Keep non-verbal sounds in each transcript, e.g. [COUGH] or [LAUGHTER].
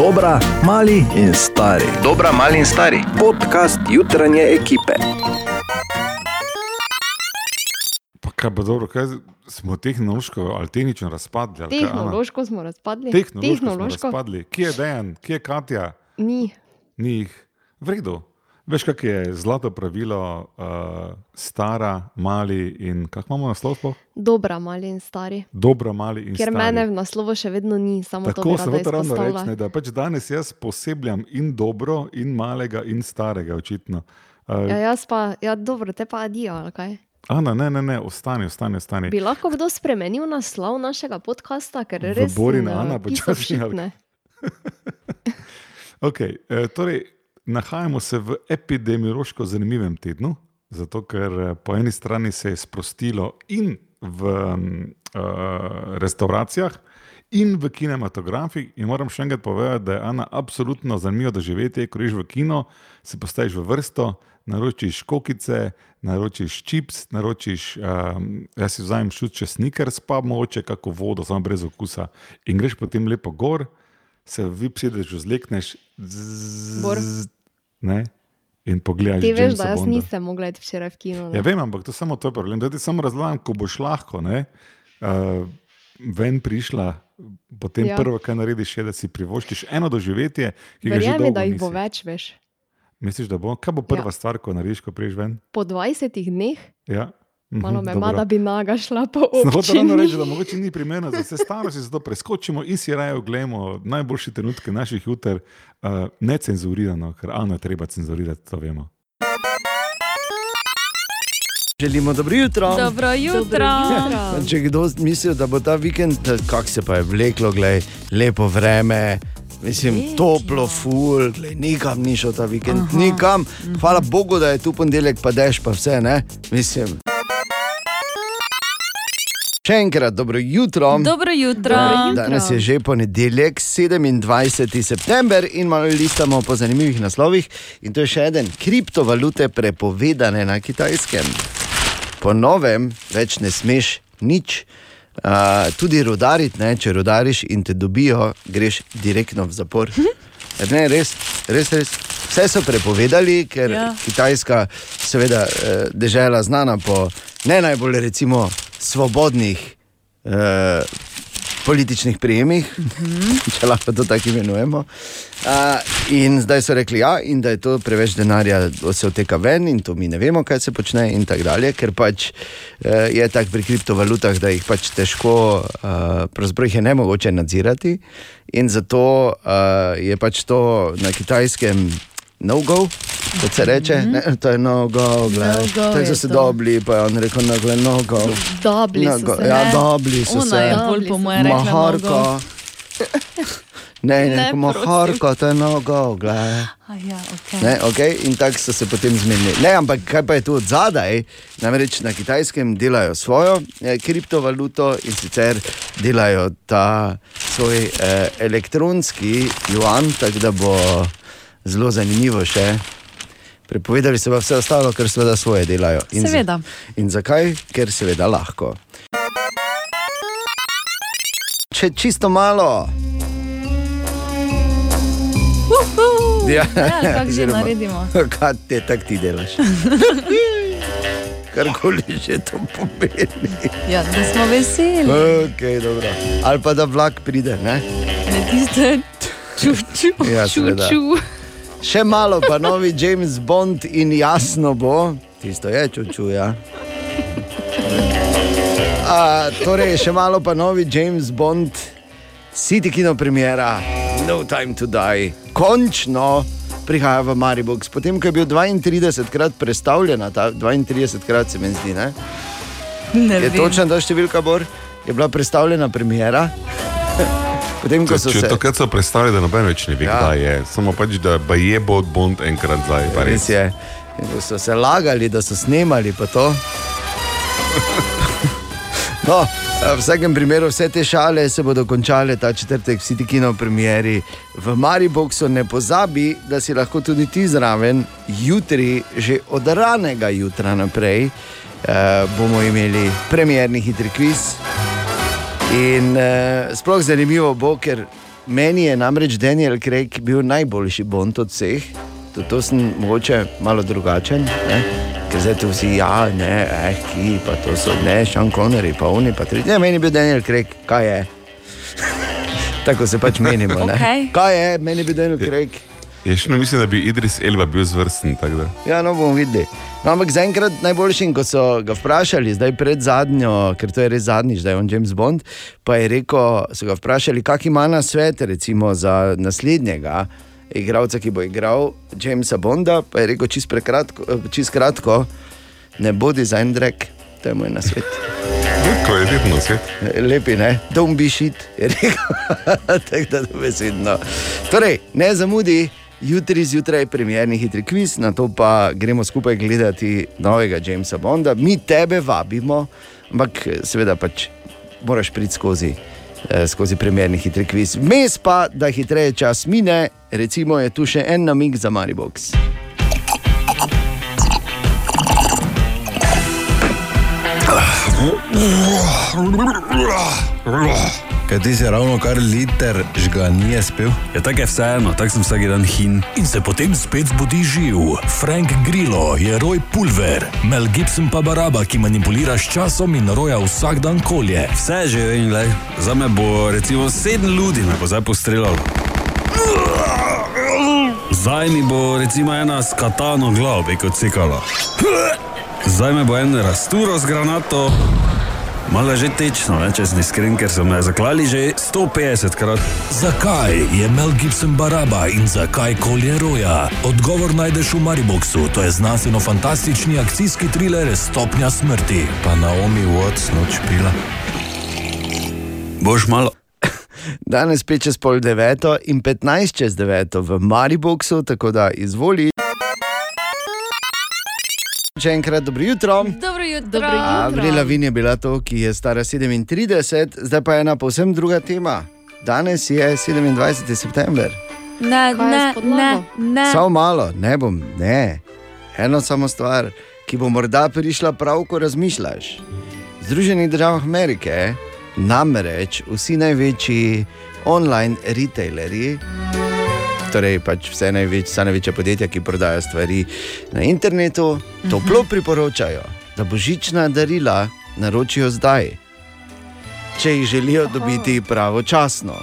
Dobra, mali in stari. Dobra, mali in stari. Podcast jutranje ekipe. Pa kaj bo dobro, kaj smo tehnološko ali tehnično razpadli? ali kaj? Tehnološko smo razpadli. Tehnološko, smo Tehnološko. razpadli. Kje je Dejan, kje je Katja? Ni. Ni jih. V redu. Veš, kak je zlato pravilo, uh, stara, mali in kako imamo naslov? sploh? Dobra, mali in stari. Dobra, mali in Ker stari. mene v naslovu še vedno ni, samo Tako bi se hoče ravno reči, ne, da pač danes jaz posebljam in dobro, in malega, in starega, očitno. Uh, Ja, jaz pa, ja, dobro, te pa adijo, ali kaj? Ana, ne, ne, ne, ostani, ostani, ostani. Bi lahko kdo spremenil naslov našega podcasta, ker res Borin ne, Ana [LAUGHS] počasi. Okay, eh, torej, nahajamo se v epidemiološko zanimivem tednu, zato ker eh, po eni strani se je sprostilo in v um, uh, restauracijah, in v kinematografih. In moram še enkrat povedati, da je Ana absolutno zanimivo doživetje, ko greš v kino, se postaviš v vrsto, naročiš kokice, naročiš čips, naročiš, um, jaz si vzamem šutče sneakers, pa mogoče kako vodo, samo brez okusa. In greš potem lepo gor, se vi psideš, vzlekneš, Bor. zzz, ne, in pogledaš. Ti veš, da jaz Bonda. nisem mogla iti včeraj v kino. ne. Ja, vem, ampak to je samo tvoj problem. Da ti samo razlagam, ko boš lahko ne, uh, ven prišla, potem ja. Prvo, kar narediš, je, da si privoščiš eno doživetje, ki ga že Verjemi, dolgo da jih bo nisi. več, veš. Misliš, da bo? Kaj bo prva. Ja. stvar, ko narediš, ko priješ ven? Po 20 dneh, Ja. Mhm, malo me dobro. ima, da bi naga šla po Sem hotel ravno reči, da občini. mogoče ni primerno za vse starosti, zato preskočimo in si raje oglejmo najboljše trenutke naših juter, uh, necenzurirano, ker Ano je treba cenzurirati, to vemo. Želimo dobro jutro. Dobro jutro. jutro. Če kdo misli, da bo ta vikend, kako se pa je vleklo, glej, lepo vreme. Mislim, Res, toplo, ja. ful, glej, nikam ni šel ta vikend, Aha. nikam. Hvala Bogu, da je tu ponedeljek, pa dež, pa vse, ne? Mislim. Še enkrat, dobro jutro. Dobro jutro. Dobro jutro. Danes je že ponedeljek, 27. september in malo listamo po zanimivih naslovih. In to je še en, kriptovalute prepovedane na kitajskem. Po novem več ne smeš nič, uh, tudi rodariti, ne? če rodariš in te dobijo, greš direktno v zapor. Ne, res, res, res. Vse so prepovedali, ker ja. Kitajska, seveda, eh, dežela znana po ne najbolj recimo svobodnih eh, političnih prijemih, [LAUGHS] če lahko to tako imenujemo. Uh, in zdaj so rekli, ja, in da je to preveč denarja, da se odteka ven, in to mi ne vemo, kaj se počne, in tako dalje, ker pač uh, je tako pri kriptovalutah, da jih pač težko, uh, pravzaprav jih je ne mogoče nadzirati, in zato uh, je pač to na kitajskem no-go. Kot se reče, ne, to je no-go, gledaj. No-go Tako so se to. dobili, pa je on rekel, no, gledaj, no-go. Dobli so No-go. se. Ja, ne? dobili so Ona se. bolj po moje rekla. Maharka. nogo. [LAUGHS] Ne, ne, Ne, maharka, to je no-go, gledaj. Ja, okay. Ne, okay? In tako so se potem zmenili. Ne, ampak kaj pa je tu od zadaj? Namreč na kitajskem delajo svojo eh, kriptovaluto in sicer delajo ta svoj eh, elektronski juan, tako da bo zelo zanimivo še. Prepovedali so pa vse ostalo, ker seveda svoje delajo. In, Seveda. in zakaj? Ker seveda lahko. Če čisto malo. Ja, Ja, kako že naredimo? [LAUGHS] Kaj te tako ti delaš? [LAUGHS] Karkoli že to pomeni. Ja, da smo veseli. Okay, dobro. Ali pa da vlak pride. Ne? Ne tiste čuču, Ja, seveda. čuču. Še malo pa novi James Bond in jasno bo, tisto je čuču. Ja. A, torej, še malo pa novi James Bond, City Kino premiera, No Time to Die. Končno prihaja v Maribox, potem ko je bil 32 krat predstavljen, ta 32 krat se mi zdi. Ne? Ne Je vem. točna ta številka, Bor? Je bila predstavljena premiera. Potem, ko so Če se to, kar so predstavili, da noben več ne ve, Ja. kdaj je. Samo pač, da pa je bod Bond enkrat zdaj. Res je. In ko so se lagali, da so snemali pa to. [LAUGHS] No, v vsakem primeru vse te šale se bodo končale ta četrtek v City Kino premieri v Mariboku. Ne pozabi, da si lahko tudi ti zraven jutri, že od ranega jutra naprej, eh, bomo imeli premjerni hitri kviz. In eh, sploh zanimivo bo, ker meni je namreč Daniel Craig bil najboljši Bond od vseh. Tudi to sem mogoče malo drugačen, ne? ker zdaj tu vsi, ja, ne, eh, ki pa to so, ne, Sean Connery, pa oni, pa tri. Ne, meni je bil Daniel Craig, kaj je. [LAUGHS] Tako se pač menimo. ne. Okej. Kaj je, meni je bil Daniel Craig. Jaz še ne mislim, da bi Idris Elba bil zvrsten. Ja, no bomo videli. No, ampak zaenkrat najboljši, ko so ga vprašali, zdaj pred zadnjo, ker to je res zadnjič, da je on James Bond, pa je rekel, so ga vprašali, kak ima na svet, recimo za naslednjega igralca, ki bo igral Jamesa Bonda, pa je rekel čist, prekratko, čist kratko, ne bodi za en drek, to je moj nasvet. To je vedno svet. Lepi, ne, don't be shit, je rekel. [LAUGHS] Tako da to besedno. Torej, ne zamudi. Jutri zjutraj je premjerni hitri kviz, na to pa gremo skupaj gledati novega Jamesa Bonda. Mi tebe vabimo, ampak seveda pač moraš priti skozi, eh, skozi premjerni hitri kviz. Mes pa, da hitreje čas mine, recimo je tu še en namig za Maribox. Kaj ti si ravno kar liter žganije spil? Ja, tako je vseeno, tako sem vsak dan hin. In se potem spet zbudi živ. Frank Grillo je Roy Pulver, Mel Gibson pa Baraba, ki manipulira s časom in roja vsak dan kolje. Vse že vem, glej. Za me bo recimo sedem ljudi me bo zdaj postrelalo. Zdaj mi bo recimo ena s katano glavo bi kot cikala. Zdaj me bo en rasturo z granato. Malo je že tečno, ne, če sem iskren, ker so me zaklali že 150 krat. Zakaj je Mel Gibson Baraba in zakaj kolje roja? Odgovor najdeš v Mariboku, to je znanstveno-fantastični akcijski thriller Stopnja smrti. Pa Naomi Watts noč pila. Boš malo. Danes spet čez pol deveto in 15 čez deveto v Mariboku, tako da izvoli. Še enkrat dobro jutro. Dobro jutro. Dobro jutro. Avril Lavin je bila to, ki je stara 37, zdaj pa je ena povsem druga tema. Danes je 27. september. Ne, ne, ne, ne. Samo malo, ne bom, ne. Eno samo stvar, ki bo morda prišla prav, ko razmišljaš. V Združenih državah Amerike namreč vsi največji online retailerji. Torej, pač vse največ, vsa največja podjetja, ki prodajajo stvari na internetu, toplo priporočajo, da božična darila naročijo zdaj, če jih želijo dobiti pravočasno.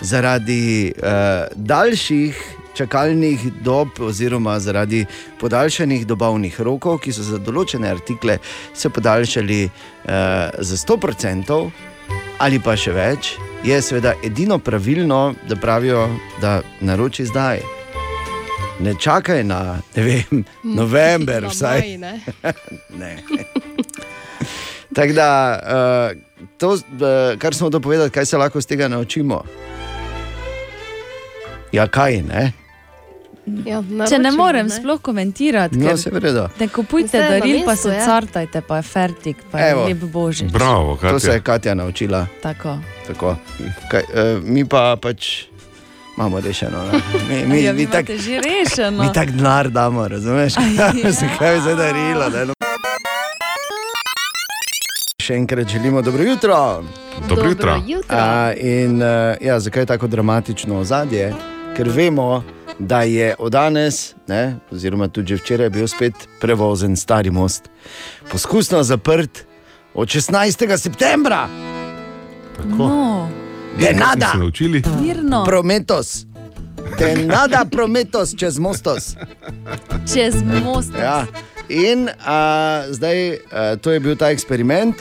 Zaradi uh, daljših čakalnih dob, oziroma zaradi podaljšanih dobavnih rokov, ki so za določene artikle se podaljšali uh, za 100% ali pa še več, je seveda edino pravilno, da pravijo, da naroči zdaj. Ne čakaj na ne vem, [LAUGHS] november, vsaj. maj, ne. [LAUGHS] Ne. Tako da, uh, to, uh, kar smo dopovedali, kaj se lahko iz tega naučimo. Ja, kaj ne? Ja, Če ne morem sploh komentirati, No, ne kupujte Vse je daril, pa se ja. cartajte, pa je fertik, pa je Evo. lep božič. Bravo, To se je Katja. Katja naučila. Tako. Tako. Kaj, uh, mi pa pač imamo rešeno. Ne? Mi, mi, [LAUGHS] ja, mi tako rešeno. mi tak denar damo, razumeš? ja. [LAUGHS] Zakaj bi se darilo? ne? No. Še enkrat želimo dobro jutro. Dobro jutro. jutro. A, in uh, ja, zakaj je tako dramatično ozadje? Ker vemo, da je od danes, ne, oziroma tudi že včeraj, bil spet prevozen stari most. Poskusno zaprt od 16. septembra, Tako. No, Grenada, Smo se naučili. mirno, prometos. Tenada prometos čez mostos. čez most. Ja. In a, zdaj a, to je bil ta eksperiment.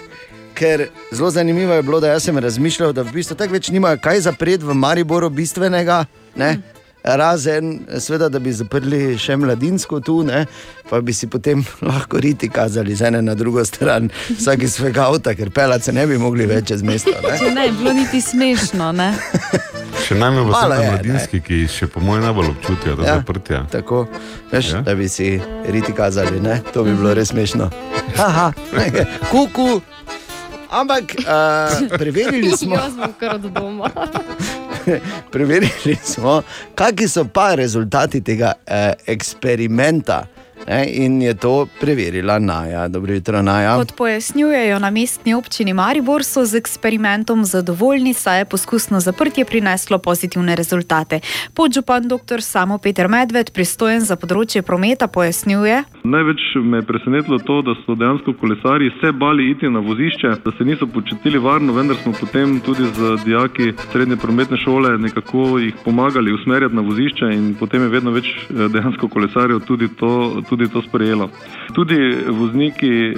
Ker zelo zanimivo je bilo, da sem razmišljal, da v bistvu tako več nimajo kaj zapreti v Mariboru bistvenega. Ne? Razen, seveda, da bi zaprli še mladinsko tu, ne? pa bi si potem [LAUGHS] lahko riti kazali z ene na drugo stran, vsak iz svojega avta, ker pelati se ne bi mogli več čez mesto. Ne? Če ne, je bilo niti smešno, ne? [LAUGHS] Še najmanj sem je, mladinski, ki še po mojem najbolj občutijo to Ja. zaprtje. Tako, veš, Ja. da bi si riti kazali, ne? to bi bilo res smešno. Haha, kuku. Ampak uh, preverili [LAUGHS] smo. Jaz bom kar od doma. Preverili smo, kakšni so pa rezultati tega eh, eksperimenta. Ne, in je to preverila Naja. Dobro jutro, Naja. Kot pojasnjujejo na mestni občini Maribor, so z eksperimentom zadovoljni, saj je poskusno zaprtje prineslo pozitivne rezultate. Podžupan dr. Samo Peter Medved, pristojen za področje prometa, pojasnjuje. Največ me je presenetilo to, da so dejansko kolesarji se bali iti na vozišče, da se niso počutili varno, vendar smo potem tudi z dijaki srednje prometne šole nekako jih pomagali usmerjati na vozišče in potem je vedno več eh, dejansko kolesarjev tudi to, tudi to sprejelo. Tudi vozniki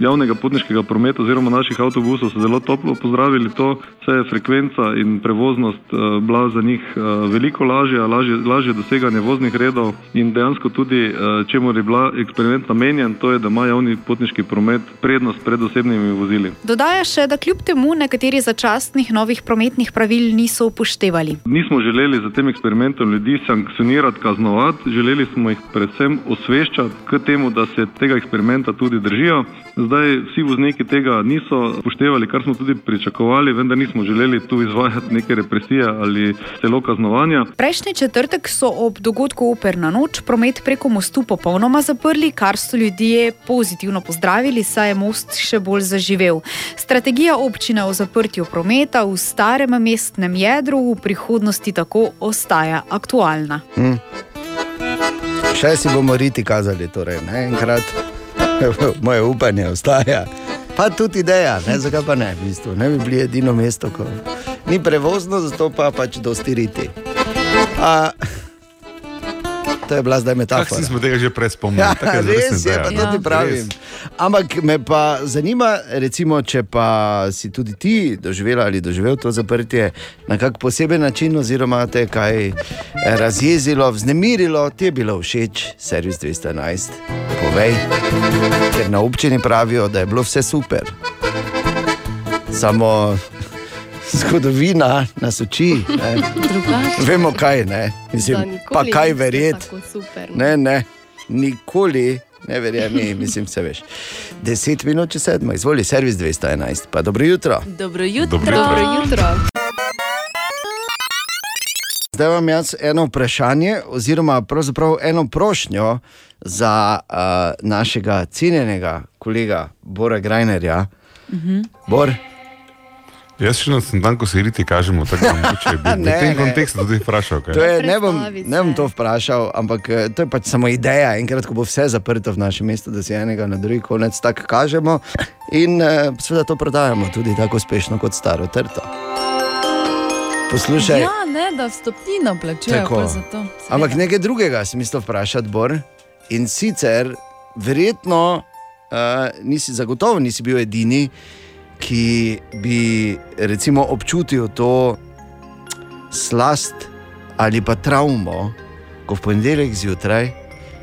javnega potniškega prometa oziroma naših avtobusov so zelo toplo pozdravili to, saj je frekvenca in prevoznost eh, bila za njih eh, veliko lažja, lažje, lažje doseganje voznih redov in dejansko tudi, eh, čemu je bila eksperiment namenjen, to je, da ima javni potniški promet prednost pred osebnimi vozili. Dodaja še, da kljub temu nekateri začasnih novih prometnih pravil niso upoštevali. Nismo želeli za tem eksperimentom ljudi sankcionirati, kaznovati, želeli smo jih predvsem osveščati k temu, da se tega eksperimenta tudi držijo. Zdaj vsi vozniki tega niso upoštevali, kar smo tudi pričakovali, vendar nismo želeli tu izvajati neke represije ali celo kaznovanja. Prejšnji četrtek so ob dogodku Operna noč promet preko mostu popolnoma zaprli, kar so ljudje pozitivno pozdravili, saj je most še bolj zaživel. Strategija občine o zaprtju prometa v starem mestnem jedru v prihodnosti tako ostaja aktualna. Hm. Še si bomo riti kazali, torej, ne enkrat. [LAUGHS] Moje upanje ostaja. Pa tudi ideja, ne, zakaj pa ne, v bistvu. ne bi bili edino mesto, ko ni prevozno, zato pa pač dosti riti. A, to je bila zdaj metafora. smo tega že prej spomnili? Ja, res je, ideja, pa no. tudi pravim. Ampak me pa zanima, recimo, če pa si tudi ti doživela ali doživel to zaprtje na kak poseben način, oziroma te kaj razjezilo, vznemirilo, ti je bilo všeč, servis 211. Povej, ker na občini pravijo, da je bilo vse super. Samo zgodovina nas uči. Vemo kaj, ne? Mislim, Da nikoli pa kaj verjeti. Ne, ne, nikoli, ne verjemi, mislim, se veš. 10 minut, če sedmo, izvoli, servis 211, pa dobro jutro. Dobro jutro. Dobro jutro. Dobro jutro. Zdaj vam jaz eno vprašanje, oziroma pravzaprav eno prošnjo za uh, našega cenjenega kolega Bora Grajnerja. Uh -huh. Bor, Jaz še na sem dan, ko se riti kažemo, tako da mogoče bi [LAUGHS] v tem ne. kontekstu tudi vprašal. Kaj? to je, ne, bom, ne bom to vprašal, ampak eh, to je pač samo ideja. Enkrat, ko bo vse zaprto v našem mestu, da si enega na drugi konec tako kažemo in uh, seveda to prodajamo tudi tako uspešno kot staro trto. Poslušaj. Ja, ne, da vstopnino plačujejo za to. Ampak nekaj drugega sem mislil vprašati, Bor. In sicer, verjetno, uh, nisi zagotovo nisi bil edini, ki bi recimo, občutil to slast ali pa travmo, ko v ponedeljek zjutraj,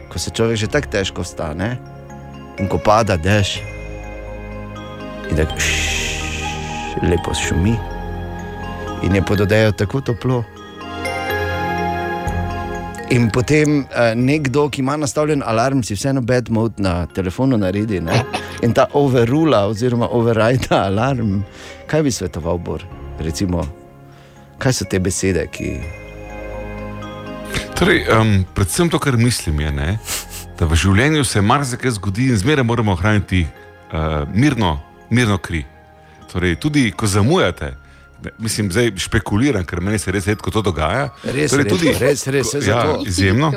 ko se človek že tako težko vstane in ko pada dež, in tako šš, lepo šumi. In je pod odejo tako toplo. In potem uh, nekdo, ki ima nastavljen alarm, si vseeno bed mode na telefonu naredi ne? In ta overrula oziroma override alarm. Kaj bi svetoval, Bor? Recimo, kaj so te besede, ki. Torej, um, predvsem to, kar mislim, je, ne, da v življenju se marsikaj zgodi in zmeraj moramo ohraniti uh, mirno, mirno kri. Torej, tudi ko zamujate, ne, mislim, zdaj špekuliram, ker meni se res redko to dogaja. Res, torej, res, res, res, ko- ja, izjemno.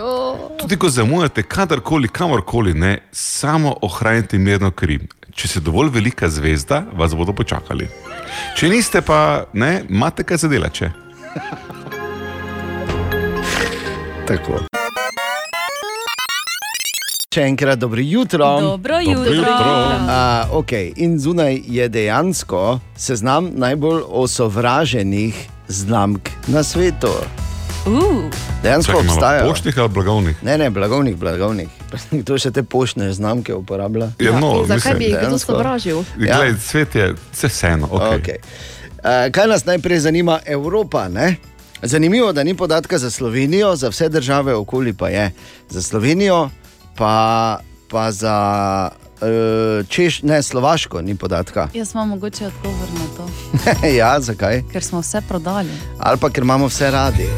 Tudi ko zamujate, kadarkoli, kamorkoli, ne, samo ohranite mirno kri. Če ste dovolj velika zvezda, vas bodo počakali. Če niste, pa ne, imate kaj zadelače. Tako. Še enkrat dobro jutro. Dobro jutro. jutro. Uh, okay. In zunaj je dejansko seznam najbolj osovraženih znamk na svetu. Uh, Dejansko Čakaj, obstajajo. Poštnih ali blagovnih? Ne, ne, blagovnih, blagovnih. Kdo še te poštne znamke uporablja? Ja, no, in zakaj mislim, bi jih kdo sovražil? Ja. Glej, svet je vse vseeno. Okay. Okay. Uh, kaj nas najprej zanima, Evropa? Ne? Zanimivo, da ni podatka za Slovenijo, za vse države okoli pa je. Za Slovenijo, pa, pa za uh, Češ, ne, Slovaško ni podatka. jaz imam mogoče odgovor na to, [LAUGHS] ja, zakaj? ker smo vse prodali. Ali pa ker imamo vse radi.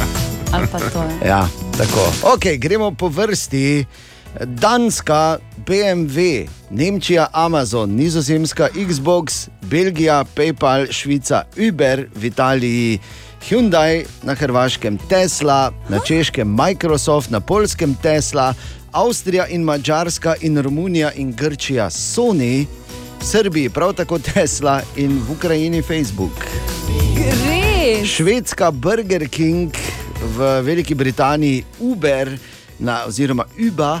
[LAUGHS] Ali pa to je. Ja, tako. Okay, gremo po vrsti. Danska, BMW, Nemčija, Amazon, Nizozemska, Xbox, Belgija, PayPal, Švica, Uber, v Italiji, Hyundai, na Hrvaškem Tesla, na Češkem Microsoft, na Polskem Tesla, Avstrija in Mačarska in Romunija in Grčija Sony, Srbiji prav tako Tesla in v Ukrajini Facebook. Res. Švedska Burger King, v Veliki Britaniji Uber, na, oziroma Uber,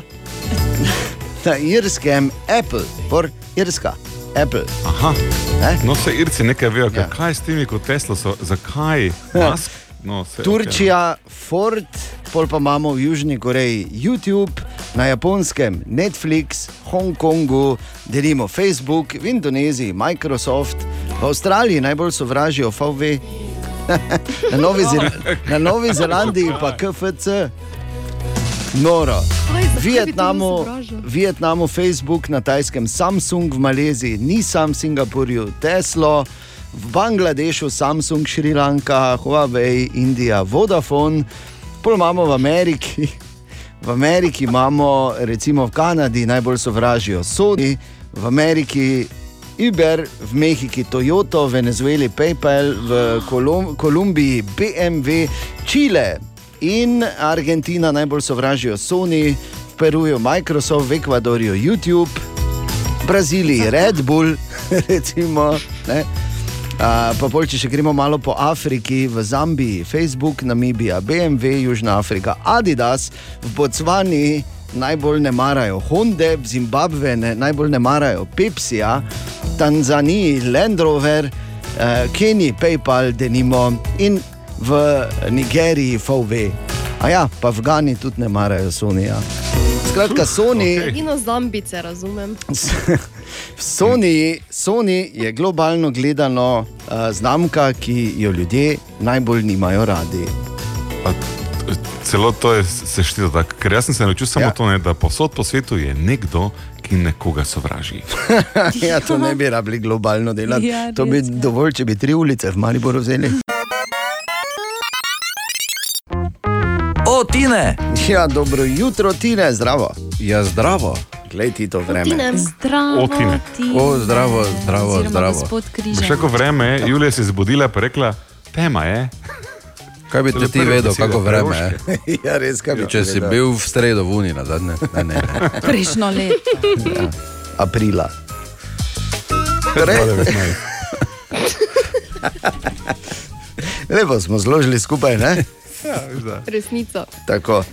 na Irskem Apple, por Irska, Apple. Aha. Ne? No, se Irci nekaj vejo, Ja. ja. kaj je s temi kot Tesla, so, zakaj Musk? No, se, Turčija, Ford, pol pa imamo v Južni Koreji YouTube, na Japonskem Netflix, Hongkongu, delimo Facebook, v Indoneziji Microsoft, v Avstraliji najbolj sovražijo VW, [LAUGHS] na Novi, [LAUGHS] na Novi Zelandiji pa KFC. Noro. V Vietnamu, Vietnamu Facebook, na Tajskem Samsung, v Maleziji Nissan, Singapurju Tesla, v Bangladešu Samsung, Šrilanka, Huawei, Indija, Vodafone, pol imamo v Ameriki. V Ameriki imamo, recimo v Kanadi, najbolj sovražijo Sony, v Ameriki Uber, v Mehiki Toyota, v Venezueli PayPal, v Kolum Kolumbiji BMW, Čile in Argentina najbolj sovražijo Sony, v Peruju Microsoft, v Ekvadorju YouTube, v Braziliji Red Bull, [LAUGHS] recimo. Ne? A, pa pol, če še gremo malo po Afriki, v Zambiji, Facebook, Namibija, BMW, Južna Afrika, Adidas, v Botsvani najbolj ne marajo Honda, v Zimbabve ne, najbolj ne marajo Pepsija, Tanzaniji Land Rover, eh, Keniji PayPal, denimo in v Nigeriji VW. A ja, pa v Gani tudi ne marajo Sonija. Skratka, Sony. Edino zambice razumem. [LAUGHS] Sony, Sony je globalno gledano uh, znamka, ki jo ljudje najbolj nimajo radi. Celo to je seštito tako, ker jaz sem se naučil samo Ja. to, ne, da posod po svetu je nekdo, ki nekoga sovraži. [LAUGHS] ja, to ne bi rabili globalno delati. Ja, to bi ja. dovolj, če bi tri ulice v Mariboru vzeli. O, Tine! Ja, dobro jutro, Tine, zdravo. Ja, zdravo. Glej ti to vreme. Tinem. Zdravo, O, Tine. ti. O, zdravo, zdravo, zdravo. Križan. kako vreme, Julija se je zbudila in rekla, tema je. Kaj bi ti vedel, kako vreme je? [LAUGHS] ja, res, kaj bi Če si povedal? bil v sredo v Uni na zadnje, ne, ne. [LAUGHS] Prejšnjo leto. Aprila. Torej, 2019. [LAUGHS] lepo smo zložili skupaj, ne? Ja, da. Resnica. Tako.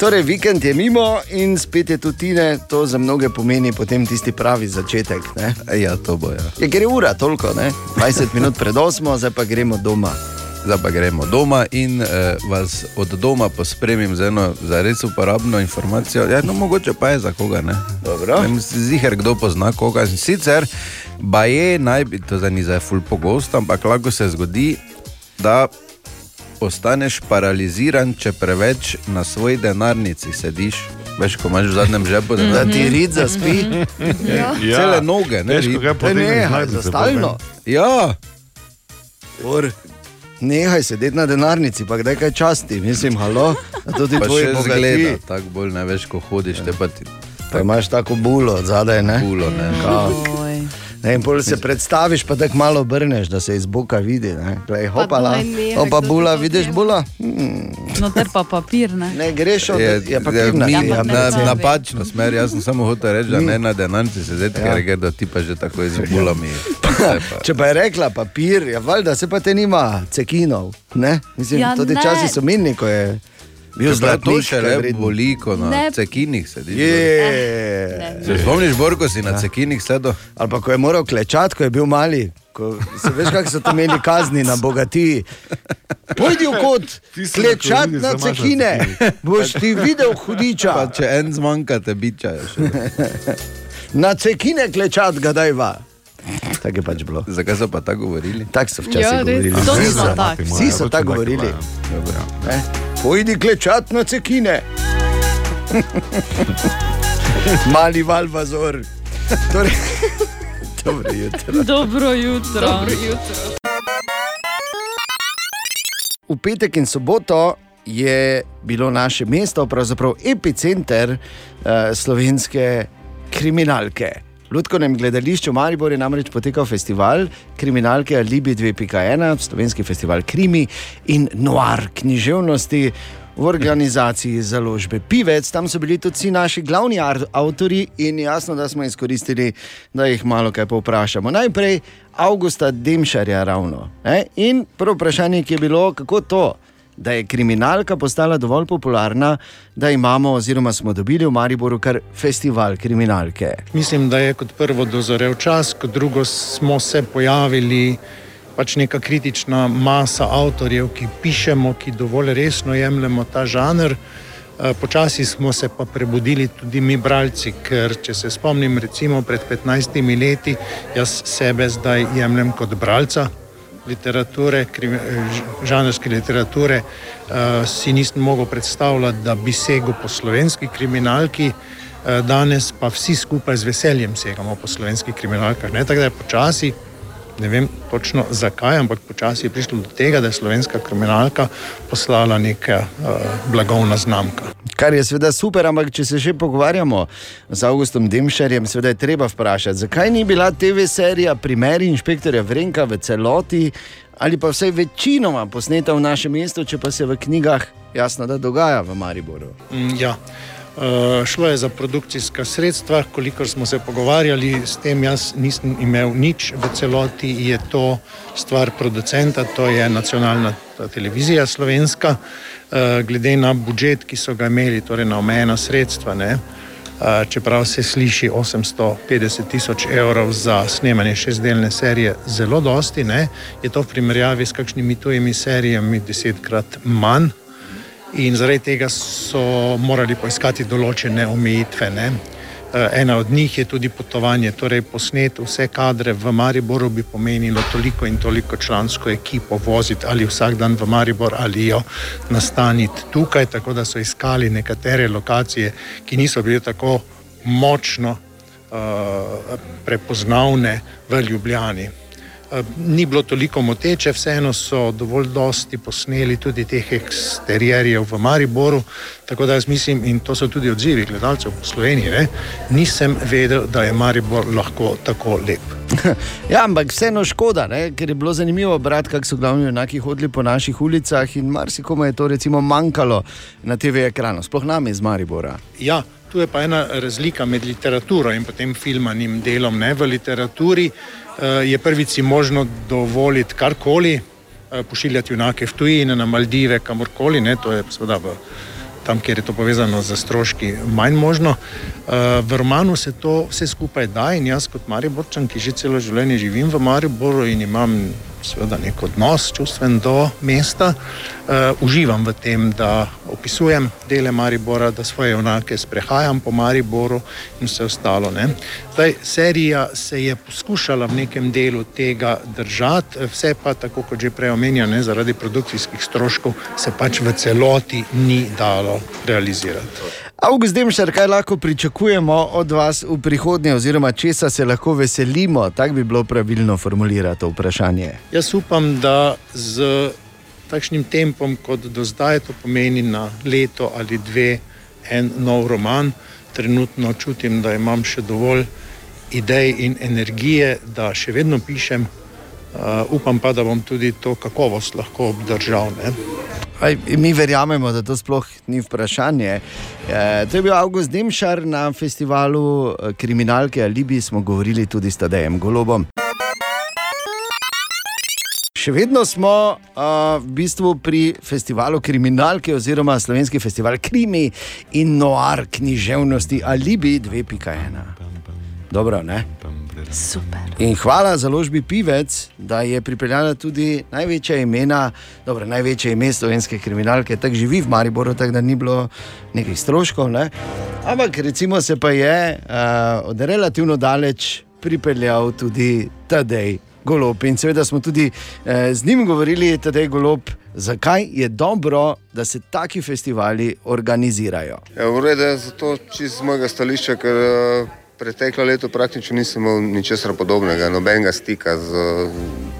Torej, vikend je mimo in spet je tu tine, to za mnoge pomeni potem tisti pravi začetek. Ne? Ja, to bo ja. Je gre ura toliko, ne? 20 [LAUGHS] minut pred 8, zdaj pa gremo doma. Zdaj pa gremo doma in eh, vas od doma pospremim z eno za res uporabno informacijo. Ja, no, mogoče pa je za koga. Ne Dobro. vem, ziher, kdo pozna koga. In sicer, baje naj bi, to zdaj ni za ful pogosto, ampak lahko se zgodi, da postaneš paraliziran, če preveč na svoji denarnici sediš. Veš, ko imaš v zadnjem žepu, da ti rid zaspi, Ja. Ja, Cele noge, ne, Težko rit. ga ne, znajti za stalno. Ja, Or, nehaj sedeti na denarnici, pa kdaj kaj časti, mislim, halo, to ti pa še zgleda, tako bolj ne veš, ko hodiš, te pa ti Pa imaš tako bulo zadaj, ne? pulo. Ne. Oj. Ne in pol se predstaviš, pa tako malo obrneš, da se iz boka vidi. Ne, Glej, hopala, nehaj, opa bula, vidiš bula? Hmm. No, ter pa papir, ne? Ne greš od Je, ja, papirna. mi, Ja, na, ne na, napačno smer, jaz sem samo hotel reči, da ne na denarnici se zdaj, Ja. ker gre, da ti pa že tako z bulami. Zdaj pa- Če pa je rekla papir, ja, valjda se pa te nima cekinov. Ne? Mislim, Ja, ja, tudi časi so minili, ko je bil Čeprav to zlatnik. še le boli, ko na Ne. cekinih sediš. Je. Se spomniš, Bor, ko si na cekinih sedel? Ali pa ko je moral klečati, ko je bil mali. Ko, se veš, kako so to imeli kazni na bogatiji. Pojdi v kot, klečati na na cekine. Boš ti videl Pa hudiča. če en zmanjka, te bičajo. še. [LAUGHS] Na cekine klečati, gadajva. Tako je pač bilo. Zakaj so pa tako govorili? Tako so včasih Ja, res. govorili. Vsi so- tako govorili. Ne? Pojdi klečati na cekine. [LAUGHS] Mali valvazor. Torej, [LAUGHS] dobro jutro. Dobro jutro. Dobro jutro. V petek in soboto je bilo naše mesto, pravzaprav epicenter uh, slovenske kriminalke. V Ljudkovnem gledališču Maribor je namreč potekal festival kriminalke Alibi 2.1, slovenski festival Krimi in Noir književnosti. V organizaciji založbe Pivec, tam so bili tudi naši glavni avtori, in jasno, da smo izkoristili, da jih malo kaj povprašamo. Najprej Augusta Demšarja, ravno. Ne? In prvo vprašanje, ki je bilo, kako to, da je kriminalka postala dovolj popularna, da imamo, oziroma smo dobili v Mariboru kar festival kriminalke. Mislim, da je kot prvo dozorel čas, kot drugo smo se pojavili pač neka kritična masa avtorjev, ki pišemo, ki dovolj resno jemljemo ta žanr. Eh, Počasi smo se pa prebudili tudi mi, bralci, ker če se spomnim, recimo pred 15 leti, jaz sebe zdaj jemljem kot bralca literature, eh, žanrske literature, eh, si nisem mogel predstavljati, da bi segel po slovenski kriminalki. Eh, Danes pa vsi skupaj z veseljem segamo po slovenskih kriminalkah. Ne? Tako da je počasi, ne vem točno zakaj, ampak počasi je prišlo do tega, da je slovenska kriminalka poslala neka uh, blagovna znamka. Kar je seveda super, ampak če se že pogovarjamo z Augustom Demšarjem, seveda je treba vprašati, zakaj ni bila TV serija Primeri inšpektorja Vrenka v celoti ali pa vsaj večinoma posneta v našem mestu, če pa se v knjigah jasno da dogaja v Mariboru. Mm, Ja. Uh, šlo je za produkcijska sredstva, kolikor smo se pogovarjali, s tem jaz nisem imel nič. V celoti, je to stvar producenta, to je nacionalna televizija slovenska, uh, glede na budžet, ki so ga imeli, torej na omejena sredstva. Ne, uh, čeprav se sliši 850 tisoč evrov za snemanje šestdelne serije, zelo dosti, ne, je to v primerjavi s kakšnimi tujimi serijami desetkrat manj in zaradi tega so morali poiskati določene omejitve. Ne. Eh, Ena od njih je tudi potovanje, torej posnet vse kadre v Mariboru bi pomenilo toliko in toliko člansko ekipo voziti ali vsak dan v Maribor ali jo nastaniti tukaj, tako da so iskali nekatere lokacije, ki niso bile tako močno uh, prepoznavne v Ljubljani. Eh, Ni bilo toliko moteče, vseeno so dovolj dosti posneli tudi teh eksterjerjev v Mariboru. Tako da jaz mislim, in to so tudi odzivi gledalcev po Sloveniji, ne, nisem vedel, da je Maribor lahko tako lep. [LAUGHS] Ja, ampak vseeno škoda, ne? ker je bilo zanimivo brati, kako so glavni junaki hodili po naših ulicah in marsikomu je to recimo manjkalo na TV ekranu, sploh nam iz Maribora. Ja, tu je pa ena razlika med literaturo in potem filmanim delom. Ne? V literaturi uh, je prvič si možno dovoliti karkoli, uh, pošiljati junake v tujine, na Maldive, kamorkoli, ne? to je seveda v, tam, kjer je to povezano z stroški, manj možno. Uh, v romanu se to vse skupaj da in jaz kot Mariborčan, ki že celo življenje živim v Mariboru in imam seveda nek odnos čustven do mesta, uh, uživam v tem, da opisujem dele Maribora, da svoje junake sprehajam po Mariboru in vse ostalo. Ne. Zdaj, serija se je poskušala v nekem delu tega držati, vse pa, tako kot že prej omenjeno, zaradi produkcijskih stroškov se pač v celoti ni dalo realizirati. August Demšar, kaj lahko pričakujemo od vas v prihodnje, oziroma česa se lahko veselimo? Tako bi bilo pravilno formulirati to vprašanje. Jaz upam, da z takšnim tempom, kot do zdaj, to pomeni na leto ali dve, en nov roman. Trenutno čutim, da imam še dovolj idej in energije, da še vedno pišem. Uh, upam pa, da bom tudi to kakovost lahko obdržal. Ne? Aj, mi verjamemo, da to sploh ni vprašanje. E, to je bil August Demšar na festivalu eh, kriminalke Alibi, smo govorili tudi s Tadejem Golobom. Še vedno smo uh, v bistvu pri festivalu kriminalke, oziroma slovenski festival Krimi in Noir književnosti Alibi 2.1. Dobro, ne? Super. In hvala založbi Pivec, da je pripeljala tudi največja imena, dobro, največje ime slovenske kriminalke, tako živi v Mariboru, tako da ni bilo nekih stroškov. Ne? Ampak recimo se pa je uh, od relativno daleč pripeljal tudi Tadej Golob. In seveda smo tudi uh, z njim govorili, Tadej Golob, zakaj je dobro, da se taki festivali organizirajo. Ja, v redu je zato čisto z mojega stališča, ker eh, preteklo leto praktično nisem imel ničesar podobnega, nobenega stika z eh,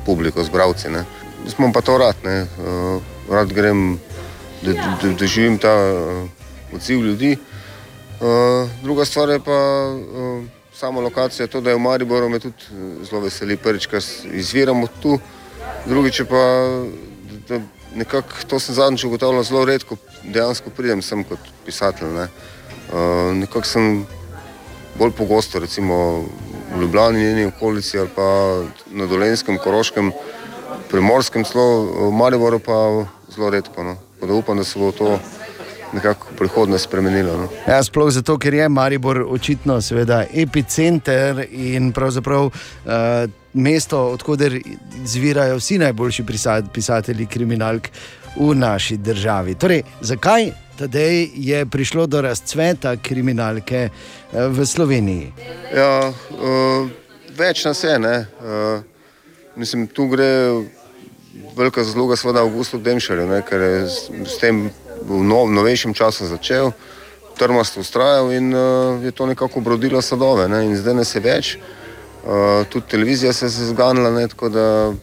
publiko, z bravci. Ne. Smo pa to rad, ne. Eh, rad grem da, da, da živim ta uh, odziv ljudi. Uh, druga stvar je pa sama lokacija, to, da je v Mariboru, me tudi eh, zelo veseli, prvič, ker izviramo tu, drugič pa, da, da nekako to sem zadnjič ugotavljal zelo redko, dejansko pridem sem kot pisatelj. Ne. Uh, nekako sem bolj pogosto, recimo v Ljubljani, njeni okolici ali pa na Dolenskem, Koroškem, Primorskem, celo v Mariboru pa zelo redko. No. Tako da upam, da se bo to nekako v prihodnje spremenilo. No. Ja, sploh zato, ker je Maribor očitno seveda, epicenter in pravzaprav uh, mesto, odkuder izvirajo vsi najboljši pisatelji kriminalk v naši državi. Torej, zakaj tedaj je prišlo do razcveta kriminalke uh, v Sloveniji? Ja, uh, več nas je. Ne? Uh, mislim, tu gre velika zasluga seveda Augustu Demšarju, ne? ker je s, s tem v nov, novejšem času začel, trmasto ustrajal in uh, je to nekako obrodilo sadove. Ne? In zdaj nas je več. Uh, tudi televizija se je zganila, ne? tako da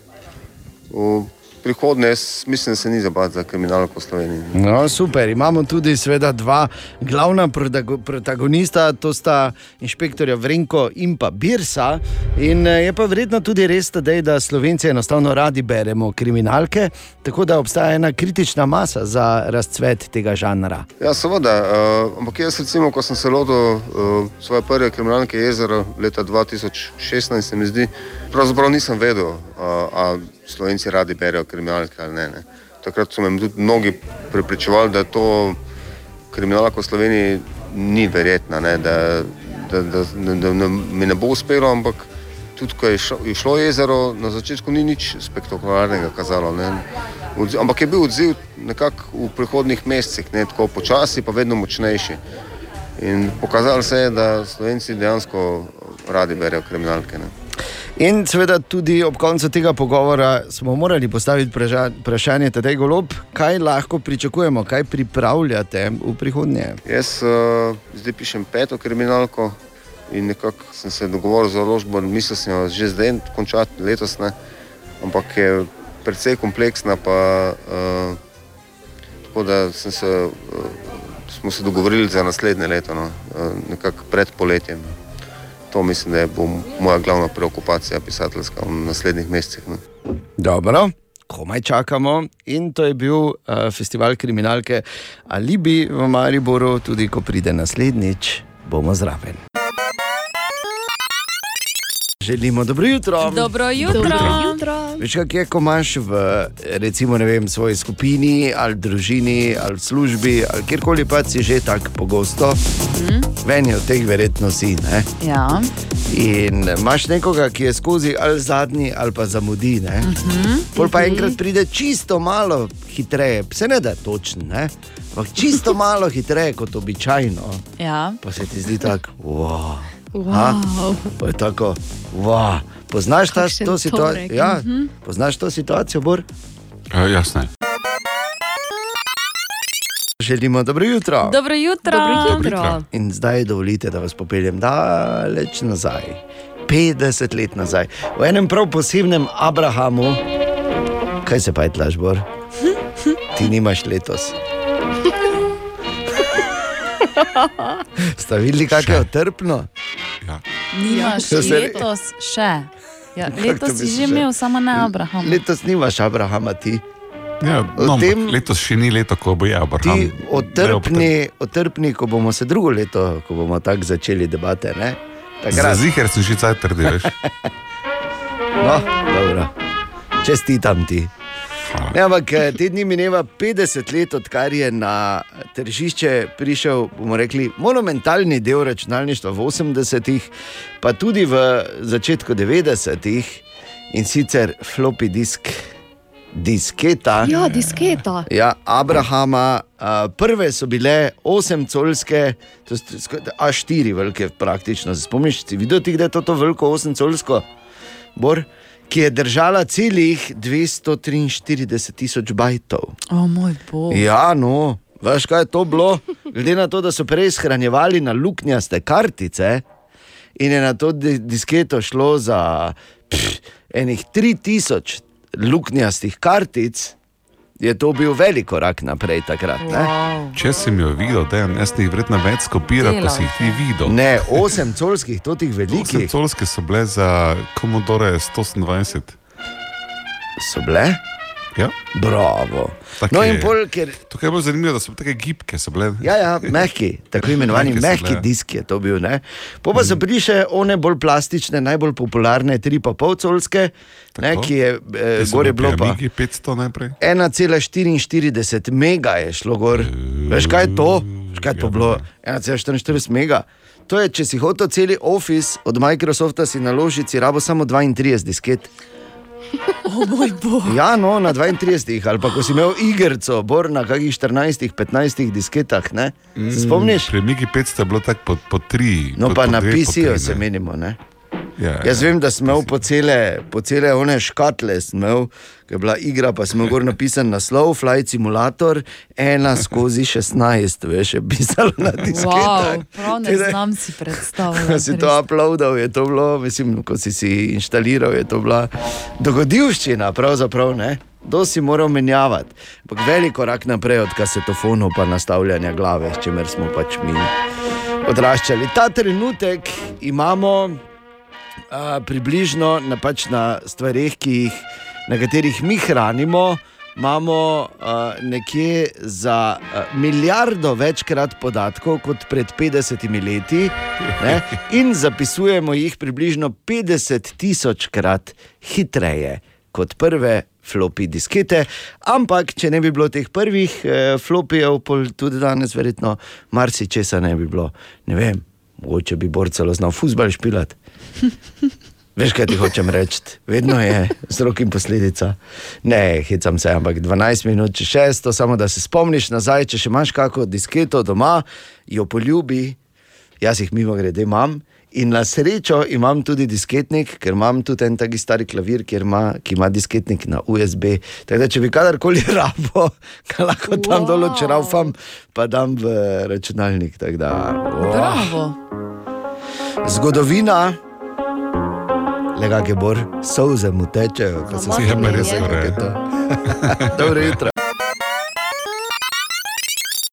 v prihodnje jaz mislim, da se ni zabati za kriminalko v Sloveniji. No, super. Imamo tudi seveda, dva glavna protago- protagonista, to sta inšpektorja Vrenko in pa Birsa. In eh, je pa verjetno tudi res, tedej, da Slovenci enostavno radi beremo kriminalke, tako da obstaja ena kritična masa za razcvet tega žanra. Ja, seveda. Uh, ampak jaz, recimo, ko sem se lotil uh, svoje prve kriminalke jezera leta 2016, se mi zdi, pravzaprav nisem vedel, uh, ali Slovenci radi berejo kriminalke ali ne. ne. Takrat so me tudi mnogi prepričevali, da to kriminalka v Sloveniji ni verjetna, ne, da, da, da, da, da, mi ne bo uspelo, ampak tudi ko je šlo, je šlo jezero, na začetku ni nič spektakularnega kazalo. Ne. Odziv, ampak je bil odziv nekako v prihodnih mesecih, ne tako počasi, pa vedno močnejši. In pokazalo se je, da Slovenci dejansko radi berejo kriminalke. Ne. In seveda tudi ob koncu tega pogovora smo morali postaviti vpraša- vprašanje, tedaj golob, kaj lahko pričakujemo, kaj pripravljate v prihodnje. Jaz uh, zdaj pišem peto kriminalko in nekako sem se dogovoril za orožbo, mislil sem jo že zdaj končati letos, ne. ampak je precej kompleksna, pa uh, tako da se, uh, smo se dogovorili za naslednje leto, no, uh, nekako pred poletjem. To mislim, da je moja glavna preokupacija pisateljska v naslednjih mesecih. No. Dobro. Komaj čakamo, in to je bil uh, festival kriminalke Alibi v Mariboru, tudi ko pride naslednjič, bomo zraven. Želimo dobro jutro. Dobro jutro. Dobro jutro. Veš, kak je, ko imaš v recimo, vem, svoji skupini ali družini ali službi ali kjerkoli pa si že tako pogosto, Mm. meni od teh verjetno si. Ne? Ja. In imaš nekoga, ki je skozi ali zadnji ali pa zamudi. Ne? Mhm. Pol pa enkrat pride čisto malo hitreje, se ne da točno, ne? ampak čisto [LAUGHS] malo hitreje kot običajno. Ja. Pa se ti zdi tako, wow. Wow. Pa je tako, wow. Poznaš ta, to situacijo? Ja, mhm. poznaš to situacijo, Bor? Uh, jasno. Želimo dobro jutro. Dobro jutro. Dobro jutro. In zdaj dovolite, da vas popeljem daleč nazaj, 50 let nazaj, v enem prav posebnem Abrahamu. Kaj se pa je tlažbor? [LAUGHS] Ti nimaš letos. Ste videli, kako je otrpno? Nimaš To se- letos še. Ja, letos si že imel, samo ne Abraham. Letos nimaš Abrahama, ti. Ja, no, tem... Letos še ni leto, ko bo je Abraham. Ti otrpni, otrpni, ko bomo se drugo leto, ko bomo tako začeli debate. ne? Za Takrat. ziger sem že caj trdi, veš. [LAUGHS] No, dobro. Čestitam ti. Ne, ampak eh, te dni mineva 50 let, odkar je na tržišče prišel, bomo rekli, monumentalni del računalništva v 80-ih, pa tudi v začetku 90-ih in sicer floppy disk, disketa. Ja, disketa. Ja, Abrahama, a, prve so bile 8-colske, A4 velike, praktično. Spomniš, si videl da je to, to veliko 8-colsko, Bor, ki je držala celih 243 tisoč bajtov. O moj bog. Ja, no, veš kaj je to bilo? Glede na to, da so prej shranjevali na luknjaste kartice in je na to di- disketo šlo za pff, enih 3000 luknjastih kartic, je to bil velik korak naprej takrat. Ne? Če sem jo videl, da jaz jih vredno več skopiral, pa si jih ti videl. Ne, 8 colskih, to tih velikih. 8 colske so bile za Commodore 128. So bile? Ja. Bravo. Take, No pol, ker. Tukaj je bilo zanimivo, da so tako gibke. So bile. Ja, ja, mehki, tako [LAUGHS] imenovani Mehke so mehki bile. disk je to bil. Ne? Po pa so bili še one bolj plastične, najbolj popularne, 3,5 colske, ne, ki je eh, gore bile bilo pa. Amigi 500 najprej. 1,44 mega je šlo gor. Veš kaj je to? Veš kaj je to bilo? 1,44 mega. To je, če si hotel cel Office od Microsofta si naložiti, si rabo samo 32 disket. [LAUGHS] O moj bog. Ja, no, na 32, ali pa ko si imel igrico, bor na kakih 14, 15 disketah, ne? Se spomniš? Pri Migi 500 je bilo tako po, po tri. No, po, pa po na dve, po PC-ju tri, se menimo. Ne? Ja, Jaz vem, da sem imel po cele, po cele one škatle, imel, ki je bila igra, pa sem gor napisan naslov, Flight Simulator, ena [LAUGHS] skozi 16, veš, je pisalo na disketah. Wow, prav ne Ti ne- znam si predstavljati. Ko si to uploadal, je to bilo, mislim, ko si si inštaliral, je to bila dogodivščina, pravzaprav ne. To si moral menjavati. Ampak velik korak naprej od kasetofonov pa nastavljanja glave, s čimer smo pač mi odraščali. Ta trenutek imamo približno na, pač na stvareh, jih, na katerih mi hranimo. Imamo uh, nekje za uh, milijardo večkrat podatkov kot pred 50 leti, ne? in zapisujemo jih približno 50 tisočkrat hitreje kot prve flopi diskete. Ampak, če ne bi bilo teh prvih eh, flopijev, tudi danes, verjetno, marsikčesa ne bi bilo. Ne vem, mogoče bi borcelo znal fusbal špilati. [LAUGHS] Veš, kaj ti hočem reči? Vedno je vzrok in posledica. Ne, hecam se, ampak 12 minut, če šesto, samo da se spomniš nazaj, če še imaš kakšno disketo doma, jo poljubi. Jaz jih mimo grede imam. In na srečo imam tudi disketnik, ker imam tudi en taki stari klavir, ima, ki ima disketnik na USB. Tako da, če bi kadarkoli [LAUGHS] rabo, ga lahko tam dol črafam, pa dam v računalnik. Da, oh. Bravo. Zgodovina, le kak je bor, solze mu tečejo, ko se res spomnim, skoraj. kako je to. [LAUGHS] Dobro jutro.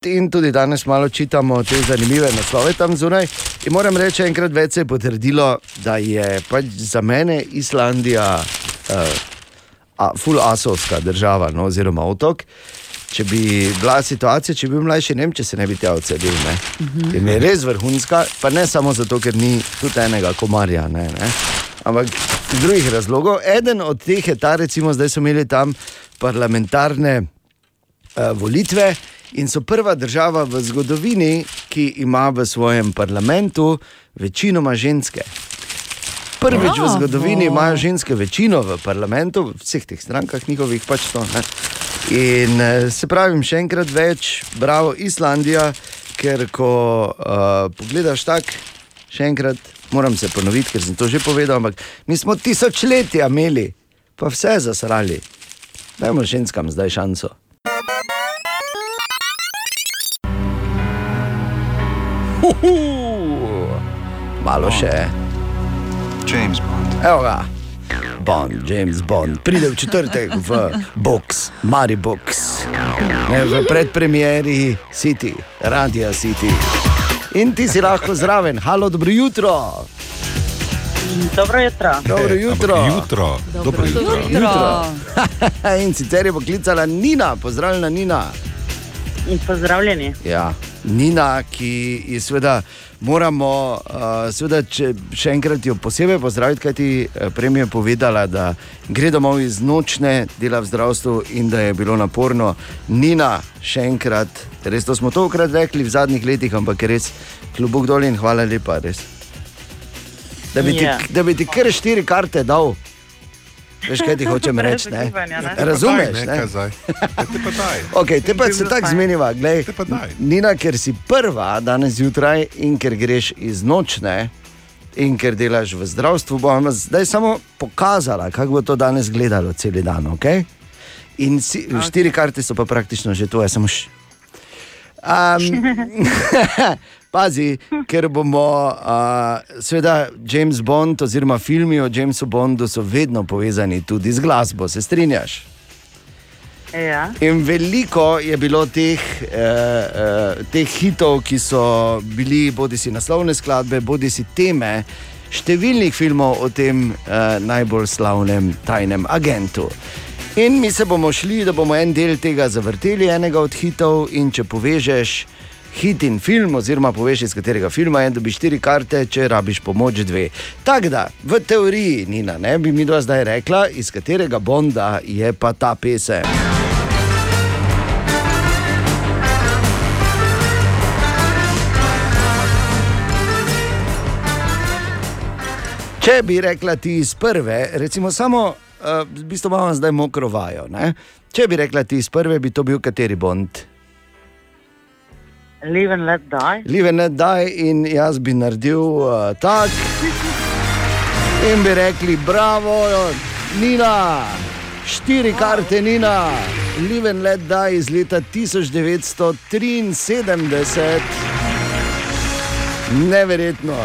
In tudi danes malo čitamo te zanimive naslove tam zunaj. In moram reči, enkrat več se je potrdilo, da je pač za mene Islandija uh, a, full asovska država, no, oziroma otok. Če bi bila situacija, če bi bil mlajši Nemče, se ne bi tja odselil. Ne? Mhm. In je res vrhunska, pa ne samo zato, ker ni tudi enega komarja. Ne, ne? Ampak iz drugih razlogov. Eden od teh je ta, recimo, zdaj so imeli tam parlamentarne uh, volitve in so prva država v zgodovini, ki ima v svojem parlamentu večinoma ženske. Prvič v zgodovini imajo ženske večino v parlamentu, v vseh teh strankah njihovih pač to. Ne? In eh, se pravim, še enkrat več, bravo Islandija, ker ko uh, pogledaš tako, še enkrat moram se ponoviti, ker sem to že povedal, ampak mi smo tisočletja imeli, pa vse zasrali. Dajmo ženskam zdaj šanso. Uhu, malo še. James Bond. Evo ga. Bond, James Bond, pride v četrtek v Box, Mari Box, ne, v predpremieri City, Radio City. In ti si lahko zraven, halo, dobro jutro. Dobro jutro. Dobro jutro. Ampak jutro. Dobro jutro. jutro. [LAUGHS] In sicer je poklicala Nina, pozdravljena Nina. In pozdravljeni. Ja, Nina, ki je seveda. Moramo uh, seveda, če, še enkrat jo posebej pozdraviti, kaj ti prej mi je povedala, da gre domov iz nočne, dela v zdravstvu in da je bilo naporno. Nina, še enkrat, res to smo tokrat rekli v zadnjih letih, ampak res kljub dol in hvala lepa. Res. Da bi, Ja. ti, da bi ti kar štiri karte dal. Veš, kaj ti [LAUGHS] hočem reči? ne? ugibanja, ne. Razumeš? Ne, ne? kaj zdaj? Ja, te pa daj. [LAUGHS] Okay, te pa se tako zmeniva. Glej, Te daj. Nina, ker si prva danes zjutraj in ker greš iz nočne in ker delaš v zdravstvu, bom zdaj samo pokazala, kako bo to danes gledalo cel dan. Okay? In si, okay. štiri karte so pa praktično že tvoje, samo še. Um, [LAUGHS] pazi, ker bomo, uh, seveda, James Bond, oziroma filmi o Jamesu Bondu so vedno povezani tudi z glasbo, se strinjaš? Ja. In veliko je bilo teh, eh, eh, teh hitov, ki so bili bodi si naslovne skladbe, bodi si teme številnih filmov o tem eh, najbolj slavnem tajnem agentu. In mi se bomo šli, da bomo en del tega zavrteli, enega od hitov, in če povežeš hit in film, oziroma poveš, iz katerega filma je, dobiš štiri karte, če rabiš pomoč dve. Tako da, v teoriji, Nina, ne bi mi dva zdaj rekla, iz katerega Bonda je pa ta pesem. Če bi rekla ti iz prve, recimo samo, uh, v bistvu imamo zdaj mokro vajo. Ne? Če bi rekla ti iz prve, bi to bil kateri Bond? Live and let die. Live and let die in jaz bi naredil uh, tak. In bi rekli, bravo, Nina, štiri karte Nina, Live and let die iz leta 1973. Neverjetno.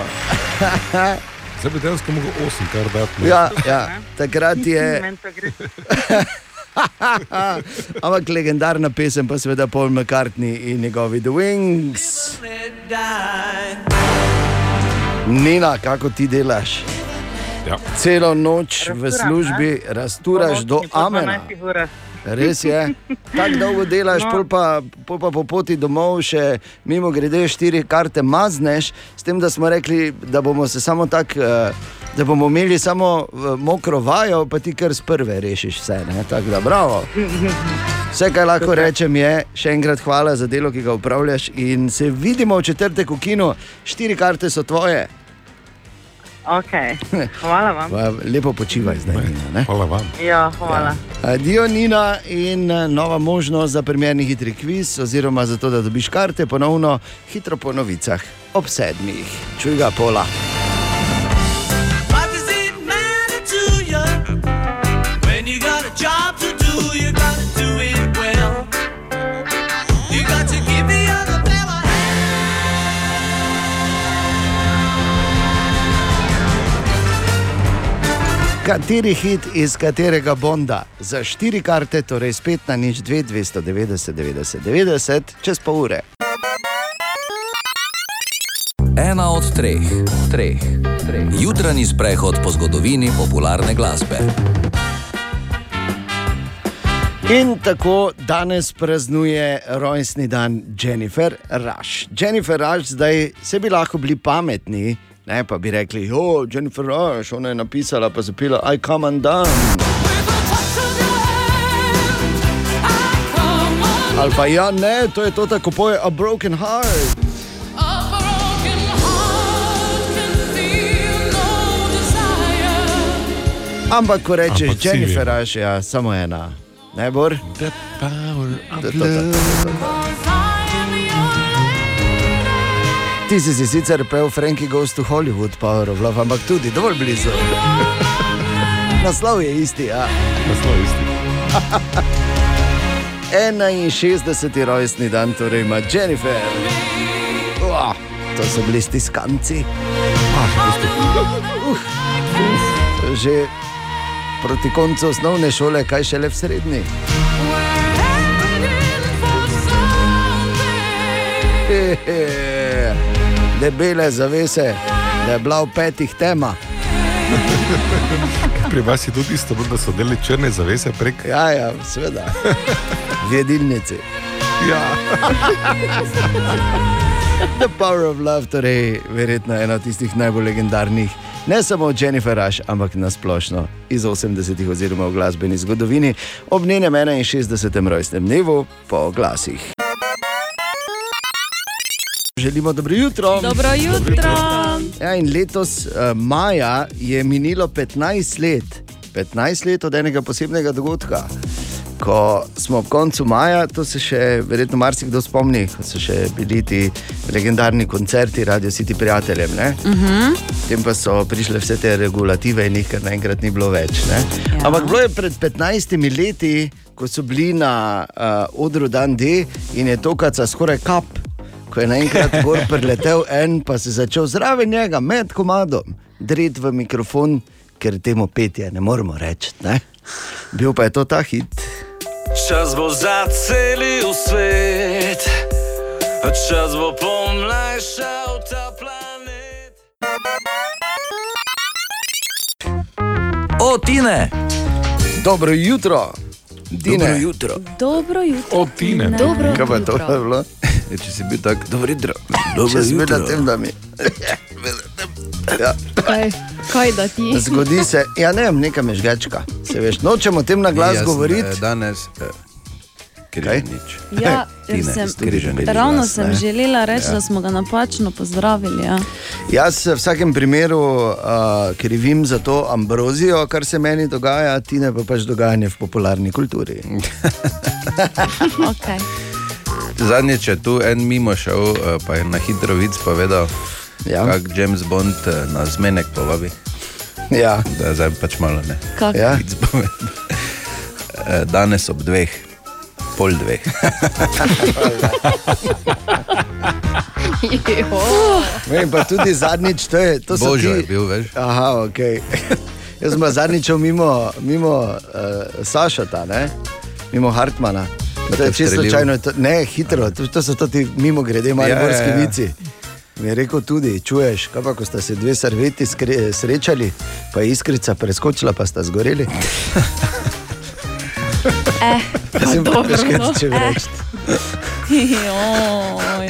Zdaj bi dejansko mogel 8 kar dati. ja, ja, takrat je. [LAUGHS] [LAUGHS] Ampak legendarna pesem pa seveda Paul McCartney in njegovi The Wings. Nina, kako ti delaš? Ja. Celo noč v Razturam, službi ne? razturaš do amena. 12 urah. Res je. Tako dolgo delaš, No. pol pa, pol pa po poti domov še mimo grede štiri karte mazneš, s tem, da smo rekli, da bomo se samo tako. Da bomo imeli samo eh, mokro vajo, pa ti kar z prve rešiš vse. ne. Tako da, bravo. Vse, kar lahko rečem, je še enkrat hvala za delo, ki ga upravljaš. In se vidimo v četrtek v kinu, štiri karte so tvoje. Okay. Hvala vam. [LAUGHS] Lepo počivaj zdaj. Nina, ne? Hvala vam. Ja, hvala. Adijo, Nina, in eh, nova možnost za primerni hitri kviz, oziroma za to, da dobiš karte, ponovno hitro po novicah ob sedmih. Čuj ga pola. Kateri hit iz katerega bonda? Za štiri karte, torej spet na nič 2, 290, 90, 90, čez pol ure. Ena od treh, treh, treh. Jutranji sprehod po zgodovini popularne glasbe. In tako danes praznuje rojstni dan Jennifer Rush. Jennifer Rush, zdaj se bi lahko bili pametni, ne pa bi rekli, o, Jennifer Rush, ona je napisala, pa zapila, I come undone. Ali pa ja, ne, to je to tako poje, a broken heart. Ampak ko rečeš Ampak Jennifer vemo. Rush, ja, samo ena. Ne, Bor? The power of To, to, to, to, to. Ti si si sicer pel Frankie Goes to Hollywood, Power of Love, ampak tudi dovolj blizu. [LAUGHS] Naslov je isti, ja. Naslov je isti. [LAUGHS] 61. rojstni dan, torej ima Jennifer. Uah, to so bili stiskanci. Uh, že proti koncu osnovne šole, kaj šele v srednji. Hehe, Debele zavese, da je bila v petih tema. [LAUGHS] Pri vas je tudi isto, da so delali črne zavese prek. Ja, ja, seveda. V jedilnici. Ja. [LAUGHS] The Power of Love, torej verjetno ena od tistih najbolj legendarnih, ne samo Jennifer Rush, ampak nasplošno iz 80-ih oziroma v glasbeni zgodovini, ob njenem 61. rojstnem dnevu po glasih. Želimo dobro jutro. Dobro jutro. Ja, in letos, uh, maja, je minilo 15 let, 15 let od enega posebnega dogodka. Ko smo ob koncu maja, to se še verjetno marsikdo spomni, ko so še bili ti legendarni koncerti, radio City prijateljem. Uh -huh. Potem pa so prišle vse te regulative in jih kar naenkrat ni bilo več. Ja. Ampak bilo je pred 15 leti, ko so bili na uh, odru Dan D in je tokaca skoraj kap. Ko je naenkrat gor preletel en, pa se je začel zraven njega, med komadom, drit v mikrofon, ker temu petje ne moremo reči. Ne? Bil pa je to ta hit. čas bo zacelil svet, čas bo pomlajšal ta planet. O, Tine! Dobro jutro! Tine. Dobro jutro. Dobro jutro. O, Tine. Dobro Kaj pa to jutro. Bilo? Če si bil tak, dobro jutro. Dobro jutro. na tem, da mi. Ja. Kaj, kaj da ti? Zgodi se, ja ne vem, neka mežgačka. Se veš, nočemo o tem na glas Jaz, govoriti. eh, Danes, eh, križanič. Ja, Tine, sem, križanič ravno glas, sem ne. želela reči, Ja. da smo ga napačno pozdravili. Ja. Jaz v vsakem primeru uh, krivim za to ambrozijo, kar se meni dogaja, ti ne pa pač dogajanje v popularni kulturi. [LAUGHS] [LAUGHS] okay. Zadnjič je tu en mimo šel, eh, pa je na hitro vic povedal, ja. kako James Bond eh, na zmenek povabi. Ja. Da zdaj pač malo ne. Kak? Ja. Povedal. Eh, Danes ob dveh, pol dveh. Vem, pa tudi zadnjič, to, je, to so Božo ti... je bil, veš. Aha, ok. Jaz sem zadnjič mimo, mimo uh, Sašata, ne? mimo Hartmana. To je čisto slučajno, to, ne hitro, to, to so to ti mimo grede, malo Ja, ja, gorski ja. vici. Mi je rekel tudi, čuješ, kaj pa, ko sta se dve serveti skre, srečali, pa je iskrica preskočila, pa sta zgoreli. Eh, sem pa no. če reči. Joj.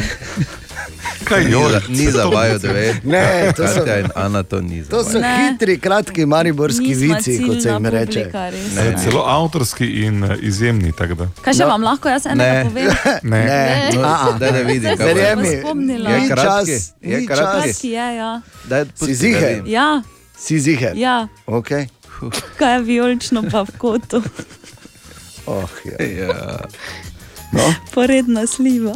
Kaj Ni za- Ni za vaju dve. Ne, to so- Ana to ni To so Ne. hitri, kratki mariborski Nismo vici, kot se jim reče. Ne, celo avtorski in eh, izjemni. Kaj še No. vam lahko jaz enega Ne. povem? [LAUGHS] Ne. Ne, No, daj da vidim, bo. se Verjemi, spomnila. Je kratki, je kratki. je, ja. Da vidim. Ja, Si ziger. ja. Okay. kaj je vijolično pa v kotu, Oh, ja. Ja. no, poredna sliva.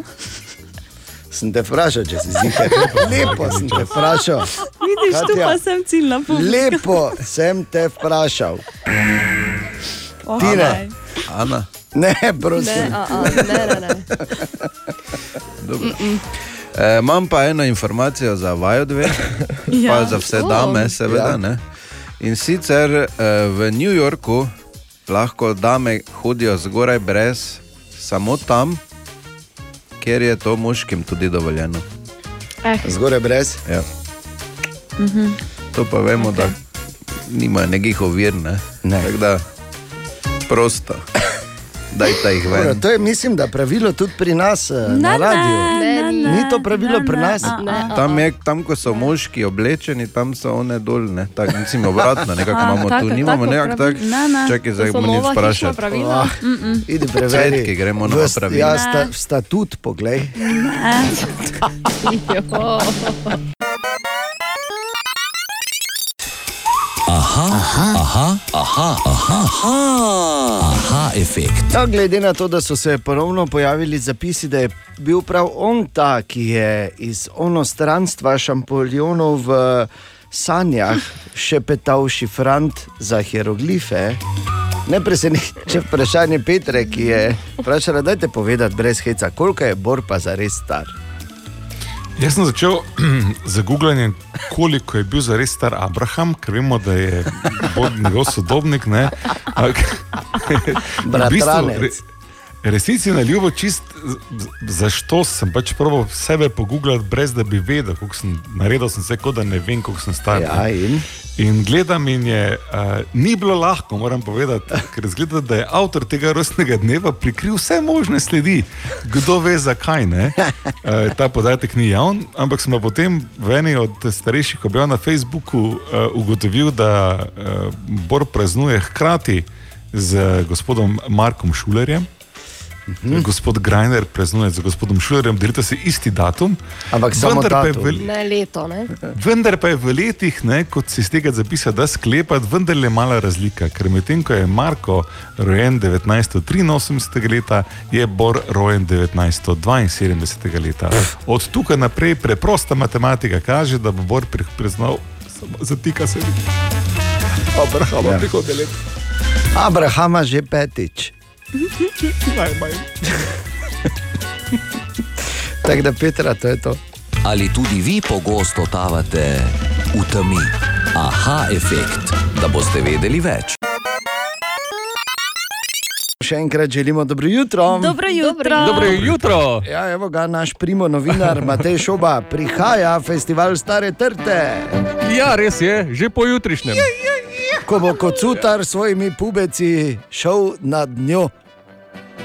Sem te vprašal, če si ziger. [LAUGHS] Lepo sem te vprašal. Vidiš, tu Katja, pa sem ciljna publika. Lepo sem te vprašal. Oh, Tine. daj. Ana, Ne, Ne, prosim. a, a, ne, ne, ne. dobro. E, imam pa eno informacijo za vaju dve, [LAUGHS] Ja. pa za vse O. dame, seveda. Ja. Ne? In sicer e, v New Yorku lahko dame hodijo zgoraj brez, samo tam, kjer je to moškim tudi dovoljeno. Eh, Zgoraj brez. Ja. Mhm. To pa vemo, okay. da nimajo nekih ovir, ne. Ne. Tako da prosto, dajte jih Dobro, ven. to je, mislim, da pravilo tudi pri nas eh, na Ne, radiju. ne, Ne, ne, Ni to pravilo ne, pri ne, nas? a. Tam, je, tam, ko so moški oblečeni, tam so one dol, ne? tako mislim, obratno, nekako imamo tu, nimamo nekako tako. ne, ne. Čakaj, zdaj bomo nič nova hišna vprašati. pravila. Ah, Idi Cvetki preveri. gremo na pravila. Ja, sta, statut, poglej. [LAUGHS] Aha, aha, aha, aha, aha, aha, aha efekt. No, glede na to, da so se ponovno pojavili zapisi, da je bil prav on ta, ki je iz onostranstva šampoljonov v sanjah šepetal šifrant za hieroglife. Ne preseneča vprašanje Petre, ki je vprašala, dajte povedati brez heca, koliko je Bor pa za res star. Jaz sem začel [CLEARS THROAT] z googlanjem, koliko je bil zares star Abraham, ker vemo, da je njegov sodobnik. ne. [LAUGHS] V bistvu, Resnici na ljubo, čist zašto sem pač prvo sebe pogooglati, brez da bi vedel, koliko sem naredil, sem se kot da ne vem, koliko sem star. Ja, in? In gledam, in je, uh, ni bilo lahko, moram povedati, ker zgleda, da je avtor tega rojstnega dneva prikril vse možne sledi. Kdo ve, zakaj ne. Uh, ta podatek ni javn, ampak sem potem v eni od starejših objav na Facebooku uh, ugotovil, da uh, Bor praznuje hkrati z gospodom Markom Šulerjem. Mhm. Gospod Grajner praznuje z gospodom Šulerjem, delite se isti datum. Ampak samo vendar pa datum. vel- Ne leto, ne? Vendar pa je v letih, ne, kot se iz tega zapisa da sklepati, vendar je mala razlika. Ker medtem ko je Marko rojen 1983 leta, je Bor rojen 1972 leta. Od tukaj naprej preprosta matematika kaže, da bo Bor priznal, samo zatika se vidi. Abrahama ja. prihodnje leto. Abrahama že petič. Najmanj. [LAUGHS] Tako da Petra, to je to. Ali tudi vi pogosto totavate v temi? Aha efekt, da boste vedeli več. Še enkrat želimo dobro jutro. Dobro jutro. Dobro jutro. Ja, evo ga naš primo novinar Matej Šoba, prihaja festival Stare Trte. Ja, res je, že pojutrišnjem. Ko bo kot sutar s svojimi pubeci šel nad njo.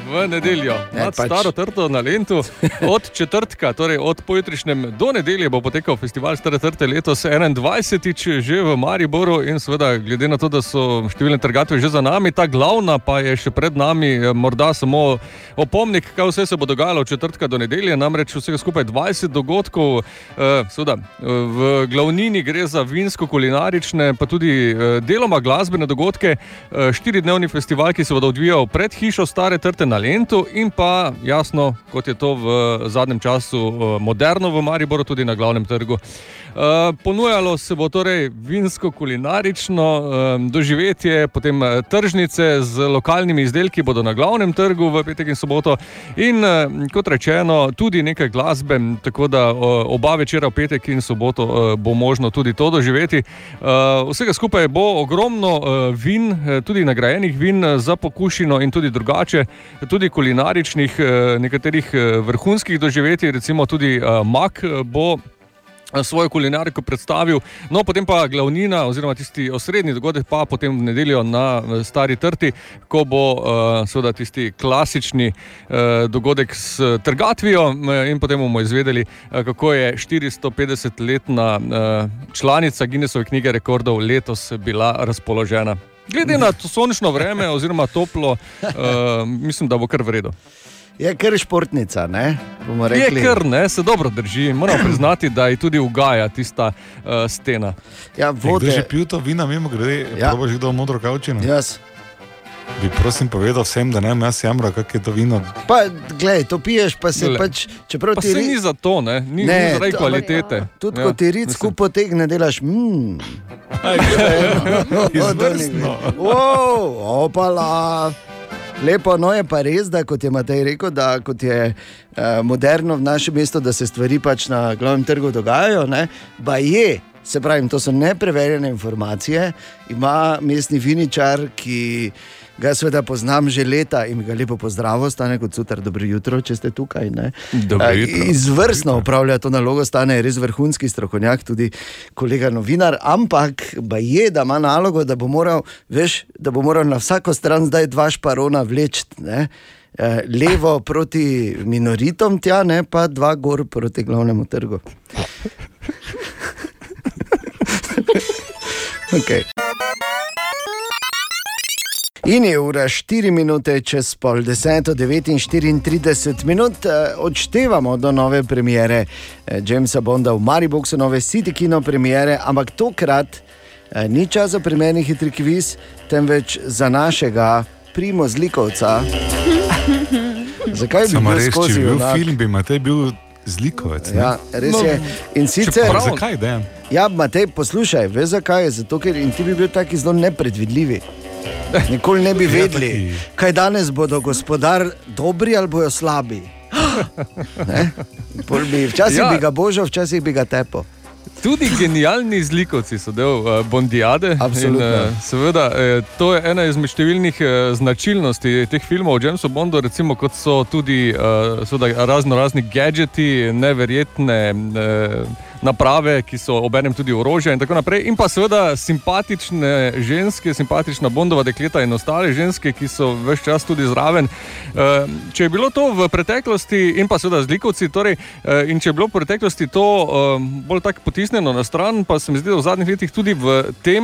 V nedeljo, Ne, nad pač- staro trto na Lendu, od četrtka, torej od pojutrišnjem do nedelje, bo potekal festival Stare trte letos 21. že v Mariboru. In seveda, glede na to, da so številne trgatve že za nami, ta glavna pa je še pred nami, eh, morda samo opomnik, kaj vse se bo dogajalo od četrtka do nedelje. Namreč vsega skupaj 20 dogodkov, eh, seveda, eh, v glavnini gre za vinsko-kulinarične, pa tudi eh, deloma glasbene dogodke. Eh, Štiridnevni festival, ki se bo odvijal pred hišo Stare trte na Lendu in pa jasno, kot je to v zadnjem času eh, moderno v Mariboru, tudi na glavnem trgu. Uh, ponujalo se bo torej vinsko-kulinarično um, doživetje, potem tržnice z lokalnimi izdelki bodo na glavnem trgu v petek in soboto, in kot rečeno, tudi nekaj glasbe, tako da oba večera v petek in soboto bo možno tudi to doživeti. Vsega skupaj bo ogromno vin, tudi nagrajenih vin za pokušino in tudi drugače, tudi kulinaričnih, uh, nekaterih uh, vrhunskih doživetij, recimo tudi uh, mak bo svojo kulinariko predstavil. No, potem pa glavnina, oziroma tisti osrednji dogodek, pa potem v nedeljo na eh, Stari Trti, ko bo uh, seveda tisti klasični uh, dogodek s trgatvijo, eh, in potem bomo izvedeli, uh, kako je 450-letna uh, članica Guinnessove knjige rekordov letos bila razpoložena. Glede na to sončno vreme, oziroma toplo, uh, mislim, da bo kar v redu. Je kar športnica, ne? Je kar ne, se dobro drži. Moram priznati, da je tudi ugaja tista uh, stena. Ja, Kdo je že pil to vino, mimo grede, Ja. ja. probaš kdo modro kavčino? Jaz. Bi prosim povedal vsem, da ne bom jaz jamral, kak je to vino. Pa, gledaj, to piješ, pa se pač, čeprav Pa ti se ri- ni za to, ne? ni, ni zaradi kvalitete. Tudi Ja, ja, ko ti ric mislim. skupaj potegne, delaš. Mm. [LAUGHS] Izvrstno. wow, opala. Lepo, no je pa res, da kot je Matej rekel, da kot je uh, moderno v našem mestu, da se stvari pač na glavnem trgu dogajajo. Ne? Pa je, se pravi, to so nepreverjene informacije. Ima mestni viničar, ki ga seveda poznam že leta in ga lepo pozdravljam, stane kot sutar, dobro jutro, če ste tukaj. Eh. Izvrstno upravlja to nalogo, stane je res vrhunski strokovnjak, tudi kolega novinar, ampak je, da ima nalogo, da bo moral, veš, da bo moral na vsako stran zdaj dva šparona vleči. Eh, Levo proti minoritom, tja, ne, pa dva gor proti glavnemu trgu. [LAUGHS] okay. In je ura 4 minute čez pol deseto, 39 minut, eh, odštevamo do nove premiere eh, Jamesa Bonda v Mariboku, nove City Kino premiere, ampak tokrat eh, ni čas za primerni hitri kviz, temveč za našega primo zlikovca. [LAUGHS] Zakaj bi bil skozi bi bil film, bi Matej bil zlikovec. ne? Ja, res je. In sicer, Čeprav- Zakaj, Dejan? Ja, Matej, poslušaj, veš zakaj? Zato, ker in ti bi bil taki zelo nepredvidljivi. Nikoli ne bi Ja, vedeli, kaj danes bodo gospodar dobri ali bojo slabi. [GASPS] Bi, včasih Ja. bi ga božal, včasih bi ga tepo. Tudi genialni zlikovci so del uh, Bondiade. Absolutno. In, uh, seveda, eh, to je ena izmed številnih uh, značilnosti teh filmov o Jamesu Bondu, recimo, kot so tudi uh, seveda, razno razni gadgeti, neverjetne. Uh, Naprave, ki so obenem tudi orožje, in tako naprej, in pa seveda simpatične ženske, simpatična Bondova dekleta in ostale ženske, ki so vse čas tudi zraven. Eh, Če je bilo to v preteklosti, in pa seveda zlikovci, torej, eh, in če je bilo v preteklosti to eh, bolj tako potisnjeno na stran, pa se mi zdi, da v zadnjih letih tudi v tem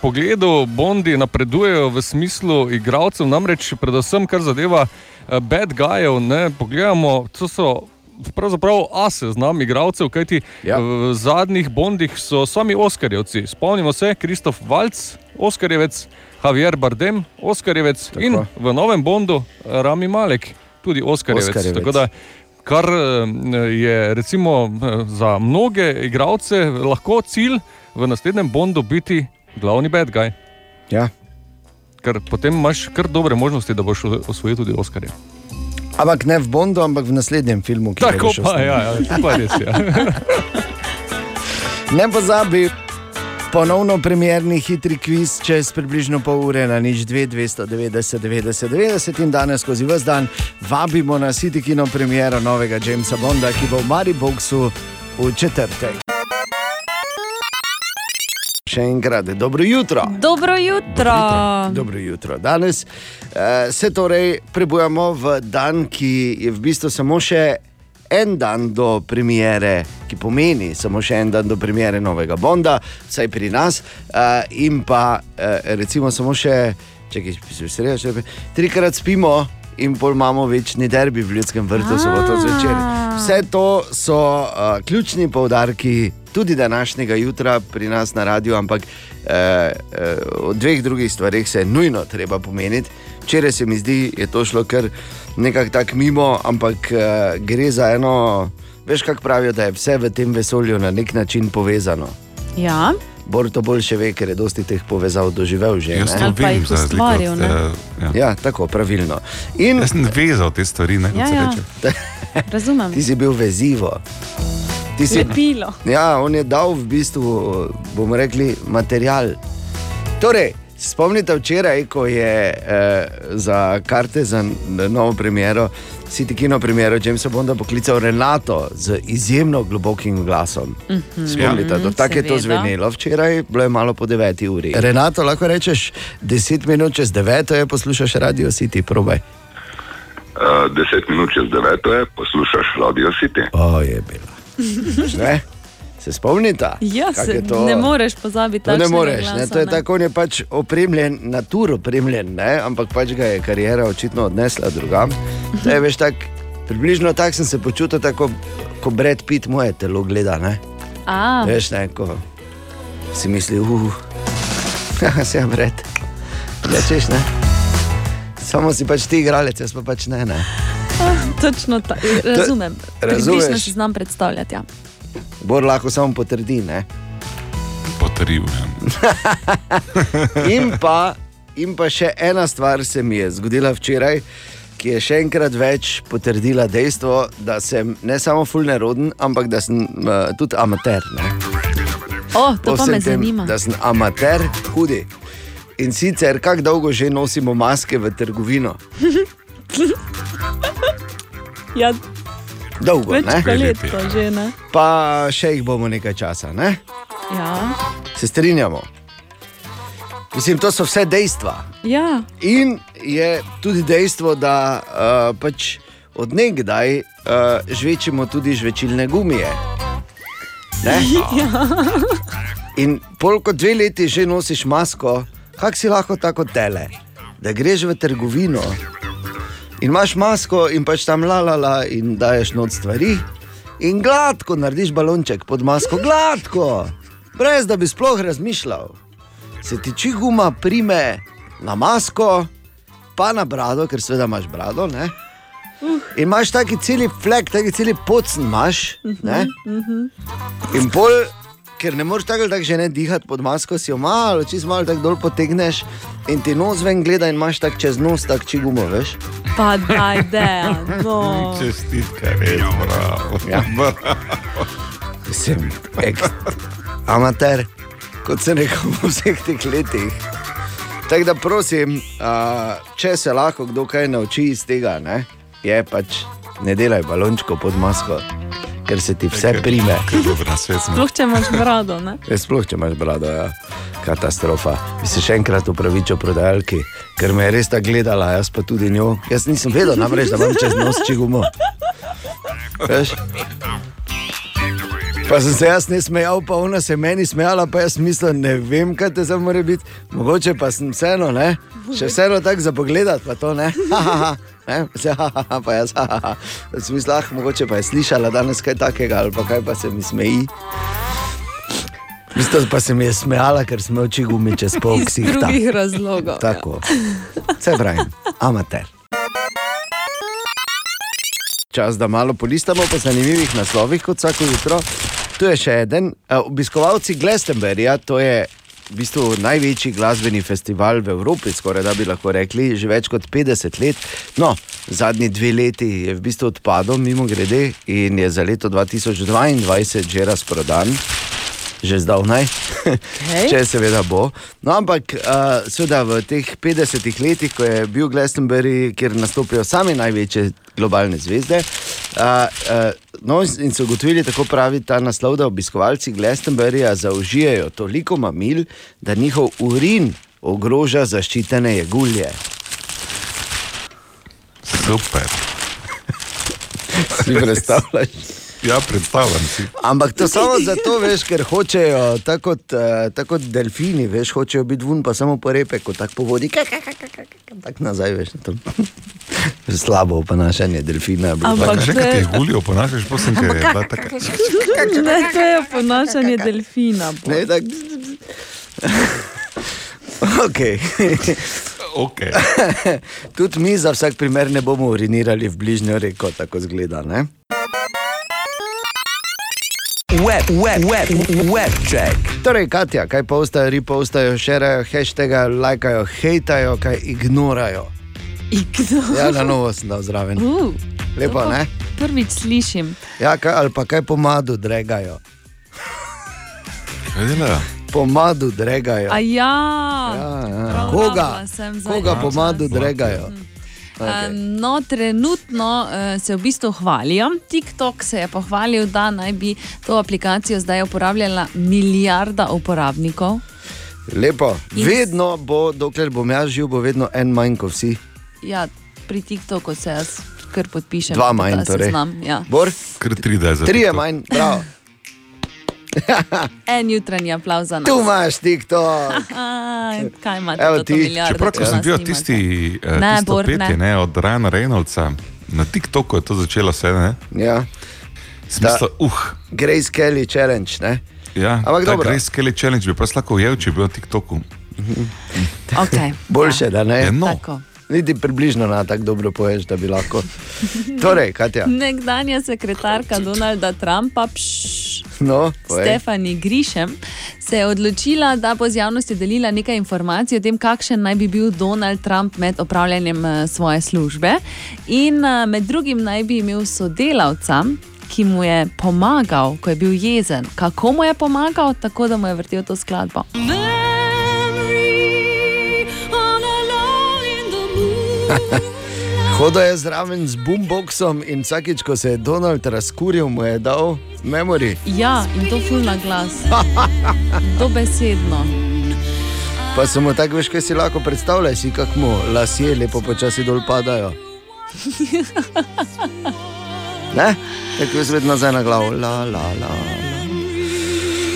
pogledu Bondi napredujejo v smislu igralcev, namreč predvsem kar zadeva bad guyev. ne, Pogledamo, to so. Pravzaprav ase znam igralcev, kajti ja. v zadnjih Bondih so sami Oskarjevci. Spomnimo se, Kristof Valc, Oskarjevec, Javier Bardem, Oskarjevec Tako. in v novem Bondu Rami Malek, tudi Oskarjevec. Oskarjevec. Tako da, kar eh, je recimo eh, za mnoge igralce lahko cilj v naslednjem Bondu biti glavni bad guy. Ja. Ker potem imaš kar dobre možnosti, da boš osvojil tudi Oskarje. Ampak ne v Bondu, ampak v naslednjem filmu. ki ga Tako pa, ja, ja, pa res je. Ja. [LAUGHS] Ne pozabi, Ponovno premjerni hitri kviz čez približno pol ure na nič 2, 290, 90, 90 in danes skozi vse dan vabimo na City Kino premiero novega Jamesa Bonda, ki bo v Mariboku v četrtek. Še enkrat, dobro jutro. Dobro jutro. Dobro jutro. Danes uh, se torej prebujamo v dan, ki je v bistvu samo še en dan do premiere, ki pomeni samo še en dan do premiere novega Bonda, vsaj pri nas, uh, in pa uh, recimo samo še, če se srečaš, trikrat spimo. In pol imamo večni derbi v Ljudskem vrtu, soboto zvečer. Vse to so uh, ključni poudarki tudi današnjega jutra pri nas na radiju, ampak eh, eh, o dveh drugih stvareh se je nujno treba pomeniti. Včeraj se mi zdi, je to šlo kar nekako tako mimo, ampak eh, gre za eno, veš, kako pravijo, da je vse v tem vesolju na nek način povezano. Ja, Bor to boljše ve, ker je dosti teh povezav doživel že. Jaz ne? to vem, jih ustvaril, od, ne? eh, ja. Ja, tako, pravilno. In Jaz sem vezal te stvari, ne Ja, ja. reče. [LAUGHS] razumem. ti si bil vezivo. Ti si, Lepilo. Ja, on je dal v bistvu, bomo rekli, material. Torej, spomnite včeraj, ko je eh, za karte za novo premiero, City Kino premiero Jamesa Bonda poklical Renato z izjemno globokim glasom. Mhm. Spomnite, do tako je to zvenelo včeraj, bilo je malo po 9 uri. Renato, lahko rečeš 10 minut čez 9, je poslušaš radio City, probaj. Uh, deset minut čez deveto je, poslušaš Radio City. O, je bila. [LAUGHS] Ne? Se spomnite? Ja, se, je to? ne moreš pozabiti To ne moreš, glasa, ne? to je tako, on je pač opremljen, natur opremljen, ne? ampak pač ga je karijera očitno odnesla drugam. To je veš tak, približno tako sem se počutil, tako ko Brad Pitt moje telo gleda. Ne? A, Veš, ne, ko si misli, uh, se je Brad, rečeš ne. Samo si pač ti igralec, jaz pa pač ne. ne. Točno tako. Razumem. Približno si znam predstavljati. Ja. Bor lahko samo potrdi. Ne? Potrjujem. [LAUGHS] In pa, in pa še ena stvar se mi je zgodila včeraj, ki je še enkrat več potrdila dejstvo, da sem ne samo fulneroden, ampak da sem uh, tudi amater. Ne? O, to Po pa me tem, zanima. Da sem amater, hudi. In sicer, kako dolgo že nosimo maske v trgovino? [LAUGHS] Ja, Dolgo, več ne? kot leto že ne. Pa še jih bomo nekaj časa, ne? Ja. Se strinjamo. Mislim, to so vse dejstva. Ja. In je tudi dejstvo, da uh, pač odnegdaj uh, žvečimo tudi žvečilne gumije. Ne? [LAUGHS] ja. In pol kot dve leti že nosiš masko, kako si lahko tako tele, da greš v trgovino in imaš masko in pač tam la la la in daješ noč stvari. In gladko narediš balonček pod masko, gladko, brez da bi sploh razmišljal. Se ti či guma prime na masko, pa na brado, ker seveda imaš brado. Ne? In imaš taki celi flek, taki celi pocn imaš. Ne? In pol, ker ne moreš tako ali tako že ne dihati pod masko, si jo malo, čez malo tako dol potegneš in ti nos ven gleda in imaš tako čez nos, tako či gumo, veš. Pa daj, deja. No. [LAUGHS] Čestitke, res, bravo. Ja. [LAUGHS] Sem ek, amater, kot se rekel v vseh teh letih. Tako da prosim, če se lahko kdo kaj nauči iz tega, ne, je pač ne delaj balončko pod masko, ker se ti vse prime. Sploh če imaš brado, ne? Ja, [LAUGHS] Sploh če imaš brado, ja. katastrofa. Bi se še enkrat upravičil prodajalki, ker me je res tako gledala, jaz pa tudi njo. Jaz nisem vedel, namreč, da imam čez nos čigumo. Veš? Pa sem se jaz ne smejal, pa ona se je meni smejala, pa jaz mislim, ne vem, kaj te zdaj mora biti. Mogoče pa sem vseeno, ne? še vseeno tako za pogled, pa to ne. [LAUGHS] Ne, ha, ha, pa jaz, ha. [LAUGHS] V smislu, ah, mogoče pa je slišala danes kaj takega, ali pa kaj pa se mi smeji. Isto pa se mi je smejala, ker smo oči gumi čez pol Iz ksihta. drugih razlogov. Tako. Vse pravim, amater. Čas, da malo polistamo po zanimivih naslovih, kot vsako jutro. Tu je še en. Eh, Obiskovalci Glastonburyja, to je v bistvu največji glasbeni festival v Evropi, skoraj da bi lahko rekli, že več kot 50 let. No, zadnji dve leti je v bistvu odpadel, mimo grede, in je za leto 2022 že razprodan. Že zdavnaj, Okej. [LAUGHS] če seveda bo. No, ampak uh, seveda v teh 50 letih, ko je bil Glastonbury, kjer nastopijo same največje globalne zvezde. Uh, uh, no, in so ugotovili, tako pravi ta naslov, da obiskovalci Glastonburyja zaužijajo toliko mamil, da njihov urin ogroža zaščitene jegulje. Super. [LAUGHS] Si predstavljaš? Ja, predstavljam si. Ampak to samo zato, veš, ker hočejo, tako kot, uh, tako kot delfini, veš, hočejo biti vun, pa samo po repe, ko tako po vodi, tako nazaj, veš. na tom. [LAUGHS] Slabo oponašanje delfina. je bilo. Ampak Že to kaj je- Julio ponašaš, prosim, ker je bila taka. Ne, to je ponašanje delfina. bo. Ne, tak... Okay. Okay. [LAUGHS] Tudi mi za vsak primer ne bomo urinirali v bližnjo reko, tako zgleda. Ne? Web, web, web, web check. Torej, Katja, kaj postajo, repostajo, šerajo, hashtaga, lajkajo, hejtajo, kaj ignorajo. Ignorajo. Ja, na novo sem dal zraven. Uh, Lepo, ne? Prvič slišim. Ja, kaj, ali pa kaj pomadu dregajo. Kaj delajo? Pomadu dregajo. A ja, ja. Koga? za Koga eno pomadu dregajo? Okay. No, trenutno uh, se v bistvu hvalijo. TikTok se je pohvalil, da naj bi to aplikacijo zdaj uporabljala milijarda uporabnikov. Lepo. In- Vedno bo, dokler bom jaz živel, bo vedno en manj kot vsi. Ja, pri TikToku se jaz kar podpišem. Dva manj, torej. seznam, Ja. Bor? Kar tri da je za Trije TikTok. manj, prav. [LAUGHS] En jutranji aplauz za nas. Tu imaš TikTok. [LAUGHS] Aj, Kaj imate Evo ti. milijardo? Čeprav, ko sem nimate? tisti, eh, Ne, tisto Bor, petje ne. ne, od Ryana Reynoldsa, na TikToku je to začelo se. Ne? Ja. Smisla, uh. Grace Kelly challenge, ne? Ja, Ampak dobro. Grace Kelly challenge bi pa lahko ujel, če bi bil na TikToku. Okay. Boljše, da ne. Ja, no. Tako. Niti približno na tako dobro poješ, da bi lahko. Torej, Katja, Nekdanja sekretarka Donalda Trumpa, pš, no, povej. Stefani Grišem, se je odločila, da bo z javnostjo delila nekaj informacij o tem, kakšen naj bi bil Donald Trump med opravljanjem eh, svoje službe. In eh, med drugim naj bi imel sodelavca. Ki mu je pomagal, ko je bil jezen. Kako mu je pomagal, tako da mu je vrtel to skladbo. [LAUGHS] Hodil je zraven z boomboxom in vsakič, ko se je Donald razkuril, mu je dal memori. Ja, in to fulna glas. [LAUGHS] Dobesedno. Pa samo tako veš, kaj si lahko predstavljaj, si kako mu lasje lepo počasi dol padajo. [LAUGHS] Ne? Tako je svet nazaj na glavo. La, la, la.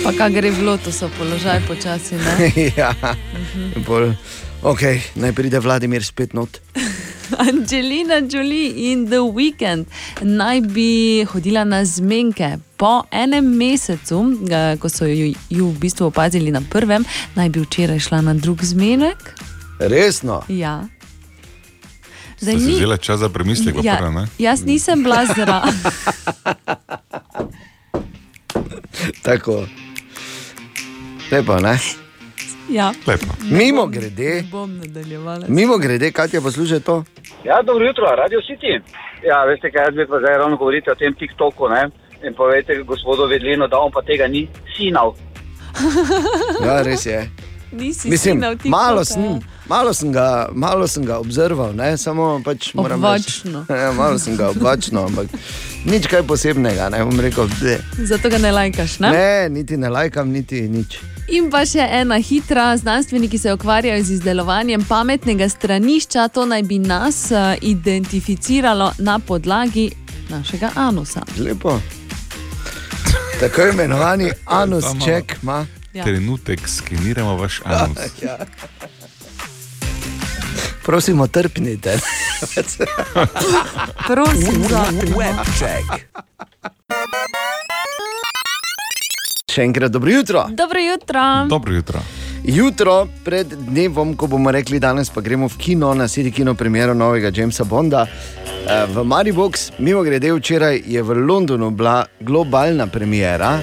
Pa kaj gre v loto, so položaj počasi. Ne? ja. In pol, ok, naj pride Vladimir spet not. [LAUGHS] Angelina Jolie in The Weeknd naj bi hodila na zmenke. Po enem mesecu, ko so ju, ju v bistvu opazili na prvem, naj bi včeraj šla na drug zmenek. Resno. Ja. Ste si vzeli čas za premislek, ja, pa ne? jaz nisem bila zraven. [LAUGHS] Tako. Lepo, ne? Ja. Lepo. Mimo grede, mimo grede, Katja posluša to. Ja, dobro jutro, Radio City. Ja, veste, kaj jaz bi pa zdaj ravno govoriti o tem TikToku. Ne? In povejte gospodu Vedlinu, da on pa tega ni sinal. [LAUGHS] Ja, res je. Nisi Mislim, sinal TikToka, malo ja. sem, malo sem ga, malo sem ga obzerval, ne? samo pač moram Obvačno. reči. [LAUGHS] Ja, malo sem ga obvačno, ampak nič kaj posebnega, ne bom rekel. De. Zato ga ne lajkaš, ne? Ne, niti ne lajkam, niti nič. In pa še ena hitra, znanstveniki se ukvarjajo z izdelovanjem pametnega stranišča, to naj bi nas eh, identificiralo na podlagi našega anusa. Lepo. Tako imenovani [LAUGHS] anus check ima. Ja. Trenutek skeniramo vaš [LAUGHS] anus. Ja. Prosimo, trpnite. Prosim za [LAUGHS] web check. Še enkrat dobro jutro. Dobro jutro. Dobro jutro. Jutro pred dnevom, ko bomo rekli danes, pa gremo v kino na sedi kino premiero novega Jamesa Bonda. eh, V Maribox, mimo grede, včeraj je v Londonu bila globalna premiera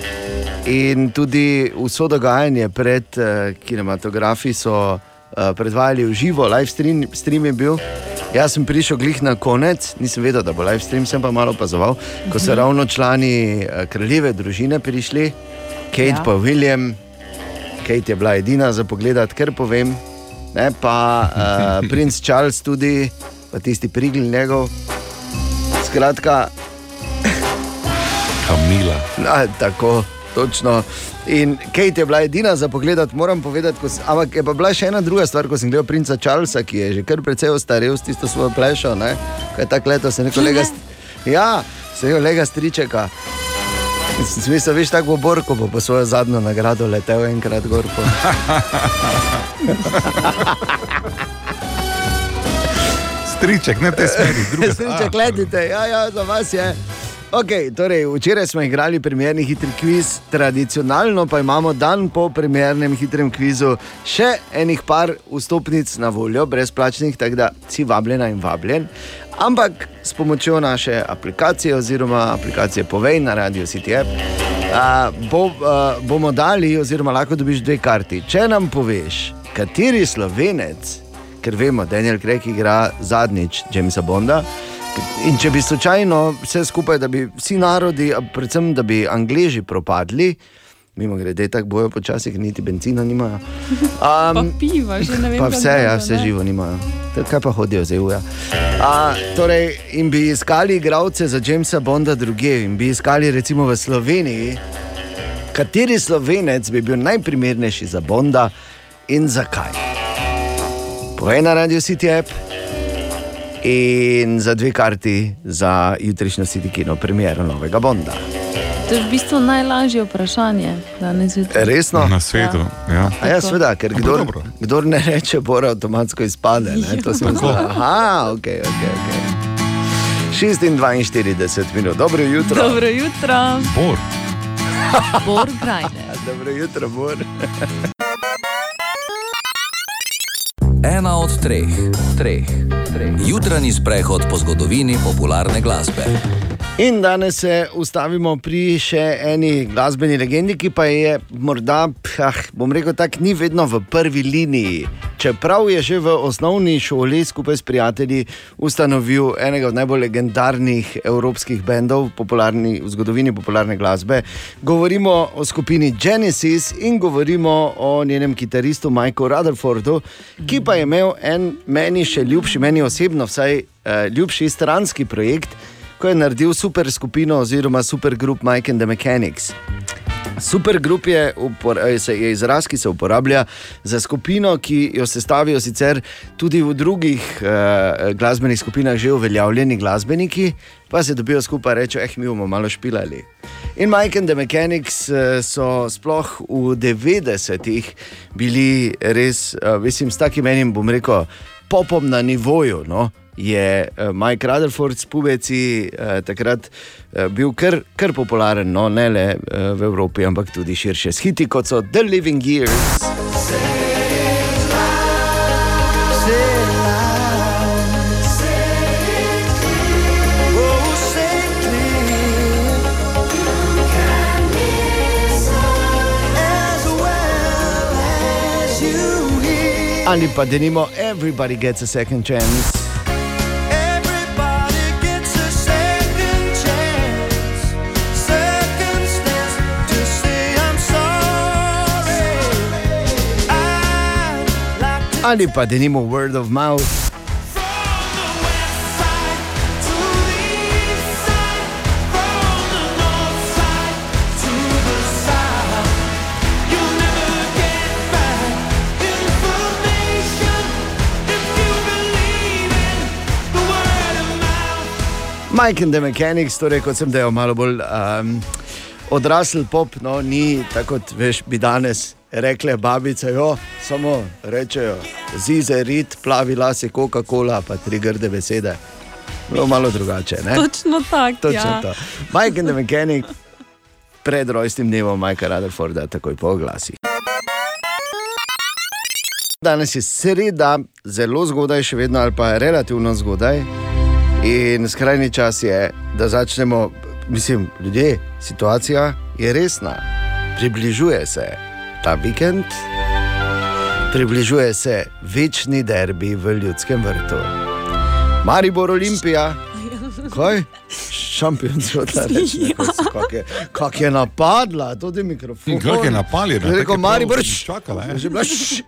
in tudi vso dogajanje pred eh, kinematografi so eh, predvajali v živo, live stream, stream je bil. Jaz sem prišel glih na konec, nisem vedel, da bo live stream, sem pa malo opazoval, ko so ravno člani kraljeve družine prišli, Kate Ja. ja. pa William, Kate je bila edina za pogled, ker povem, ne, pa uh, [LAUGHS] princ Charles tudi, pa tisti prigl njegov. Skratka, Kamila. A, tako, točno. In Kate je bila edina za pogled, moram povedati, sem, ampak je pa bila še ena druga stvar, ko sem gledal princa Charlesa, ki je že kar precej ostarel s tisto svojo plešo. Ne? Kaj je tako leto, se neko lega. Ja, se je lega stričeka. Mislil, veš, tako bo Borko bo po svojo zadnjo nagrado letel enkrat gor. Po. [LAUGHS] Striček, ne te smeri, [LAUGHS] Striček, letite, ja, ja, za vas je. Okay, torej, včeraj smo igrali premjerni hitri kviz, tradicionalno pa imamo dan po premjernem hitrem kvizu še enih par vstopnic na voljo, brezplačnih, tako da si vabljena in vabljen. Ampak s pomočjo naše aplikacije oziroma aplikacije Povej na Radio City App a, bo, a, bomo dali, oziroma lahko dobiš dve karti. Če nam poveš, kateri slovenec, ker vemo, Daniel Craig igra zadnjič Jamesa Bonda. In če bi slučajno vse skupaj, da bi vsi narodi, predvsem da bi Angleži propadli, mimo grede, tako bojo počasi, ker niti benzina nimajo. [LAUGHS] Pa Um, piva, že ne vem. pa vse, ja, vse ne? živo nimajo. Kaj pa hodijo z EU. Ja. A, torej, in bi iskali igralce za Jamesa Bonda druge, in bi iskali recimo v Sloveniji, kateri slovenec bi bil najprimernejši za Bonda in zakaj. Povej na Radio City App in za dve karti za jutrišnjo City Kino premiero novega Bonda. To je v bistvu najlažje vprašanje danes zjutraj. Resno? Na svetu. Ja. A ja, seveda, ker dobro. kdor ne reče, bo avtomatsko izpade. Ne? To Tako. [LAUGHS] zdaj. Aha, ok, ok. okay. 6:42 minut, dobro jutro. Dobro jutro. Bor. Bor Grajner. [LAUGHS] Dobro jutro, Bor. Ena od treh, treh, treh. Jutranji sprehod po zgodovini popularne glasbe. In danes se ustavimo pri še eni glasbeni legendi, ki pa je morda, ah, bom rekel, tako ni vedno v prvi liniji. Čeprav je že v osnovni šoli skupaj s prijatelji ustanovil enega od najbolj legendarnih evropskih bendov popularni, v zgodovini popularne glasbe. Govorimo o skupini Genesis in govorimo o njenem kitaristu Michaelu Rutherfordu, ki pa je imel en meni še ljubši, meni osebno vsaj eh, ljubši stranski projekt ko je naredil super skupino oziroma super grup Mike and the Mechanics. Supergrup je, eh, je izraz, ki se uporablja za skupino, ki jo sestavijo sicer tudi v drugih eh, glasbenih skupinah že uveljavljeni glasbeniki, pa se dobijo skupaj in rečejo: eh, mi bomo malo špilali. In Mike and the Mechanics eh, so sploh v 90-ih bili res, eh, mislim, s takim enim, bom rekel, popom na nivoju. No? Je eh, Mike Rutherford s pubeci eh, takrat eh, bil kar, kar popularen, no? ne le v Evropi, ampak tudi širše. S hiti kot so The Living Years. Ali pa denimo Everybody Gets a Second Chance. Ali pa denimo Word of Mouth. And the Mechanics, torej kot sem dejal, malo bolj um, odrasel pop, no, ni tako, kot veš, bi danes rekle babice, jo, samo rečejo, zize, rit, plavi lasi, Coca-Cola, pa tri grde besede. Bilo malo drugače. Ne? Točno tako. Točno ja. to. The Mechanic pred rojstnim dnevom Majka Rutherforda, takoj po glasih. Danes je sreda, zelo zgodaj, še vedno ali pa relativno zgodaj. In skrajni čas je, da začnemo, mislim, ljudje, situacija je resna. Približuje se ta vikend, približuje se večni derbi v ljudskem vrtu. Maribor Olimpija, Kaj? Šampion so reči. Kak je napadla, tudi mikrofon. Kako je? Je rekel, tako je Mari prav brš. čakala, je. Že bila šš,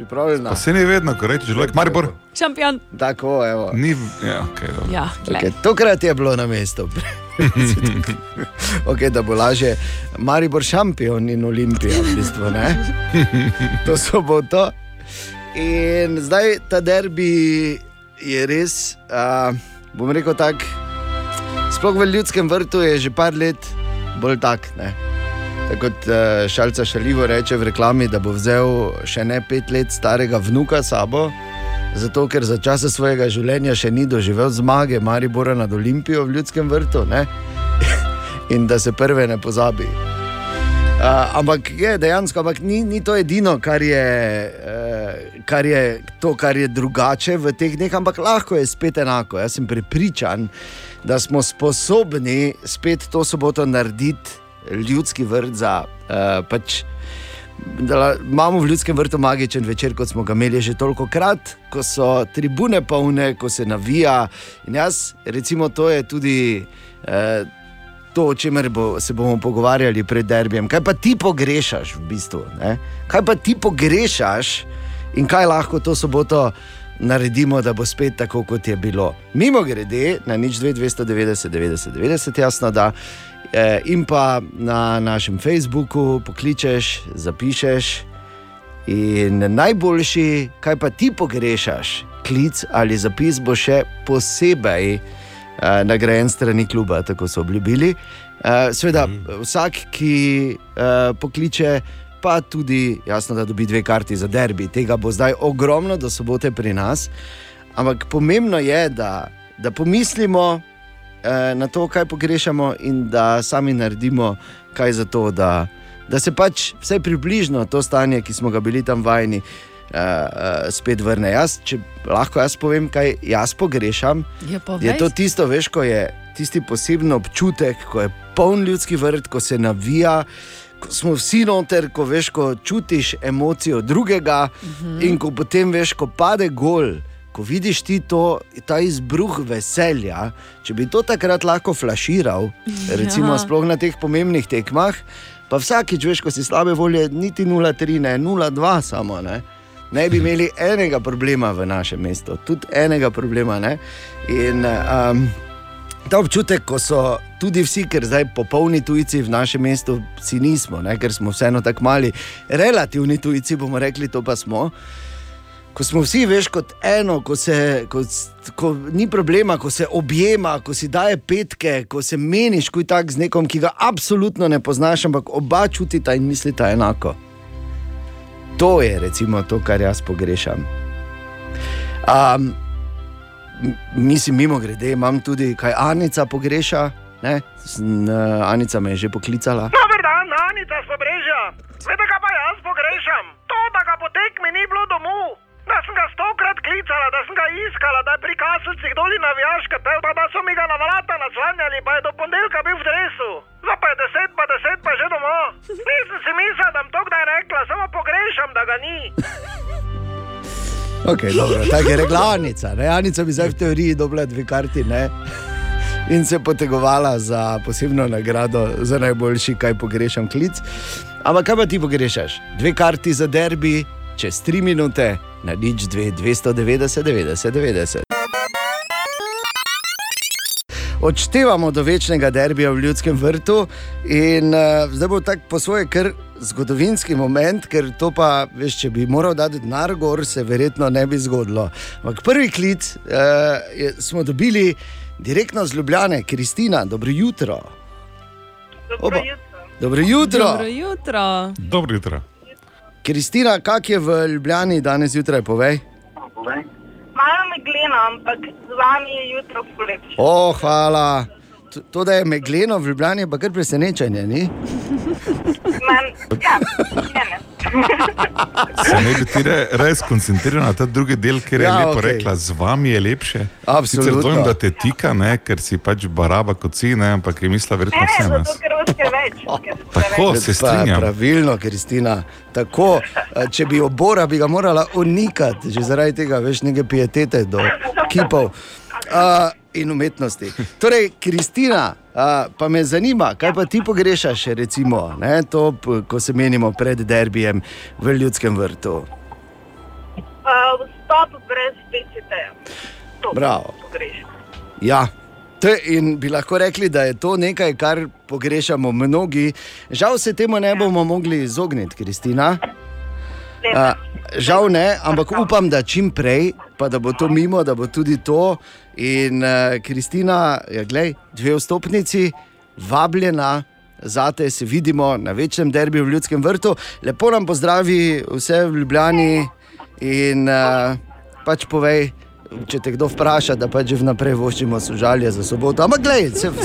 pripravljena. Se ne vedno, ko rečeš, človek, Maribor. Šampion. Tako, evo. Ni, ja, okay, dobro. Ja, glej. Okay, tokrat je bilo na mestu. [LAUGHS] okay, da bo lažje. Maribor šampion in Olimpija, v bistvu. Ne? [LAUGHS] To soboto. In zdaj ta derbi je res, uh, bom rekel tako, sploh v ljudskem vrtu je že par let bolj tak. Ne? Tako kot uh, šalca šalivo reče v reklami, da bo vzel še ne pet let starega vnuka sabo, zato ker za časa svojega življenja še ni doživel zmage Maribora nad Olimpijo v ljudskem vrtu ne? [LAUGHS] in da se prve ne pozabi. Uh, ampak je dejansko, ampak ni, ni to edino, kar je, uh, kar je to, kar je drugače v teh dneh, ampak lahko je spet enako. Jaz sem prepričan, da smo sposobni spet to soboto narediti ljudski vrt za uh, pač. Da imamo v ljudskem vrtu magičen večer, kot smo ga imeli že toliko krat, ko so tribune polne, ko se navija. In jaz, recimo, to je tudi eh, to, o čemer bo, se bomo pogovarjali pred derbijem. Kaj pa ti pogrešaš v bistvu? Ne? Kaj pa ti pogrešaš in kaj lahko to soboto naredimo, da bo spet tako, kot je bilo. Mimo grede, na nič 2, 290, 90, 90, jasno da. Eh, In pa na našem Facebooku pokličeš, zapišeš. In najboljši, kaj pa ti pogrešaš, klic ali zapis bo še posebej uh, nagrajen strani kluba, tako so obljubili. Uh, Sveda, mm. vsak, ki uh, pokliče, pa tudi jasno, da dobi dve karti za derbi. Tega bo zdaj ogromno do sobote pri nas. Ampak pomembno je, da, da pomislimo eh, na to, kaj pogrešamo, in da sami naredimo kaj za to, da, da se pač vsaj približno to stanje, ki smo ga bili tam vajeni, eh, eh, spet vrne. Jaz, če lahko jaz povem, kaj jaz pogrešam, Ja, povej. je to tisto, veš, ko je tisti poseben občutek, ko je poln ljudski vrt, ko se navija. Ko smo vsi noter, ko veš, ko čutiš emocijo drugega, uh -huh. in ko potem veš, ko pade gol, ko vidiš ti to, ta izbruh veselja. Če bi to takrat lahko flaširal, recimo Ja. sploh na teh pomembnih tekmah, pa vsakič veš, ko si slabe volje, niti 0,3, ne 0,2 samo. Ne? Ne bi imeli enega problema v našem mestu, tudi enega problema. Ne? In um, ta občutek, ko so tudi vsi, ker zdaj popolni tujci v našem mestu, si nismo, ne? ker smo vseeno tako mali, relativni tujci, bomo rekli, to pa smo. Ko smo vsi, veš, kot eno, ko, se, ko, ko ni problema, ko se objema, ko si daje petke, ko se meniš kot tak z nekom, ki ga absolutno ne poznaš, ampak oba čutita in mislita enako. To je recimo to, kar jaz pogrešam. Um, mislim, mimo grede, imam tudi kaj Anica pogreša. Ne? Anica me je že poklicala. Dober dan, Anica Sobrežja. Veste, kaj pa jaz pogrešam? To, da ga po tekmi ni Okay, dobro, tako je rekla Anica. Ne? Anica bi zdaj v teoriji dobila dve karti ne? in se potegovala za posebno nagrado za najboljši, kaj pogrešam klic. Ampak kaj pa ti pogrešaš? Dve karti za derbi, čez tri minute, na nič dve, 290, 90, 90. Odštevamo do večnega derbija v ljudskem vrtu, in uh, zdaj bo tako po svoje kar zgodovinski moment, ker to pa, veš, če bi moral dati denar gor, se verjetno ne bi zgodilo. Ampak prvi klic uh, je, smo dobili direktno z Ljubljane, Kristina, dobro jutro. Dobro jutro. Dobro jutro. Dobro jutro. Dobro jutro. Kristina, kak je v Ljubljani danes zjutraj, povej? Malo megleno, ampak z vami je jutro polepše. O, hvala. To- To, da je megleno v Ljubljani, je pa kar presenečenje, ni? Man, ja. Se ne [LAUGHS] bi ti re- res koncentriral na ta drugi del, ker je Ja, lepo okay. rekla, z vami je lepše. Absolutno. Sicer dvomim, da te tika, ne, ker si pač baraba kot si, ne, ampak je mislila verjetno vse nas. več. [LAUGHS] Tako več. se strinjam. pravilno, Kristina. Tako, eh, če bi obora, bi ga morala unikati, že zaradi tega, veš, neke pietete do kipov. Uh, in umetnosti. Torej, Kristina, a, pa me zanima, kaj pa ti pogrešaš, recimo, ne, to, ko se menimo pred derbijem v ljudskem vrtu. Uh, vstop brez PCT-ja. Bravo. pogrešam. Ja. In bi lahko rekli, da je to nekaj, kar pogrešamo mnogi. Žal se temu ne bomo mogli izogniti, Kristina. A, žal ne, ampak upam, da čim prej, pa da bo to mimo, da bo tudi to. In uh, Kristina, ja, glej, dve vstopnici, vabljena. Zate se vidimo na večnem derbiju v Ljudskem vrtu. Lepo nam pozdravi vse v Ljubljani in uh, pač povej, če te kdo vpraša, da pač že vnaprej voščimo sožalje za soboto. Ampak glej, se, [LAUGHS]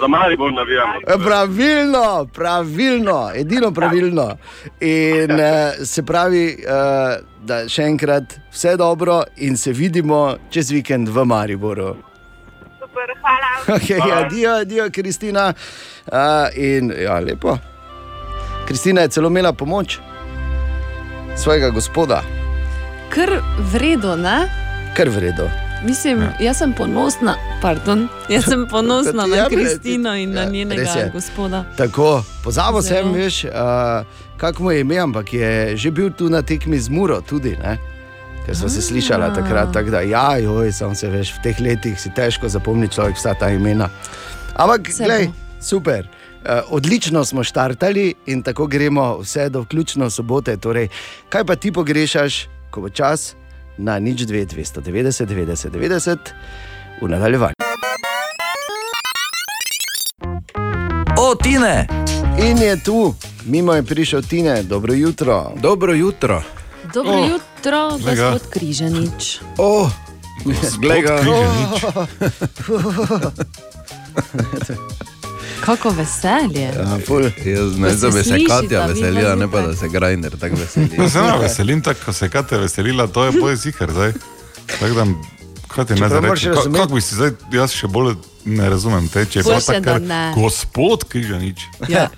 Za Maribor navijamo. Pravilno, pravilno, edino pravilno. In uh, se pravi, uh, da še enkrat vse dobro in se vidimo čez vikend v Mariboru. Super, hvala. Okay, adijo, adijo, Kristina. Uh, in ja, lepo. Kristina je celo imela pomoč svojega gospoda, Kar vredno, ne? kar vredno. Mislim, Ja. jaz sem ponosna, pardon, jaz sem [LAUGHS] ponosna Ja, na bre, Kristino in na ja, res njenega je. gospoda. Tako, pozabo sem, veš, uh, kako mu je ime, ampak je že bil tu na tekmi z Muro, tudi, ne? ker smo se slišali takrat. Tak, da, ja, joj, sem se veš, v teh letih si težko zapomni človek vsa ta imena. Ampak, glej, super. Uh, odlično smo štartali in tako gremo vse do vključno sobote. Torej, kaj pa ti pogrešaš, ko bo čas na nič 2, 290, 90, 90 v nadaljevanju? O, Tine! In je tu, mimo je prišel Tine, dobro jutro. Dobro jutro. Dobro Oh, oh, jutro, gospod Križanič. Oh, glej ga. [LAUGHS] [LAUGHS] Kako veselje. Ja, ful. Jaz ne se vem, da bi se slišita Katja vidva veselila, ne pa da se Grajner tako veseli. No, se ne veselim tako, ko se Katja veselila, to je boje zihar zdaj. Tako da, kaj ti ne Čeprav zdaj moraš reči? Ka- razumeti- Kako bi si zdaj, jaz še bolj ne razumem te, če je pa tako, gospod Križanič. Ja,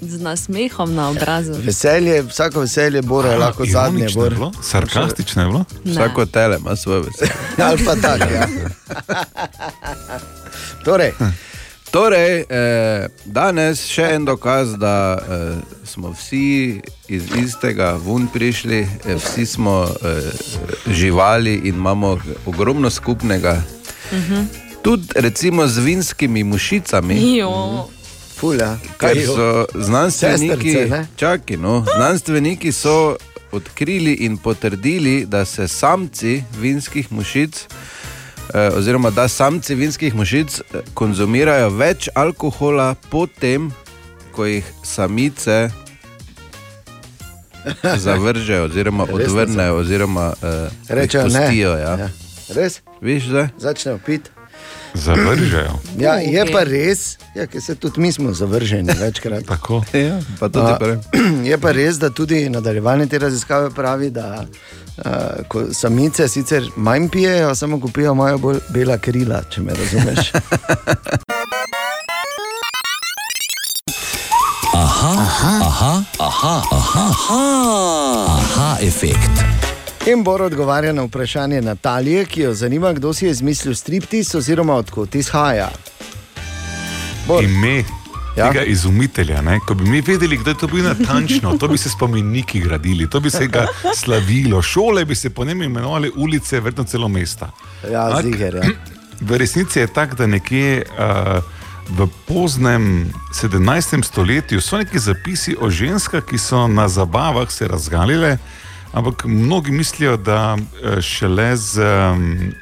z nasmehom na obrazu. [LAUGHS] Veselje, vsako veselje bore je lahko zadnje. bilo? Sarkastično je bilo? Ne. Vsako tele ima svoje veselje. [LAUGHS] Ali pa tako, ja. [LAUGHS] Torej, Torej, eh, danes še en dokaz, da eh, smo vsi iz istega vun prišli, eh, vsi smo eh, živali in imamo ogromno skupnega. Mhm. Tudi recimo z vinskimi mušicami. Jo. Fulja, Ker kaj so znanstveniki, Sestrice, ne? čaki, no, znanstveniki so odkrili in potrdili, da se samci vinskih mušic, oziroma da samci vinskih mušic eh, konzumirajo več alkohola, potem ko jih samice [LAUGHS] zavržejo, oziroma odvrnejo, oziroma eh, Rečejo jih ne. pustijo. Ja. Ja. Res? Viš, zdaj? Začnejo piti. Zavržejo. Ja, je pa res, ja, ker se tudi mi smo zavrženi večkrat. Tako. Ja, pa tudi A. Je pa res, da tudi nadaljevanje te raziskave pravi, da uh, samice sicer manj pijejo, samo ko pijejo, imajo bolj bela krila, če me razumeš. Aha, aha, aha, aha, aha, aha, aha efekt. In Bor odgovarja na vprašanje Natalije, ki jo zanima, kdo si je izmislil striptiz oziroma odkot izhaja. Bor. Ime Ja? tega izumitelja, ne? ko bi mi vedeli, kdo je to bil natančno, to bi se spomeniki gradili, to bi se ga slavilo, šole bi se po njem imenovali ulice, verjetno celo mesta. Ja, Ampak ziger, ja. V resnici je tako, da nekje uh, v poznem 17. stoletju so neki zapisi o ženskah, ki so na zabavah se razgalile, ampak mnogi mislijo, da eh, šele z um,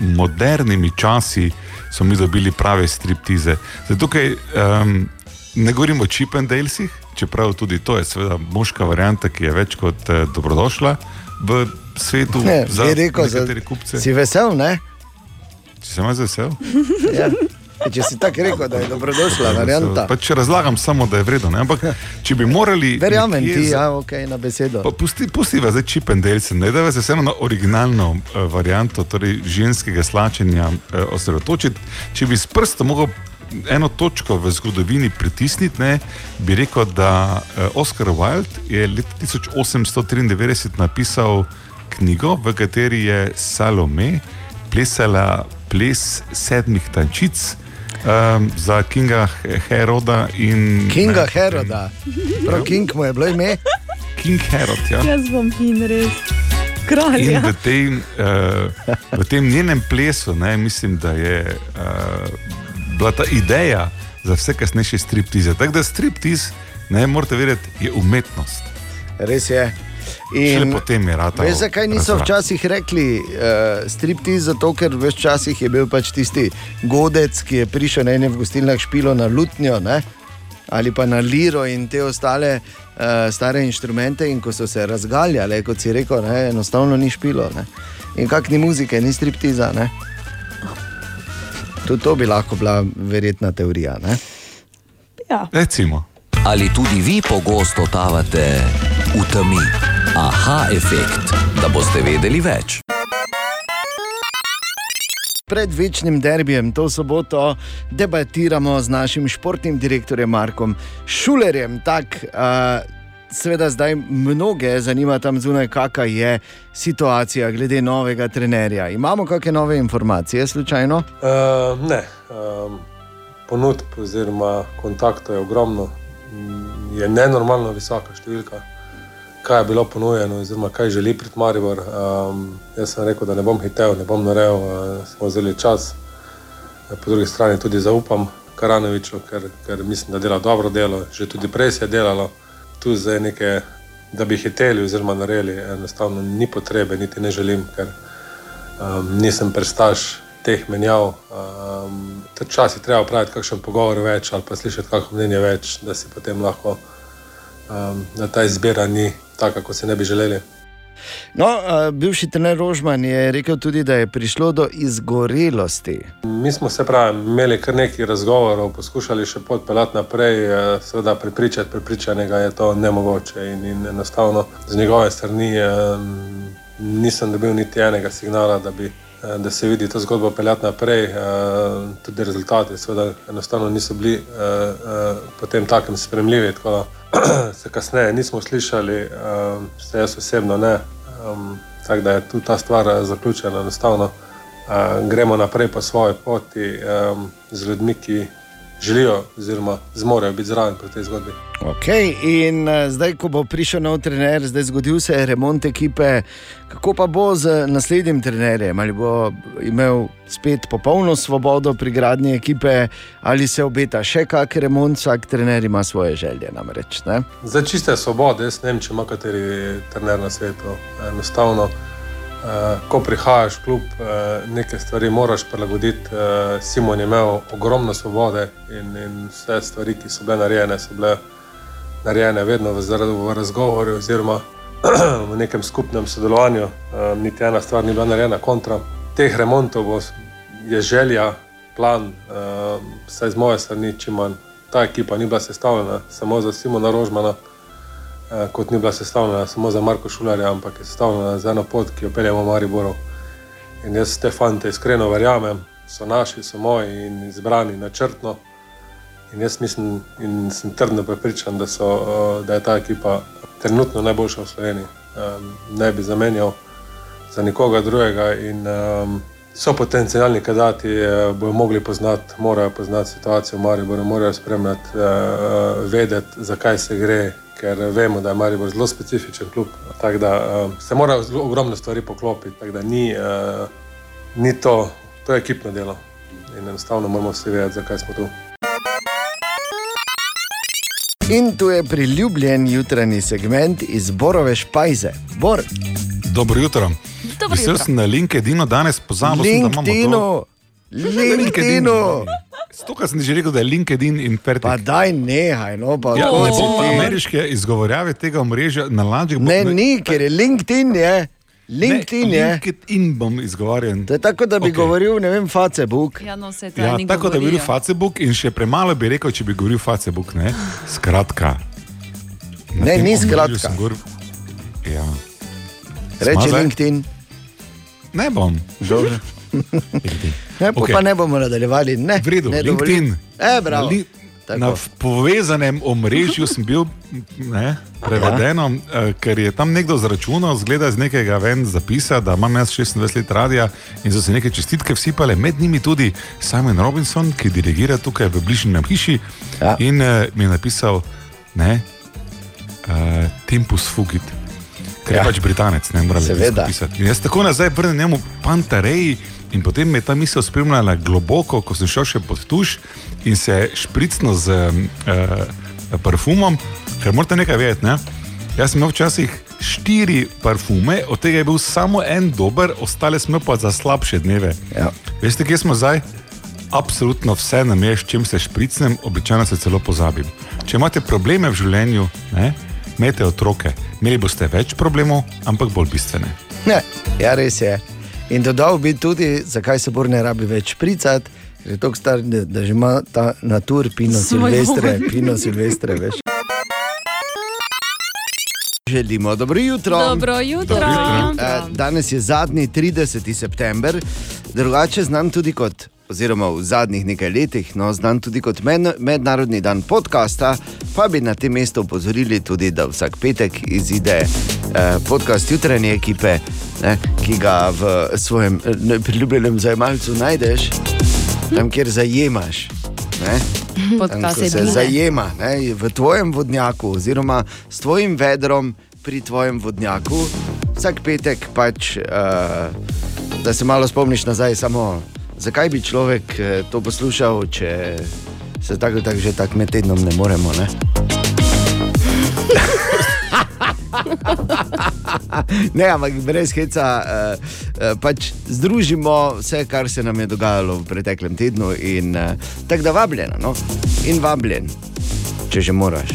modernimi časi so mi dobili prave striptize. Zdaj, tukaj um, ne govorim o Chippendalesih, čeprav tudi to je seveda moška varianta, ki je več kot eh, dobrodošla v svetu Ne, za rekel, za, kupce. si vesel, ne? Če sem jaz vesel. Ja. Če si tako rekel, da je dobrodošla varianta. Pač razlagam samo, da je vredno. Ne? Ampak če bi morali. Verjamem ti, za- ja, ok, na besedo. Pa pusti, pusti vas zdaj čip in delce, ne da se vseeno na originalno uh, varianto, torej ženskega slačenja, uh, osredotočiti. Če bi s prstom mogel eno točko v zgodovini pritisniti, ne, bi rekel, da uh, Oscar Wilde je leta 1893 napisal knjigo, v kateri je Salome plesala ples sedmih tančic um, za Kinga Heroda in. Kinga Heroda, prav King mu je bilo ime. King Herod, ja. Jaz bom hin res. In Kralj. v tem, uh, v tem njenem plesu, ne, mislim, da je uh, bila ta ideja za vse kasnejše striptize. Tako da striptiz, ne morete vedeti, je umetnost. Res je. Šele potem je rata. Veš, zakaj niso včasih rekli uh, striptiz? Zato, ker veš, včasih je bil pač tisti godec, ki je prišel na ene v gostilnah špilo na lutnjo ne? ali pa na liro in te ostale uh, stare inštrumente. In ko so se razgaljale, kot si rekel, ne? enostavno ni špilo. Ne? In kak ni muzike, ni striptiza. Ne? Tudi to bi lahko bila verjetna teorija. Ne? Ja. Recimo. Ali tudi vi pogosto totavate v temi? Aha, efekt, da boste vedeli več. Pred večnim derbijem to soboto debatiramo z našim športnim direktorjem Markom Šulerjem. Tak, uh, seveda zdaj mnoge zanima tam zunaj, kakšna je situacija glede novega trenerja. Imamo kakšne nove informacije, slučajno? Uh, ne, um, ponudb oziroma kontaktov je ogromno, je nenormalno visoka številka. Kaj je bilo ponujeno, oziroma kaj želi prid Maribor. Um, jaz sem rekel, da ne bom hitel, ne bom naredil, uh, smo vzeli čas. Po drugi strani tudi zaupam Karanoviču, ker, ker mislim, da dela dobro delo, že tudi prej se je delalo. Tu zdaj nekaj, da bi hiteli oziroma naredili, enostavno ni potrebe, niti ne želim, ker um, nisem prestaš teh menjav. Um, Včasih treba praviti kakšen pogovor več ali pa slišati kakšno mnenje več, da si potem lahko, um, da ta izbira ni taka, kot si ne bi želeli. No, uh, bivši trener Rožman je rekel tudi, da je prišlo do izgorelosti. Mi smo se pravi, imeli kar nekaj razgovorov, poskušali še podpeljati naprej, eh, seveda prepričati prepričanega je to nemogoče in, in enostavno z njegove strani um, nisem dobil niti enega signala, da bi eh, da se vidi to zgodbo peljati naprej. eh, Tudi rezultati, seveda, enostavno niso bili eh, eh, potem takem spremljivi. Tako da [CLEARS THROAT] se kasneje nismo slišali, se jaz osebno ne. Um, Tako da je tu ta stvar eh, zaključena. Enostavno uh, gremo naprej po svoji poti um, z ljudmi, ki želijo, oziroma zmorejo biti zraven pri tej zgodbi. Okay, in uh, zdaj, ko bo prišel nov trener, zdaj zgodil se je remont ekipe, kako pa bo z naslednjim trenerjem? Ali bo imel spet popolno svobodo pri gradnji ekipe, ali se obeta še kak remont, vsak trener ima svoje želje. Namreč, ne? Za čiste svobode, jaz ne vem, če ima kateri trener na svetu. Enostavno, eh, ko prihajaš v klub, eh, neke stvari moraš prilagoditi. Eh, Simon je imel ogromno svobode in, in vse stvari, ki so bile narejene, so bile narejene vedno v, v razgovoru oziroma [CLEARS THROAT] v nekem skupnem sodelovanju. Eh, Niti ena stvar ni bila narejena kontra. Teh remontov bo, je želja, plan, eh, vsaj z moje strani, čim manj. Ta ekipa ni bila sestavljena samo za Simona Rožmana, kot ni bila sestavljena samo za Marko Šularja, ampak je sestavljena za eno pot, ki jo peljemo v Mariboru. In jaz te fante iskreno verjamem, so naši, so moji in izbrani načrtno. In jaz mislim in sem trdno prepričan, da, so, eh, da je ta ekipa trenutno najboljša v Sloveniji. Ne bi zamenjal za nikoga drugega. In, so potencijalni kandidati, eh, bodo mogli poznati, morajo poznati situacijo v Mariboru, morajo spremljati, vedeti, zakaj se gre, ker vemo, da je Maribor zelo specifičen klub. Tako da um, se mora zelo ogromno stvari poklopiti. Tako da ni, uh, ni to, to je ekipno delo. In enostavno moramo vsi vedeti, zakaj smo tu. In tu je priljubljen jutranji segment iz Borove špajze. Bor. Dobro jutro. Dobro Vesel jutro. sem na LinkedInu danes pozabil, da imamo [LAUGHS] LinkedInu. LinkedInu. Stokrat sem že rekel, da je LinkedIn in Fertig. Pa daj nehaj, no pa Ja, ne bom ti. ameriške izgovorjave tega omrežja na lažjih. Ne, ni, ker je LinkedIn. Je. LinkedIn ne, je. LinkedIn bom izgovarjal. To je tako, da bi okay. govoril, ne vem, Facebook. Ja, no, se to Ja, ni tako da bi bil. Facebook in še premalo bi rekel, če bi govoril Facebook. Ne? Skratka. na Ne, ni skratka. Govoril, ja. Reči? LinkedIn. Ne bom. Ne, okay. Pa ne bomo nadaljevali. Ne, V redu, ne. LinkedIn. E, bravo. Li- tako. Na povezanem omrežju sem bil ne, prevedeno, ja. ker je tam nekdo zračunal, zgleda iz nekega ven zapisa, da imam jaz 26 let radia in so se neke čestitke vsipale, med njimi tudi Simon Robinson, ki dirigira tukaj v bližnjem hiši ja. in uh, mi je napisal, ne, uh, Tempus Fugit. Ker ja. Je pač Britanec, ne morem pisati. In jaz tako nazaj vrnem njemu Pantareji in potem me je ta misel spremljala globoko, ko sem šel še pod tuš in se špricno z uh, parfumom, ker morate nekaj vedeti. Ne? Jaz sem imel včasih štiri parfume, od tega je bil samo en dober, ostale smo pa za slabše dneve. Ja. Veste, kje smo zdaj? Absolutno vse nam je, s čim se špricnem, običajno se celo pozabim. Če imate probleme v življenju, ne, imejte otroke. Imeli boste več problemov, ampak bolj bistvene. Ne, ja, res je. In dodal bi tudi, zakaj se bor ne rabi več pricati, ker je tako star, da, da že ima ta natur, pino Svoj silvestre, pino silvestre, veš. Želimo dobro jutro. Dobro jutro. Dobro jutro. Eh, Danes je zadnji 30. september, drugače znan tudi kot, oziroma v zadnjih nekaj letih, no, znan tudi kot med, mednarodni dan podcasta, pa bi na tem mestu opozorili tudi, da vsak petek izide eh, podcast jutranje ekipe, ne, ki ga v svojem eh, priljubljenem zajemalcu najdeš, tam kjer zajemaš. Ne? [LAUGHS] Tam, se vsebine. zajema ne, v tvojem vodnjaku, oziroma s tvojim vedrom pri tvojem vodnjaku, vsak petek pač, uh, da se malo spomniš nazaj, samo zakaj bi človek eh, to poslušal, če se tako ali tako že tako med tednom ne moremo. Ne? [LAUGHS] ne, ampak brez heca, uh, uh, pač združimo vse, kar se nam je dogajalo v preteklem tednu. In, uh, tako da vabljeno, no? in vabljen, če že moraš.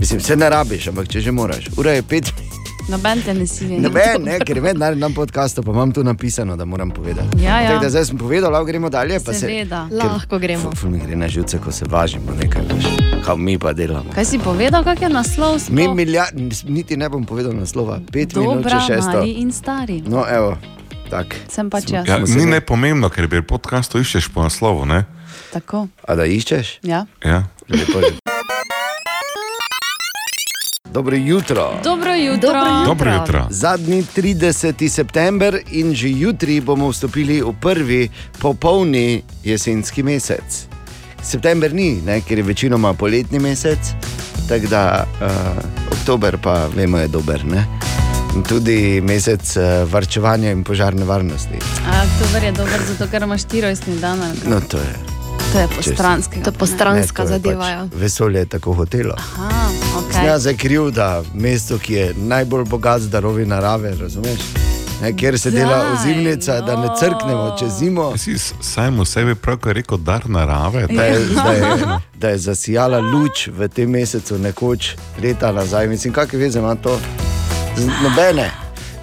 Mislim, se ne rabiš, ampak če že moraš. Ura je pet. Noben te ne sili. Noben, ne, ker je mednarodni dan podcasta, pa imam tu napisano, da moram povedati. Ja, ja. Tako da zdaj sem povedal, lahko gremo dalje. Pa se, Seveda. ker- Lahko gremo. Ful, ful mi gre na živce, ko se važimo, nekaj veš. Kaj mi pa delamo. Kaj si povedal, kak je naslov? sploh? Mi milja, niti ne bom povedal naslova, pet minut, Dobra, če šesto. mali in stari. No, evo, tak. Sem pač jaz. Ja, ni nepomembno, ker pri podkastu iščeš po naslovu. Ne? Tako. A da iščeš? Ja. Ja. Lepo je. Dobro jutro. Dobro jutro. Dobro jutro. Zadnji 30. september in že jutri bomo vstopili v prvi popolni jesenski mesec. September ni, ne, ker je večinoma poletni mesec, tako da uh, oktober pa vemo je dober. Ne? In tudi mesec uh, varčevanja in požarne varnosti. A, oktober je dober, zato ker imaš 40 dan. ali kaj? No, to je. To je postranski. To je postranska Ne, to je zadeva. Pač ja. vesolje je tako hotelo. Aha, Okay. okay. Ja, za kriv, da mesto, ki je najbolj bogat z darovi narave, razumeš? Ne, kjer se dela Daj, ozimnica, da ne crknemo čez zimo. Si sam v sebi pravkar rekel dar narave. Da je, da, je, [LAUGHS] da je zasijala luč v tem mesecu, nekoč leta nazaj. Mislim, kakšne veze ima to? Z nobene.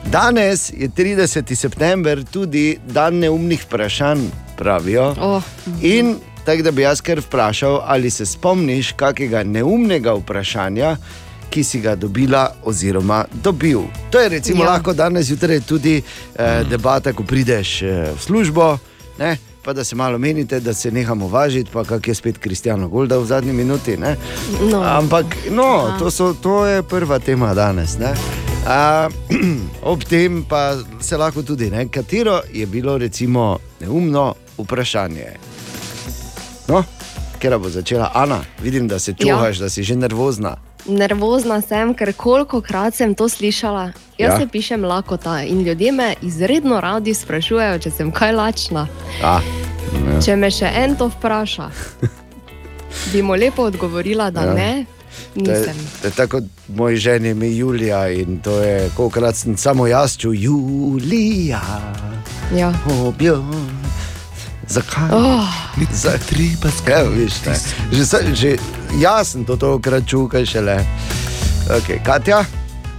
Danes je 30. september, tudi dan neumnih vprašanj, pravijo. Oh. In tako da bi jaz kar vprašal, ali se spomniš kakega neumnega vprašanja, ki si ga dobila oziroma dobil. To je recimo Ja. ja. lahko danes zjutraj tudi eh, debata, ko prideš eh, v službo. Ne? Pa da se malo menite, da se nehamo važiti, pa kak je spet Kristjano Golda v zadnji minuti. Ne? No. Ampak no, to, so, to je prva tema danes. Ne? A, [CLEARS THROAT] ob tem pa se lahko tudi, ne? katero je bilo recimo neumno vprašanje. No, ker bo začela Ana, vidim, da se čuhaš, ja. da si že nervozna. Nervozna sem, ker koliko krat sem to slišala. Jaz Ja. se pišem lakota in ljudje me izredno radi sprašujejo, če sem kaj lačna. A, ja. Če me še en to vpraša, [LAUGHS] bi mu lepo odgovorila, da Ja. ne. To je, Nisem. to je tako kot moj ženi ime Julija in to je, kolikrat sem samo jaz čutil, Julija, Ja. objo. Zakaj? Oh. Za skrbeti. Že, sa- že jaz sem to tokrat čutil, kaj šele. Okay, Katja,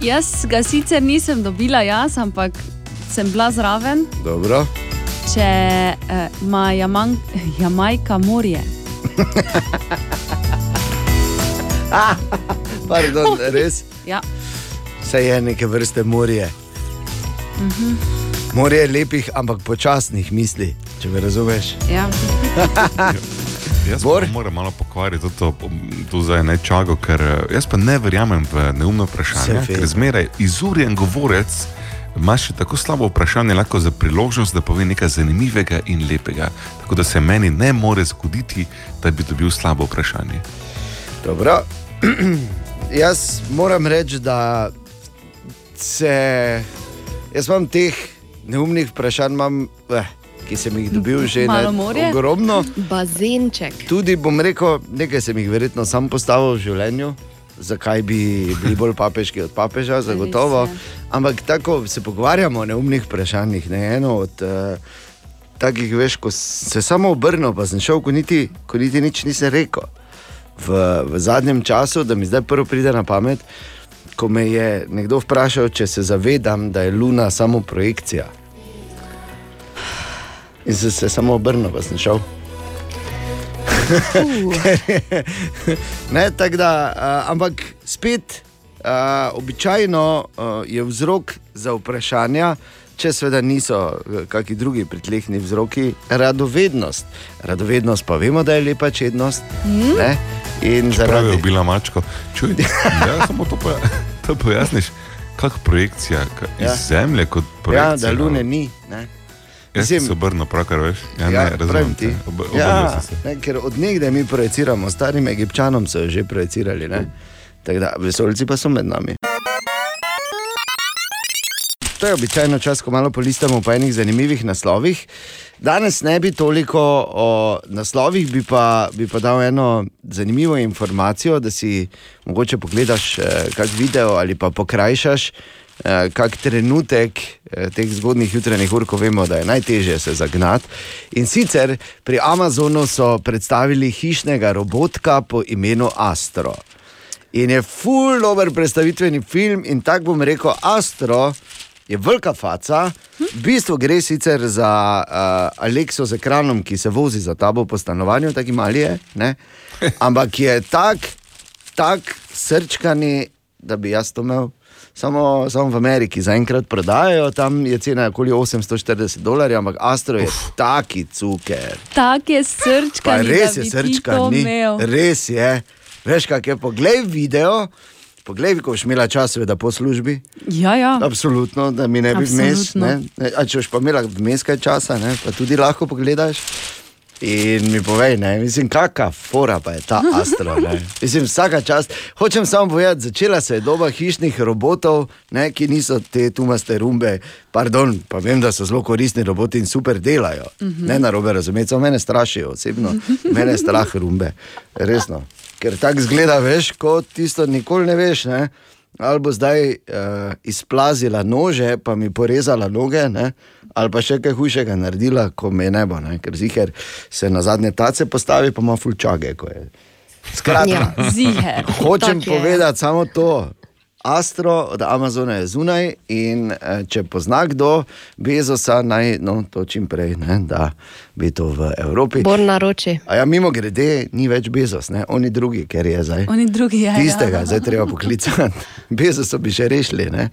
Jaz ga sicer nisem dobila jaz, ampak sem bila zraven, dobro. če eh, ima Jaman, Jamajka morje. [LAUGHS] Pardon, res. Ja. Vse je neke vrste morje. Mhm. Morje lepih, ampak počasnih misli, če me razumeš. Ja. [LAUGHS] Jaz pa moram malo pokvariti to, to zdaj ne čago, ker eh, jaz pa ne verjamem v neumno vprašanje, ker zmeraj izurjen govorec ima še tako slabo vprašanje, lahko za priložnost, da pove nekaj zanimivega in lepega. Tako da se meni ne more zgoditi, da bi dobil slabo vprašanje. Dobro. [CLEARS THROAT] Jaz moram reči, da se. Jaz imam teh neumnih vprašanj, imam, eh, ki sem jih dobil že ne, morje? ogromno. Bazenček. Tudi bom rekel, nekaj sem jih verjetno sam postavil v življenju, zakaj bi bili bolj papeški od papeža, zagotovo. Ampak tako se pogovarjamo o neumnih vprašanjih. Ne? Eno od uh, takih, veš, ko se samo obrnil, pa sem šel, ko niti, ko niti nič nisem rekel. V, v zadnjem času, da mi zdaj prvo pride na pamet, ko me je nekdo vprašal, če se zavedam, da je Luna samo projekcija. In sem se samo obrnil, pa sem šel. [LAUGHS] ne, tako da, uh, ampak spet, uh, običajno uh, je vzrok za vprašanja, če seveda niso kakšni drugi pritlehni vzroki, radovednost. Radovednost pa vemo, da je lepa čednost. Mm. ne, In zaradi ubila mačko. Čuj, ja, samo to, poja, [LAUGHS] to pojasniš, kako projekcija ka, iz Ja. ja. zemlje kot ja, projekcija. da lune ni. Ne. Sem se obrnil, pravkar veš. Ja, Ja, ne, razumem ti. Ob, Ja, ne, ker od nekdaj mi projiciramo, starim Egipčanom so že projicirali. ne. Tako da, vesoljci pa so med nami. To je običajno čas, ko malo polistamo po enih zanimivih naslovih. Danes ne bi toliko o naslovih, bi pa, bi pa dal eno zanimivo informacijo, da si mogoče pogledaš eh, kak video ali pa pokrajšaš kak trenutek eh, teh zgodnih jutranjih ur, ko vemo, da je najtežje se zagnati. In sicer pri Amazonu so predstavili hišnega robotka po imenu Astro. In je full dober predstavitveni film, in tako bom rekel, Astro je velika faca. V bistvu gre sicer za uh, Alekso z ekranom, ki se vozi za tabo po stanovanju, tako mali je, ne? [LAUGHS] ampak je tak, tak srčkani, da bi jaz to imel. Samo, samo v Ameriki zaenkrat prodajajo, tam je cena okoli 840 dolarjev, ampak Astro je taki cuker. Tak je srčka, Pa res je srčka, ni. Res je. Veš, kaj je, poglej video, poglej, ko boš imela čas, seveda po službi. Ja, ja. Absolutno, da mi ne bi vmes. Ne, A če boš pa imela vmes kaj časa, ne? pa tudi lahko pogledaš. In mi povej, ne, mislim, kakšna fora pa je ta astro. Ne? Mislim, vsaka čast. Hočem samo povedati, začela se je doba hišnih robotov, ne, ki niso te tumaste rumbe. Pardon, pa vem, da so zelo koristni roboti in super delajo. Uh Mhm. -huh. Ne na robe razumeti, samo mene strašijo osebno. Mene je strah rumbe, resno. Ker tako zgleda, veš, kot tisto nikoli ne veš. Ne? Ali bo zdaj uh, izplazila nože, pa mi porezala noge, ne? ali pa še kaj hujšega naredila, ko me ne bo, ne? ker ziger se na zadnje tace postavi, pa ima fulčage. Skratka, Ja, ziher. hočem povedati samo to. Astro od Amazona je zunaj in eh, če pozna kdo Bezosa, naj no, to čim prej, ne, da bi to v Evropi. Bor naroči. A ja, mimo grede, ni več Bezos, ne? oni drugi, ker je zdaj. Oni drugi, ja. Tistega, ja. zdaj treba poklicati. Bezosa bi še rešili. Ne?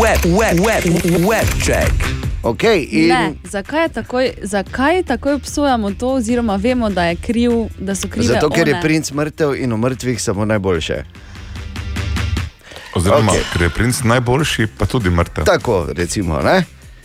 Web, web, web, web check. Okay, Ne, zakaj, je takoj, zakaj takoj obsojamo to, oziroma vemo, da, je kriv, da so krive Zato, ker je one? princ mrtev in o mrtvih samo najboljše. Oziroma, okay. ker je princ najboljši, pa tudi mrtev. Tako, recimo. Ne?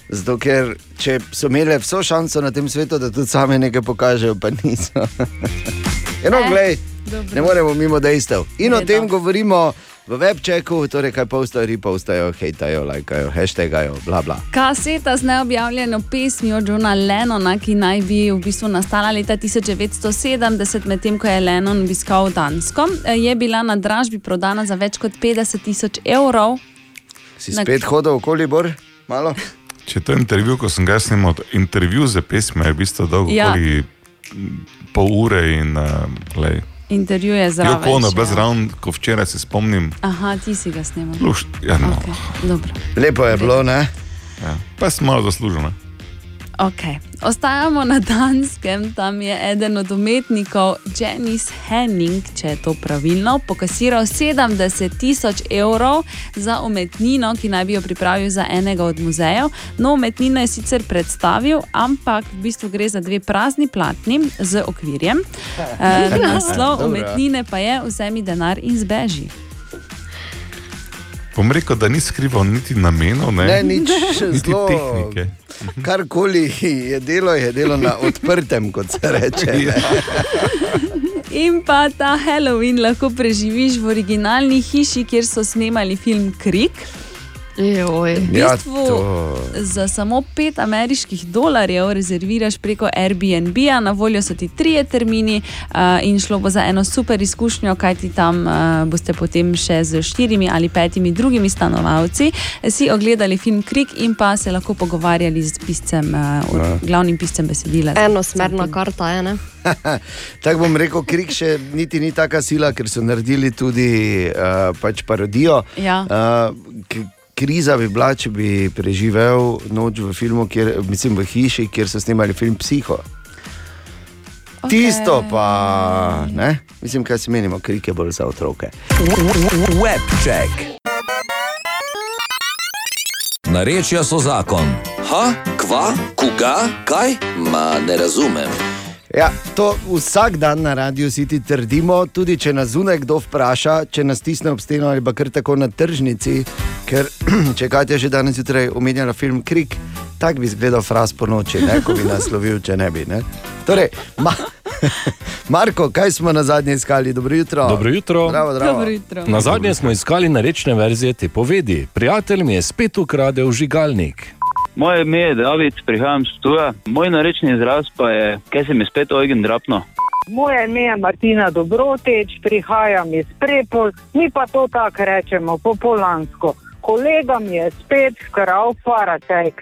Zato, ker če so imeli vso šanso na tem svetu, da tudi sami nekaj pokažejo, pa niso. [LAUGHS] Eno, Eh, glej, dobro. ne moremo mimo dejstev. In o Redo. tem govorimo v webčeku, torej kaj postajo, ripostajo, hejtajo, lajkajo, hashtagajo, bla bla. Kaseta z neobjavljeno pesmijo Johna Lennona, ki naj bi v bistvu nastala leta 1970, medtem ko je Lennon obiskal Dansko, eh, je bila na dražbi prodana za več kot 50 tisoč evrov. Si Na- spet hodil okoli, bor, malo? Če to intervju, ko sem ga snimal, intervju za pesme je v bistvu dolg Ja. pol ure in uh, glej. Intervju je Zelo zraven. kono, še. brez ravn, ko včeraj se spomnim. Aha, ti si ga snimal. Lušt, ja, no. Okay, dobro. Lepo je bilo, ne? Ja. Pa sem malo zaslužil. Okay. ostajamo na Danskem, tam je eden od umetnikov, Janis Henning, če je to pravilno, pokasiral 70 tisoč evrov za umetnino, ki naj bi jo pripravil za enega od muzejev. No, umetnino je sicer predstavil, ampak v bistvu gre za dve prazni platni z okvirjem. [LAUGHS] E, naslov umetnine pa je Vzemi denar in zbeži. Bom rekel, da ni skrival niti namenov, ne, Ne, nič niti zelo. tehnike. Karkoli je delo, je delo na odprtem, kot se reče. Ja. ne. In pa ta Halloween lahko preživiš v originalni hiši, kjer so snemali film Krik. Joj. V Ja, bistvu to- za samo 5 ameriških dolarjev rezerviraš preko Airbnb, -a. na voljo so ti trije termini uh, in šlo bo za eno super izkušnjo, kajti tam uh, boste potem še z štirimi ali petimi drugimi stanovalci si ogledali film Krik in pa se lahko pogovarjali z piscem, uh, Ja. glavnim piscem besedila. Enosmerna karta je, ne? [LAUGHS] Tako bom rekel, krik še niti ni taka sila, ker so naredili tudi uh, pač parodijo. Ja. Uh, kriza bi bila, če bi preživel noč v filmu, kjer, mislim v hiši, kjer so snemali film Psiho. Okay. Tisto pa, ne? mislim, kaj si menimo, krik je bolj za otroke. Webček. Narečja so zakon. Ha, kva, koga, kaj? Ma ne razumem. Ja, to vsak dan na radiju si ti trdimo, tudi če nas zunaj kdo vpraša, če nas stisne ob steno ali pa kar tako na tržnici. Ker [CLEARS THROAT] če Katja že danes zjutraj omenjala film Krik, tak bi izgledal fraz po noči, ne, ko bi nas lovil, če ne bi. Ne. Torej, ma, [LAUGHS] Marko, kaj smo na zadnje iskali? Dobro jutro. Dobro jutro. Zdravo, zdravo. Na zadnje smo iskali narečne verzije te povedi. Prijatelj mi je spet ukradel žigalnik. Moje ime je David, prihajam z Tuja. Moj narečni izraz pa je, kaj se mi spet ojgen drapno. Moje ime je Martina Dobroteč, prihajam iz Prepol, mi pa to tako rečemo, popolansko. Kolega mi je spet kral faratek.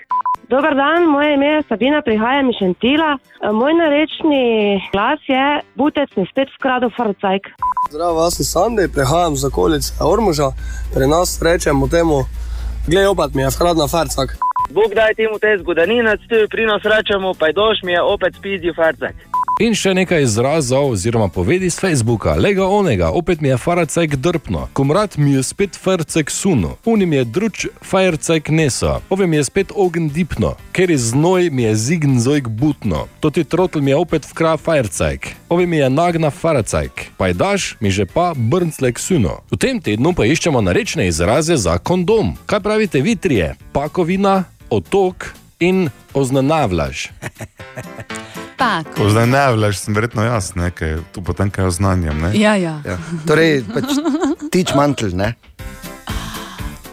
Dober dan, moje ime je Sabina, prihajam iz Šentila. E, Moj narečni glas je: Butec mi spet skradil farcajk. Zdravo, jaz sem Sandej, prihajam z okolice Ormuža. Pri nas rečemo temu, glej, opat mi je vkradna farcak. Bog daj temu te zgodaninec, tu pri nas rečemo, pajdoš mi je opet spizil farcek. In še nekaj izrazov oziroma povedi z Facebooka. Lega onega, opet mi je farcek drpno. Komrad mi je spet farcek suno. Unim je druč farcek neso. Ovim je spet ogen dipno. Ker je znoj mi je zign zojk butno. Toti trotl mi je opet vkra farcek. Ovim je nagna farcek. Pajdaš mi že pa brnclek suno. V tem tednu pa iščemo narečne izraze za kondom. Kaj pravite vi trije? Pakovina, otok in oznanavlaž. [LAUGHS] Pak. Ko zdaj ne vleš, sem verjetno jaz, ne, kaj tu potem kaj oznanjam. Ne? Ja, ja. Ja. Torej, pač tič mantel, ne?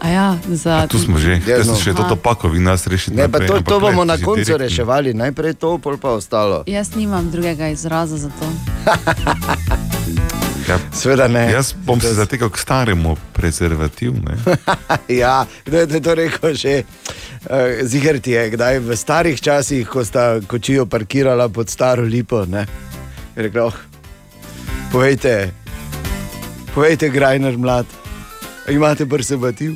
A ja, za Tu smo že, Ja, jaz sem no. še toto pakovino jaz rešiti. Ne, pa naprej, to, to bomo na koncu direktno. reševali, najprej to, pol pa ostalo. Jaz nimam drugega izraza za to. [LAUGHS] Ja, Sveda ne. Jaz bom se zatekal k staremu prezervativu. [LAUGHS] ja, kdo je to rekel že? Uh, Ziger ti je, kdaj v starih časih, ko sta kočijo parkirala pod staro lipo, ne? Je rekel, oh, povejte, povejte, Grajner mlad, imate preservativ?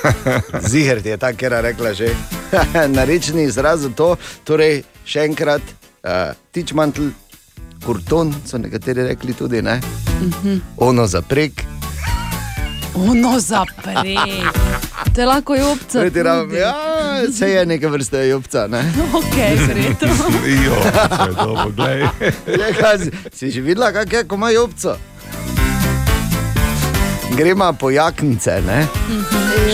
[LAUGHS] Ziger ti je tako, ker je rekla že. [LAUGHS] Narečni izraz za to, torej še enkrat, uh, tič mantel, kurton, so nekateri rekli tudi, ne? Mhm. Ono za prek. Ono zapre. [LAUGHS] To je lahko jopca. Pretiram, ja, se je neka vrsta jopca. Ne? Ok, verjetno. To je dobro, glej. Je, kaj, si- že videla, kako je, ko ima jopco? Gremo po jaknice, ne?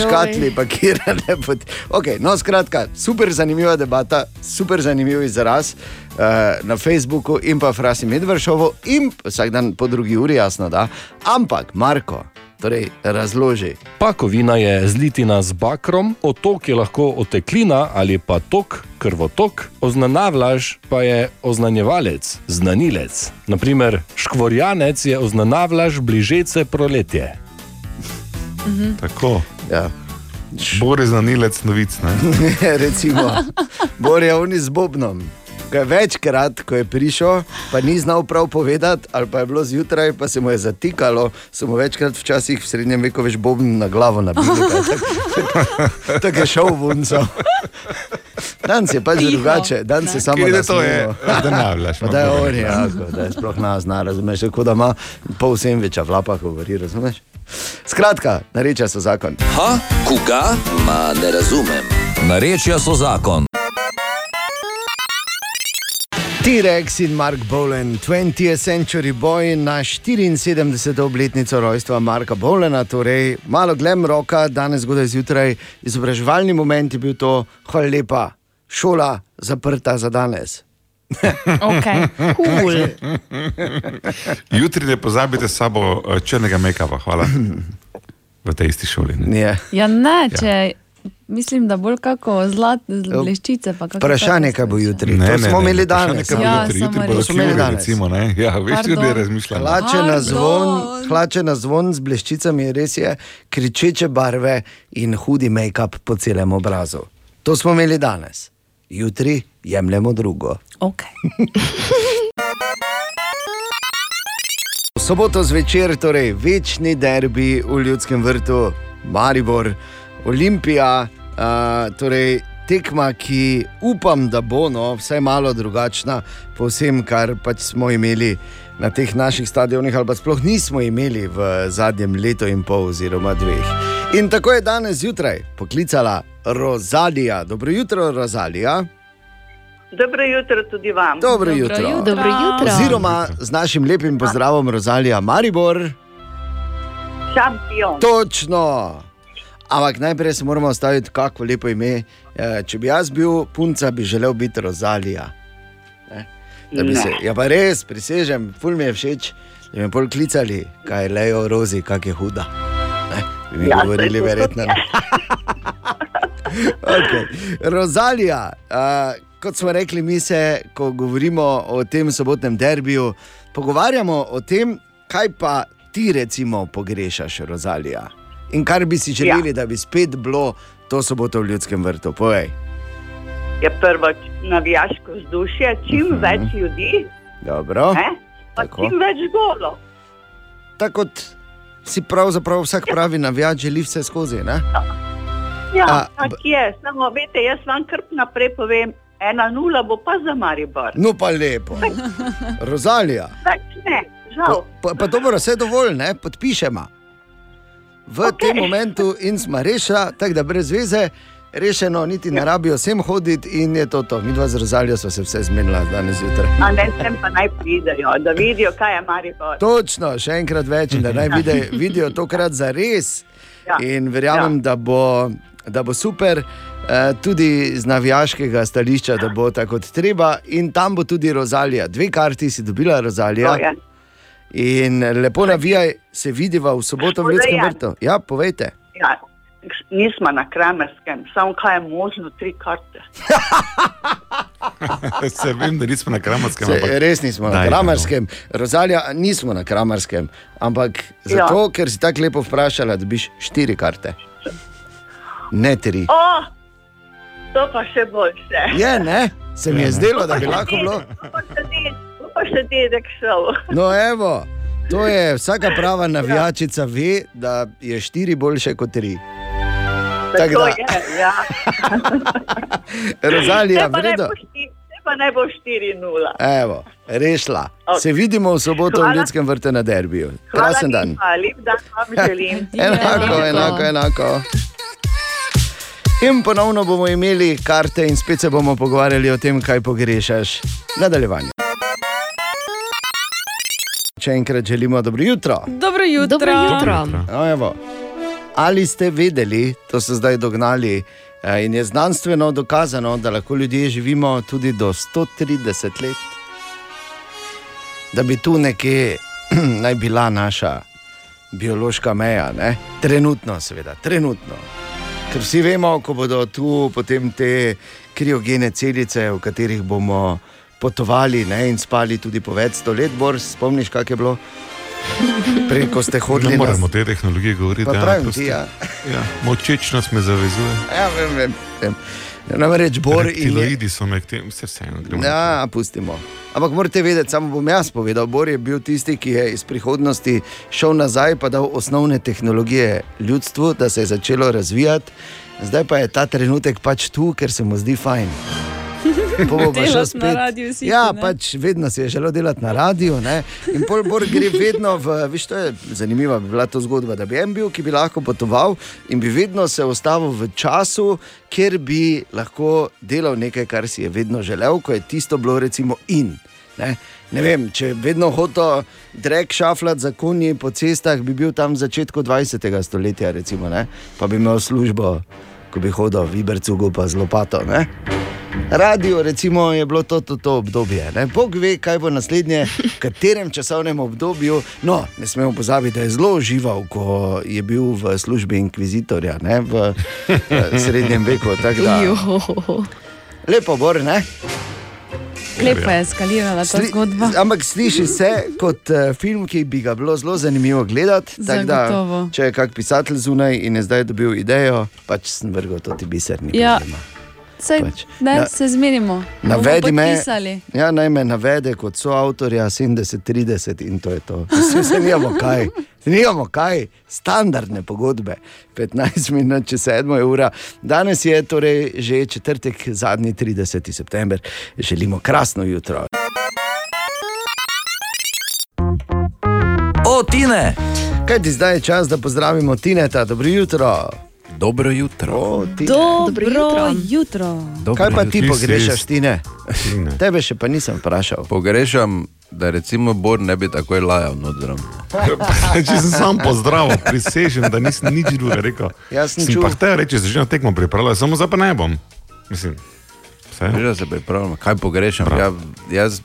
škatli pakirane. [LAUGHS] Pod... Okay, no, skratka, super zanimiva debata, super zanimiv izraz uh, na Facebooku in pa Frasi Medvršovo in vsak dan po drugi uri, jasno da. Ampak, Marko, torej razloži. Pakovina je zlitina z bakrom, otok je lahko oteklina ali pa tok, krvotok, oznanavlaž pa je oznanjevalec, znanilec. Naprimer, škvorjanec je oznanavlaž bližece proletje. Tako. Ja. Bor je znanilec novic. [LAUGHS] Recimo, Borja oni z Bobnom. Ko je večkrat, ko je prišel, pa ni znal prav povedati, ali pa je bilo zjutraj, pa se mu je zatikalo, so mu večkrat včasih v srednjem veku več Bobn na glavo nabili. kaj tak- Tako je šel v unco. Danes je pač drugače, danes se samo Kje to je? Da ne Pa Da je on, ja, ko- da je sploh nas zna, razumeš, kot da ima pol semviča v lapah, govori, razumeš. Skratka, narečja so zakon. Ha, koga? Ma ne razumem. Narečja so zakon. T-Rex in Mark Bowen, 20th Century Boy na 74. obletnico rojstva Marka Bowlena, torej malo glem roka, danes zgodaj zjutraj, izobraževalni moment je bil to, hvala lepa, šola zaprta za danes. Okay. Cool. [LAUGHS] Jutri ne pozabite s sabo eh, črnega make-upa, hvala. V tej isti šoli. Ne? Je. Ja, ne, če mislim, da bolj kako zlat, bleščice. Vprašanje, kaj bo jutri. to smo imeli danes. Vprašanje, kaj bo Ja, jutri, jutri bodo imeli danes. recimo, ne? Ja, veš, Pardon. ljudi razmišljamo. Hlače na, zvon, hlače na zvon z bleščicami, res je, kričeče barve in hudi make-up po celem obrazu. To smo imeli danes, jutri jemljemo drugo. Okay. V soboto zvečer, torej večni derbi v Ljudskem vrtu, Maribor, Olimpija, uh, torej tekma, ki upam, da bo no, vsaj malo drugačna, po vsem, kar pač smo imeli na teh naših stadionih, ali pa sploh nismo imeli v zadnjem letu in pol, oziroma dveh. In tako je danes zjutraj poklicala Rozalija. Dobro jutro, Rozalija. Dobro jutro tudi vam. Dobro jutro. Dobro jutro. Oziroma z našim lepim pozdravom, Rozalija Maribor. Šampion. Točno. Ampak najprej se moramo staviti, kako lepo ime. Eh, Če bi jaz bil punca, bi želel biti Rozalija. Ne? Da bi Ne. Se, ja, pa res, prisežem, ful mi je všeč, da bi me pol klicali, kaj lejo rozi, kak je huda. Ne? Bi mi Ja, [LAUGHS] ja, govorili, verjetno. Okay. Rozalija, uh, kot smo rekli, mi se, ko govorimo o tem sobotnem derbiju, pogovarjamo o tem, kaj pa ti recimo pogrešaš, Rozalija. In kar bi si želeli, ja. da bi spet bilo to soboto v ljudskem vrtu. Povej. Je prvo navijaško vzdušje, čim uh -huh. več ljudi, Dobro. ne? pa Tako. čim več golov. Tako kot si pravzaprav vsak pravi navijač, želi vse skozi. Ne? Ja, A, tako je. Samo, veste, jaz vam kar naprej povem, ena nula bo pa za Maribor. No, pa lepo. Rozalija. Več ne, žal. Pa, pa dobro, vse dovolj, ne? podpišemo. V okay. tem momentu in smo rešili, tako da brez veze, rešeno, niti ne rabijo sem hoditi in je to to. Mi dva z Rozalijo smo se vse zmenila danes zjutraj. A ne sem pa naj pridejo, da vidijo, kaj je Maribor. Točno, še enkrat več, da naj vide, vidijo tokrat za res. Ja. In verjamem, ja. da, bo, da bo super, eh, tudi z navijaškega stališča, da bo tako kot treba. In tam bo tudi Rozalija. Dve karti si dobila, Rozalija. To je. In lepo navijaj, se vidiva v soboto v Ljudskem vrtu. Ja, povejte. Ja, nismo na Kramerskem, samo kaj je možno, tri karte. [LAUGHS] Se vem, da nismo na Kramarskem. Se, ampak- res nismo na Daj, no. Kramarskem, Rozalija, nismo na Kramarskem, ampak zato, ja. ker si tako lepo vprašala, da biš štiri karte. Ne tri. O, to pa še boljše. Je, ne? Se mi je zdelo, da bi lahko bilo. To pa še dedek šel. No, evo, to je vsaka prava navijačica, ve, da je štiri boljše kot tri. Tako da- je, ja. [LAUGHS] Rozalija, Zdaj pa naj bo šti- zdaj pa naj bo 4-0. Evo, rešila. Ok. Se vidimo v soboto v Hvala. Ljudskem vrtu na derbiju. Hvala Krasen dan. lepa, lep dan vam želim. [LAUGHS] Enako, enako, enako. In ponovno bomo imeli karte, in spet se bomo pogovarjali o tem, kaj pogrešaš. Nadaljevanje. Če enkrat želimo dobro jutro. Dobro jutro. Dobro jutro. No, evo. Ali ste vedeli, to so zdaj dognali, eh, in je znanstveno dokazano, da lahko ljudje živimo tudi do 130 let? Da bi tu nekje [CLEARS THROAT] naj bila naša biološka meja, ne? trenutno, seveda, trenutno. Ker vsi vemo, ko bodo tu potem te kriogene celice, v katerih bomo potovali ne, in spali tudi po več sto let, Bor, spomniš, kako je bilo? Prej, ko ste hodili Ne moremo o tej tehnologiji govoriti. Prosto- ti, ja. ja. Močečnost me zavezuje. Ja, vem, vem. vem. Namreč Bor in je, Reptiloidi so me k temu, vse vseeno. Ja, pustimo. Ampak morate vedeti, samo bom jaz povedal. Bor je bil tisti, ki je iz prihodnosti šel nazaj in dal osnovne tehnologije ljudstvu, da se je začelo razvijati. Zdaj pa je ta trenutek pač tu, ker se mu zdi fajn. Pa šel Delati na Radiu City, ja, ne? pač vedno si je želel delati na radiju. Ne? In pol Bor gre vedno v. Viš, to je zanimiva bi bila to zgodba, da bi en bil, ki bi lahko potoval in bi vedno se ustavil v času, kjer bi lahko delal nekaj, kar si je vedno želel, ko je tisto bilo recimo in. Ne? ne vem, če vedno hoto drek šaflat za konji po cestah, bi bil tam v začetku 20. stoletja, recimo, ne? pa bi imel službo, ko bi hodil v Ibercu, pa z lopato. Ne? Radio recimo, je bilo to, to, to obdobje. Ne? Bog ve, kaj bo naslednje, v katerem časovnem obdobju. No, ne smemo pozabiti, da je zelo užival, ko je bil v službi inkvizitorja ne? v eh, srednjem veku. lepo, bor, ne? Lepo je eskalirala ta Sli- zgodba. Ampak sliši se kot uh, film, ki bi ga bilo zelo zanimivo gledati. tako Da, če je kak pisatelj zunaj in je zdaj dobil idejo, pač sem vrgel to ti biserni. Ja, Sej, Pač. ne, Ja. se zmenimo. Navedi me, Podpisali. ja, naj me navede kot soavtorja 70-30 in to je to. Vsi se nijamo kaj, nijamo kaj, standardne pogodbe. 15 minut, če sedmo je ura. Danes je torej že četrtek, zadnji 30. september. Želimo krasno jutro. O, Tine! Kaj ti zdaj je čas, da pozdravimo Tineta, dobro jutro. Dobro jutro. O, tine. Dobro jutro. jutro. Kaj pa ti jutro. pogrešaš, Tine? Tine. Tebe še pa nisem vprašal. Pogrešam, da recimo Bor ne bi takoj lajal notram. [LAUGHS] Če sem sam pozdravil, prisežem, da nisem nič drugega rekel. Jaz sem čul. pa hotel reči, že na tekmo pripravljal, samo zdaj pa ne bom. Mislim, vse. Že se pripravljam, kaj pogrešam. Ja, jaz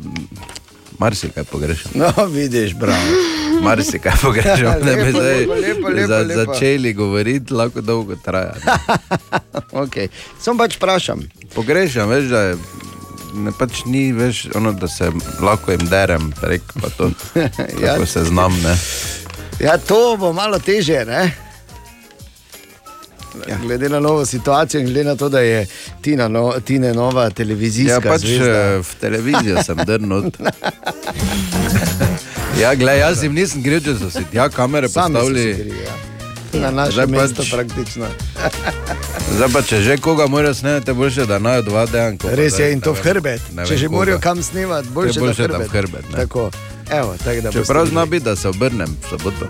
marsikaj pogrešam. No, vidiš, bravo. [LAUGHS] Marsikaj pogrešam, [LAUGHS] da bi zdaj lepo, lepo, lepo, za, lepo. začeli govoriti, lahko dolgo traja. [LAUGHS] Okay. Sam pač vprašam. Pogrešam, veš, da je, ne, pač ni več ono, da se lahko jim derem, prek pa to, Ja. kako se znam. Ne. Ja, to bo malo teže, ne? Ja. Glede na novo situacijo in glede na to, da je Tina, no, Tine nova televizijska Ja, pač zvezda. eh, v televizijo sem drnil. [LAUGHS] Ja, gled, jaz jim nisem kriv, če so si tja kamere Sami postavili. krivi, ja. Na naše Zdaj pač- mesto praktično. [LAUGHS] Zdaj pa, če že koga morajo snemati, boljše, da naj dva dejansko. Res je in to v hrbet. Če že koga. morajo kam snemati, boljše, boljše, da da v v hrbet. hrbet, ne. Tako. Evo, Čeprav zna biti, da se obrnem v soboto.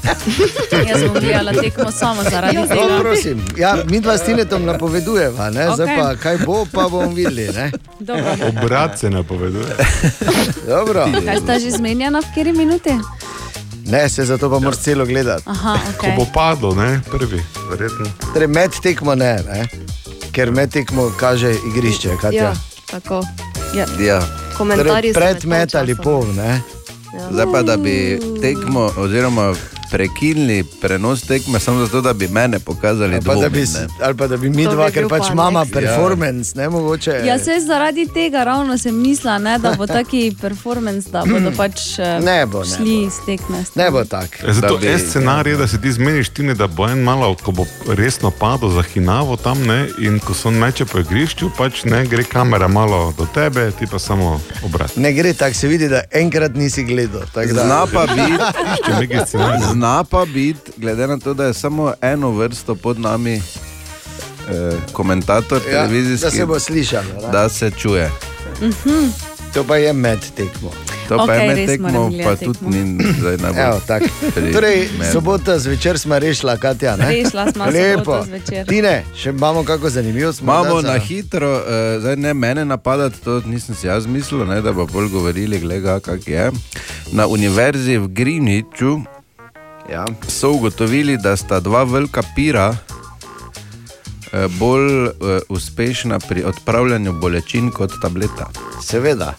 [LAUGHS] Jaz bom gledala tekmo samo zaradi No, tega. prosim. Ja, mi dva s Tinetom napovedujeva, ne? zdaj Okej. pa kaj bo, pa bomo videli. Ne? Dobro. Obrat se napoveduje. [LAUGHS] Dobro. Kaj sta že zmenjena, v kateri minuti? Ne, se zato pa moraš celo gledati. Aha, Ko ok. bo padlo, ne, prvi, verjetno. Torej, med tekmo ne, ne? ker med tekmo kaže igrišče. Katja. Ja, tako. Ja. Ja. Komentarji Torej, so pred med met ali pol, ne? Zdaj pa, da bi tekmo, oziroma prekinili prenos tekme, samo zato, da bi mene pokazali Ali pa, da bi, dvomi. ali pa da bi mi To dva, bi ker pač pa imamo next. performance, ne mogoče. Ja, se zaradi tega ravno sem mislila, ne, da bo taki [LAUGHS] performance, da bodo pač eh, Ne bo, ne šli iz tekme. Ne bo tako. Ja, Zato Da bi- je scenarij, da se ti zmeniš, tine, da bo en malo, ko bo resno padel za hinavo tam, ne, in ko so meče po igrišču, pač ne gre kamera malo do tebe, ti pa samo obrat. Ne gre tako, se vidi, da enkrat nisi gledal. Zna pa [LAUGHS] biti. Zna pa biti, glede na to, da je samo eno vrsto pod nami eh, komentator Ja, televizijski, da se bo slišalo. ne? da se čuje. Mhm. To pa je med tekmo. To pa Okej, je med tekmo, pa gledati tudi tekmo. ni zdaj najbolj. Evo, tako. pri Torej, sobota zvečer smo rešila, Katja. Ne? Rešila sva Lepo. soboto zvečer. Tine, še imamo kako zanimivo. smo Imamo na hitro, uh, zdaj ne mene napadati, to nisem si jaz mislil, ne, da bo bolj govorili, gledaj, kak je. Na univerzi v Greenwichu ja. so ugotovili, da sta dva velika pira eh, bolj uh, uspešna pri odpravljanju bolečin kot tableta. Seveda.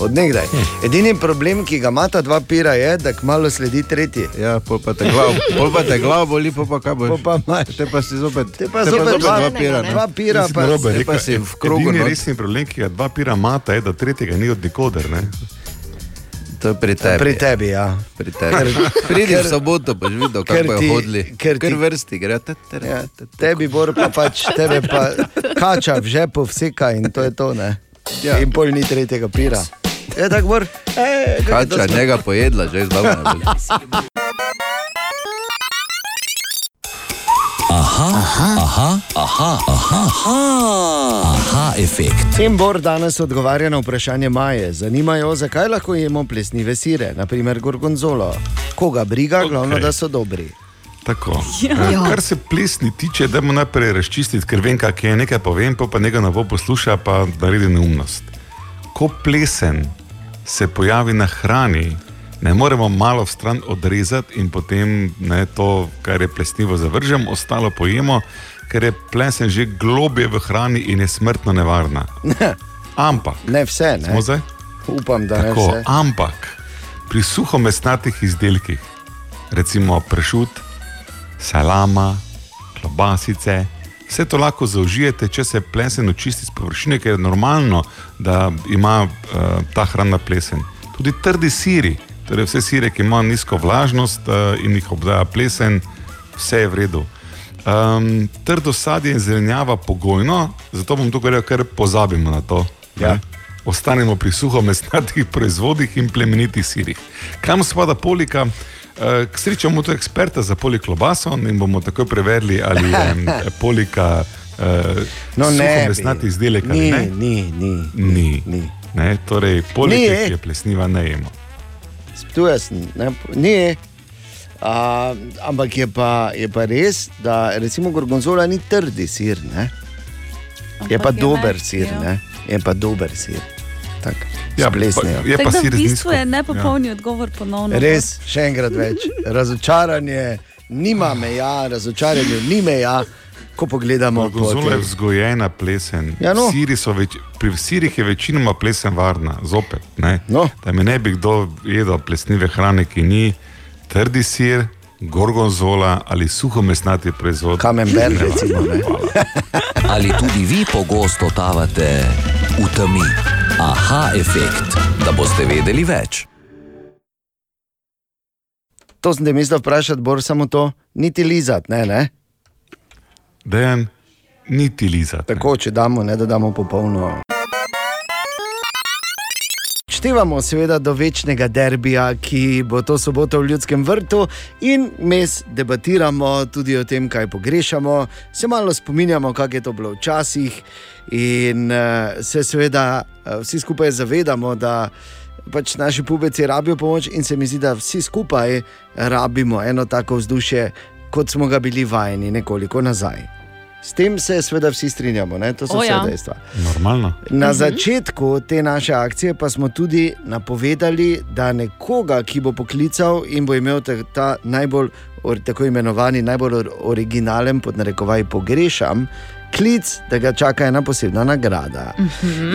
Odnegdaj. Edini problem, ki ga ima ta dva pira, je, da kmalo sledi tretji. Ja, pol pa te glavo, pol pa te glavo boli, pol pa kaj boš. Pol pa imaš. Te pa si zopet, Te pa zopet dva- dva pira, Nisem pa- narobe Te rekel, pa si v krogu Edini not. resni problem, ki ga dva pira mata, je, da tretjega ni od nikoder. Ne? To je pri tebi. Pri tebi, ja. Pri tebi. Pridi v soboto, boš videl, kako ti- hodili. ker Ker ti- vrsti gre. Ja, tebi bor pa pač, tebe pa kača v žepu vseka in to je to, ne. Ja. In pol ni tretjega pira. Je tako bor? E, Kača njega pojedla, že zdavno. Aha, aha, aha, aha, aha, aha, aha, efekt. In Bor danes odgovarja na vprašanje Maje. Zanimajo, zakaj lahko jemo plesnive sire, naprimer gorgonzolo. Koga briga, okay. glavno, da so dobri. Tako. Ja. Ja. Kar se plesni tiče, da moramo najprej razčistiti, ker vem, kaj je nekaj povem, pa, pa nekaj novo posluša, pa naredi neumnost. Ko plesen se pojavi na hrani, ne moremo malo stran odrezati in potem ne, to, kar je plesnivo, zavržemo, ostalo pojemo, ker je plesen že globje v hrani in je smrtno nevarna. [LAUGHS] Ampak. Ne vse, ne. Smo zdaj? Upam, da Tako, ne vse. ampak pri suhomesnatih izdelkih, recimo pršut, salama, klobasice, vse to lahko zaužijete, če se plesen očisti z površine, ker je normalno, da ima uh, ta hrana plesen. Tudi trdi siri, torej vse sire, ki imajo nizko vlažnost uh, in jih obdaja plesen, vse je v redu. Um, trdo sadje in zelenjava pogojno, zato bom tukaj rekel, ker pozabimo na to. Ja. ne. Ostanemo pri suhomesnatih [LAUGHS] proizvodih in plemenitih sirih. Kam spada polika? Uh, k sreči imamo tu eksperta za poliklobaso in bomo takoj preverili, ali je em, [LAUGHS] polika uh, No, ne suhomesnati izdelek ali Ni, ne. ni, ni. Ni. ni. Ne, torej, polike, Ni. ki je plesniva, ne jemo. Tu jaz, ne, ni. A, ampak je pa, je pa res, da recimo gorgonzola ni trdi sir, ne? je pa je dober mehki, sir, ja. ne? je pa dober sir. Tak, Ja, splesnejo. pa- je Tako da v bistvu je nepopolni odgovor ponovno. Res, še enkrat več. Razočaranje nima meja, razočaranje ni meja, ko pogledamo po Gorgonzola je vzgojena plesen. Ja, no. Siri več, pri sirih je večinoma plesen varna, zopet. Ne? No. Da mi ne bi kdo jedel plesnive hrane, ki ni trdi sir, gorgonzola ali suhomesnati proizvod. Camembert, recimo, ne. Ali tudi vi pogosto totavate v temi? Aha, efekt, da boste vedeli več. To sem te mislil vprašati, bor samo to, niti lizati, ne, ne. Dejan, niti lizati. Tako, če damo, ne da damo popolno. Števamo seveda do večnega derbija, ki bo to soboto v Ljudskem vrtu, in mes debatiramo tudi o tem, kaj pogrešamo, se malo spominjamo, kako je to bilo včasih, in uh, se seveda uh, vsi skupaj zavedamo, da pač naši pubeci rabijo pomoč, in se mi zdi, da vsi skupaj rabimo eno tako vzdušje, kot smo ga bili vajeni nekoliko nazaj. S tem se seveda vsi strinjamo, ne? to so O, vse ja. dejstva. Normalno. Na Mhm. začetku te naše akcije pa smo tudi napovedali, da nekoga, ki bo poklical in bo imel ta, ta najbolj, or, tako imenovani, najbolj or, originalen, pod narekovaj, pogrešam, klic, da ga čaka ena posebna nagrada.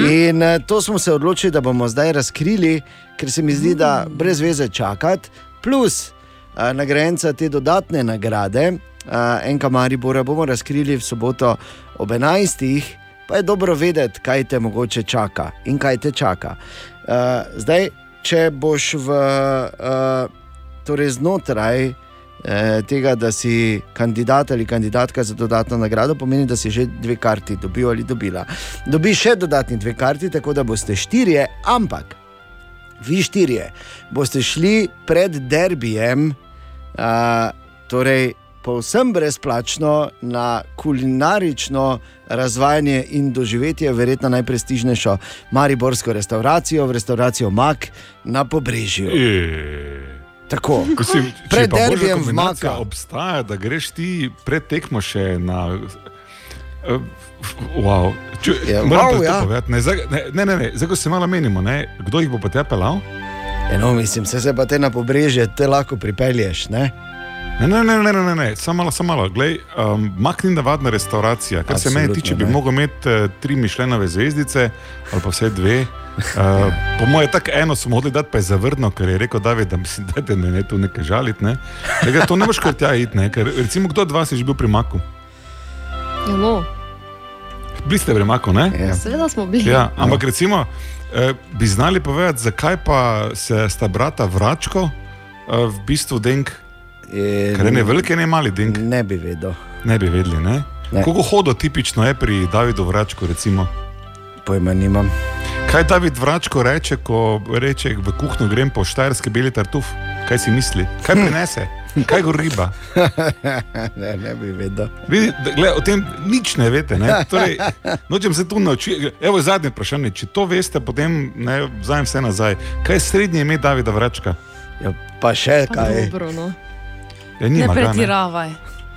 In eh, to smo se odločili, da bomo zdaj razkrili, ker se mi zdi, da brez veze čakati, plus uh, nagrajenca te dodatne nagrade, uh, enka Maribora, bomo razkrili v soboto ob 11. Pa je dobro vedeti, kaj te mogoče čaka in kaj te čaka. Uh, zdaj, če boš v, uh, torej znotraj eh, tega, da si kandidat ali kandidatka za dodatno nagrado, pomeni, da si že dve karti dobil ali dobila. Dobiš še dodatni dve karti, tako da boste štirje, ampak vi štirje boste šli pred derbijem, uh, torej povsem brezplačno na kulinarično razvajanje in doživetje, verjetno najprestižnejšo mariborsko restauracijo, v restauracijo Mak na Pobrežju. Tako, Mislim, če pred derbijem v Maka. obstaja, da greš ti pred tekmo še na. Uh, wow. Ču, Ja, moram wow, ja. povedati. Ne, ne, ne, ne, zdaj ko se malo menimo, ne, kdo jih bo pa te pelal? Eno, mislim, se, se pa te na pobrežje, te lahko pripelješ. Ne? Ne, ne, ne, ne, ne, ne, samo malo, samo malo. Glej, um, makni navadna restauracija. Kar se mene Absolutno tiče, bi ne. mogel imeti uh, tri mišljenove zvezdice ali pa vse dve. Uh, po mojem, tako eno smo mogli dati, pa je zavrnil, ker je rekel, David, da mislim, [LAUGHS] da te ne, ne tu nekaj žaliti. Ne. Tega, to ne boš kar tja iti, ne. ker recimo kdo od vas je že bil pri Maku? Ja, no. Bili ste v Remaku, ne? Ja. Seveda smo bili. Ja, ampak recimo, eh, bi znali povedati, zakaj pa se sta brata Vračko eh, v bistvu denk, Je, ker ne velike, ne mali denk. Ne bi vedel. Ne bi vedeli, ne? Ne. Koliko hodo tipično je pri Davidu Vračku, recimo? Pojma nimam. Kaj David Vračko reče, ko reče v kuhno grem po štajerski beli tartuf? Kaj si misli? Kaj prinese? Kaj gor riba? [LAUGHS] ne, ne bi vedel. Vidi, da- glej, o tem nič ne veste. Ne? Torej, nočem se tu naučiti. Evo zadnje vprašanje. Če to veste, potem ne vzamem vse nazaj. Kaj je srednje ime Davida Vračka? Ja, pa še kaj. Dobro, no. Ja, Ne nima ga, pretiravaj.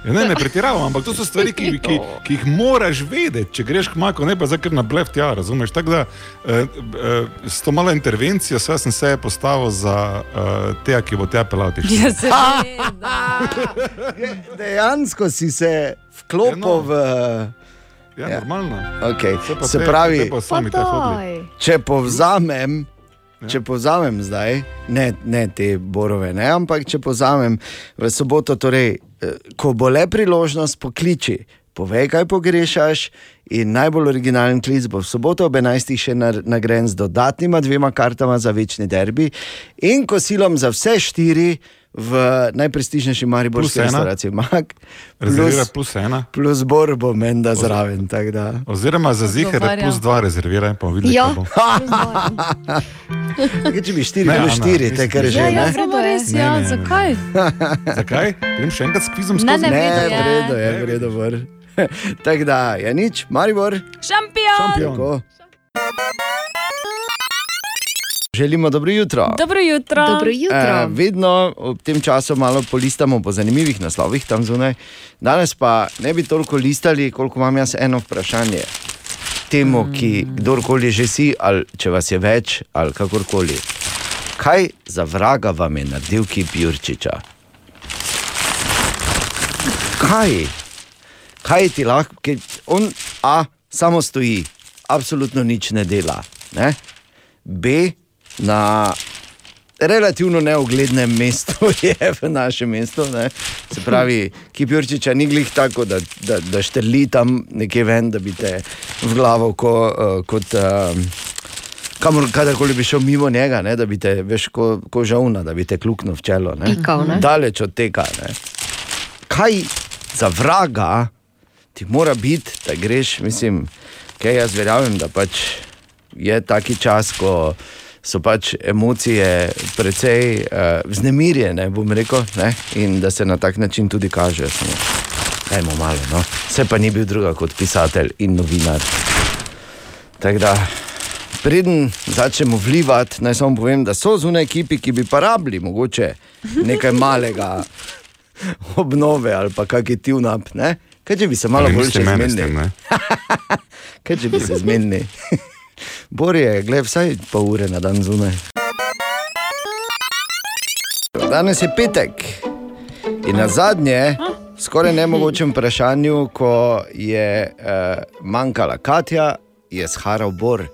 Ja, ne, ne pretiravam, ampak to so stvari, ki, [LAUGHS] ki, ki jih moraš vedeti, če greš k maku, ne pa zdaj kar na blef tja, razumeš? Tako da eh, eh, s to malo intervencijo sva sem se postavil za eh, te, ki bo tja pelal te Ja, štiri. [LAUGHS] Dejansko si se vklopil v. Ja, normalno. Okay. Se pa Se te- pravi, te če povzamem, če povzamem zdaj, ne, ne te borove, ne, ampak če povzamem v soboto, torej, eh, ko bo le priložnost, pokliči. Povej, kaj pogrešaš, in najbolj originalen klic bo v soboto ob 11. še nagrajen z dodatnima dvema kartama za večni derbi in kosilom za vse štiri v najprestižnejši mariborski Plus restavraciji. Rezervira plus ena. Plus bor bo menda zraven. tako da. Oziroma za Odgovarja. plus dva rezerviraj, pa bomo videli, Ja. kaj bo. [LAUGHS] [LAUGHS] Kaj, če bi štiri, Ne, Ana, štiri, te kar že Ja, ne. ja, samo res, Ne, ja, ne, ne. zakaj? [LAUGHS] Zakaj? Grem še enkrat s kvizom Ne, skozi. ne, Ne, je. v redu je, v redu je. Tako da, je nič, Maribor. Šampion! Tako. Želimo dobro jutro. Dobro jutro. Dobro jutro. Eh, vedno ob tem času malo polistamo po zanimivih naslovih tam zunaj. Danes pa ne bi toliko listali, koliko imam jaz eno vprašanje. Temu, ki kdorkoli že si, ali če vas je več, ali kakorkoli. Kaj za vraga vam je naredil kip Jurčiča? Kaj? Kaj ti lahko, ki on A samo stoji, absolutno nič ne dela. Ne? B na relativno neuglednem mestu [LAUGHS] je v našem mestu. Ne? Se pravi, ki Jurčiča ni glih tako, da, da, da štrli tam nekje ven, da bi te v glavo ko, uh, kot. Uh, Kamor kadarkoli bi šel mimo njega, ne, da bi te, veš, ko, ko žovna, da bi te kluknil v čelo. Ne. Pikal, ne? Daleč od tega. Ne. Kaj za vraga ti mora biti, da greš, mislim, kaj jaz verjamem, da pač je taki čas, ko so pač emocije precej uh, vznemirjene, bom rekel, ne, in da se na tak način tudi kažejo. Samo, dajmo malo, no. Vse pa ni bil druga kot pisatelj in novinar. Tako da, preden začnemo vlivati, naj samo povem, da so zunaj ekipi, ki bi pa rabili mogoče nekaj malega [LAUGHS] obnove ali pa kakšen tune-up. ne? Kaj če bi se malo bolj tem, zmenili? [LAUGHS] Kaj če bi se zmenili? Borje, gledaj, vsaj pol ure na dan zunaj. Danes je petek in na zadnje, skoraj nemogočem vprašanju, ko je uh, manjkala Katja, je sharal Bor.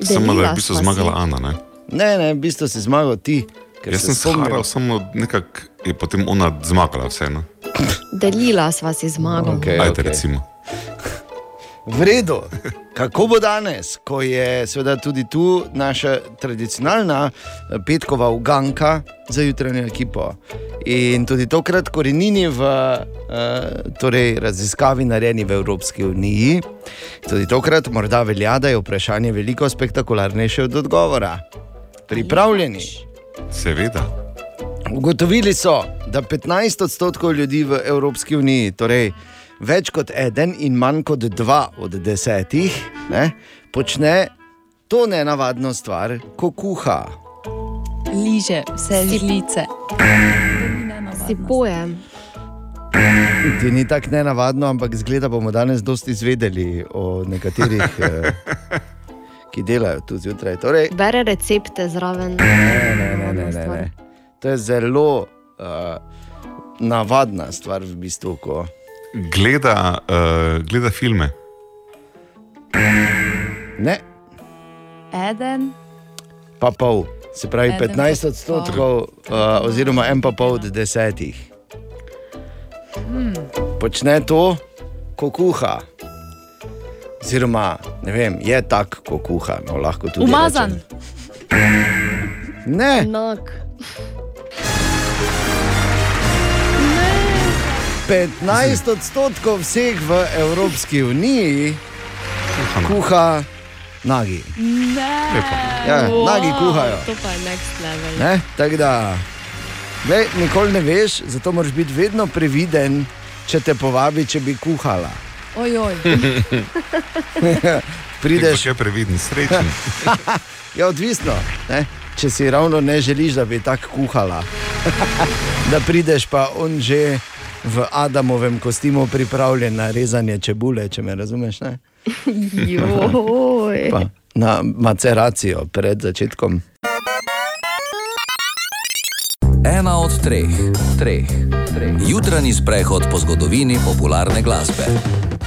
Samo da je v bistvu zmagala Ana. Ne? Ne, ne, v bistvu si zmagal ti. ker Jaz se sem sharal, samo nekako je potem ona zmagala vseeno. Delila sva si zmago. Okej, Ajde, okej. recimo. V redu. Kako bo danes, ko je seveda tudi tu naša tradicionalna eh, petkova uganka za jutranjo ekipo. In tudi tokrat korenini v uh, torej raziskavi narejeni v Evropski uniji. Tudi tokrat morda velja, da je vprašanje veliko spektakularnejše od odgovora. Pripravljeni? Seveda. Ugotovili so, da 15 odstotkov ljudi v Evropski uniji, torej več kot eden in manj kot dva od desetih, ne, počne to nenavadno stvar, ko kuha. Liže vse žlice. Si pojem. Ti ni tako nenavadno, ampak zgleda bomo danes dosti izvedeli o nekaterih, eh, ki delajo tu zjutraj. Torej, Bere recepte zraven. Ne, ne, ne, ne, ne, ne. To je zelo uh, navadna stvar v bistvu. Ko... Gleda, uh, gleda filme. Ne, Eden. pa pol. Se pravi, Eden 15 pa odstotkov, uh, oziroma en pa pol od desetih. Hmm. Počne to, ko kuha. oziroma ne vem, je tak, ko kuha. No, lahko tudi Umazan. rečem. Ne. Enak. 15 odstotkov vseh v Evropski uniji kuha nagi. Ne. Ja, nagi kuhajo. To pa je next level. Ne? Tako da, glej, nikoli ne veš, zato moraš biti vedno previden, če te povabi, če bi kuhala. Ojoj. [LAUGHS] Prideš. Še previden, srečen. [LAUGHS] ja, odvisno. Ne? Če si ravno ne želiš, da bi tako kuhala, [LAUGHS] da prideš pa on že v Adamovem kostimu pripravljen na rezanje čebule, če me razumeš. [LAUGHS] [LAUGHS] Na maceracijo pred začetkom. Ena od treh, treh, treh. Jutranji sprehod po zgodovini popularne glasbe.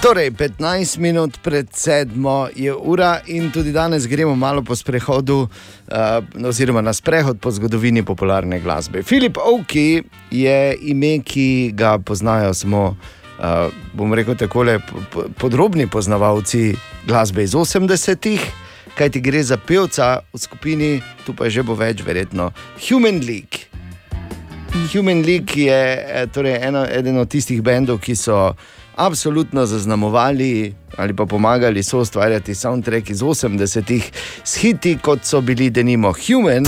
Torej, 15 minut pred sedmo je ura in tudi danes gremo malo po sprehodu, uh, oziroma na sprehod po zgodovini popularne glasbe. Filip Oki je ime, ki ga poznajo samo, uh, bom rekel, tako podrobni poznavalci glasbe iz 80-ih, kajti gre za pevca v skupini, tu pa je že bo več, verjetno Human League. Human League je eh, torej eno, eden od tistih bendov, ki so absolutno zaznamovali ali pa pomagali so ustvarjati soundtrack iz 80-ih s hiti, kot so bili denimo Human.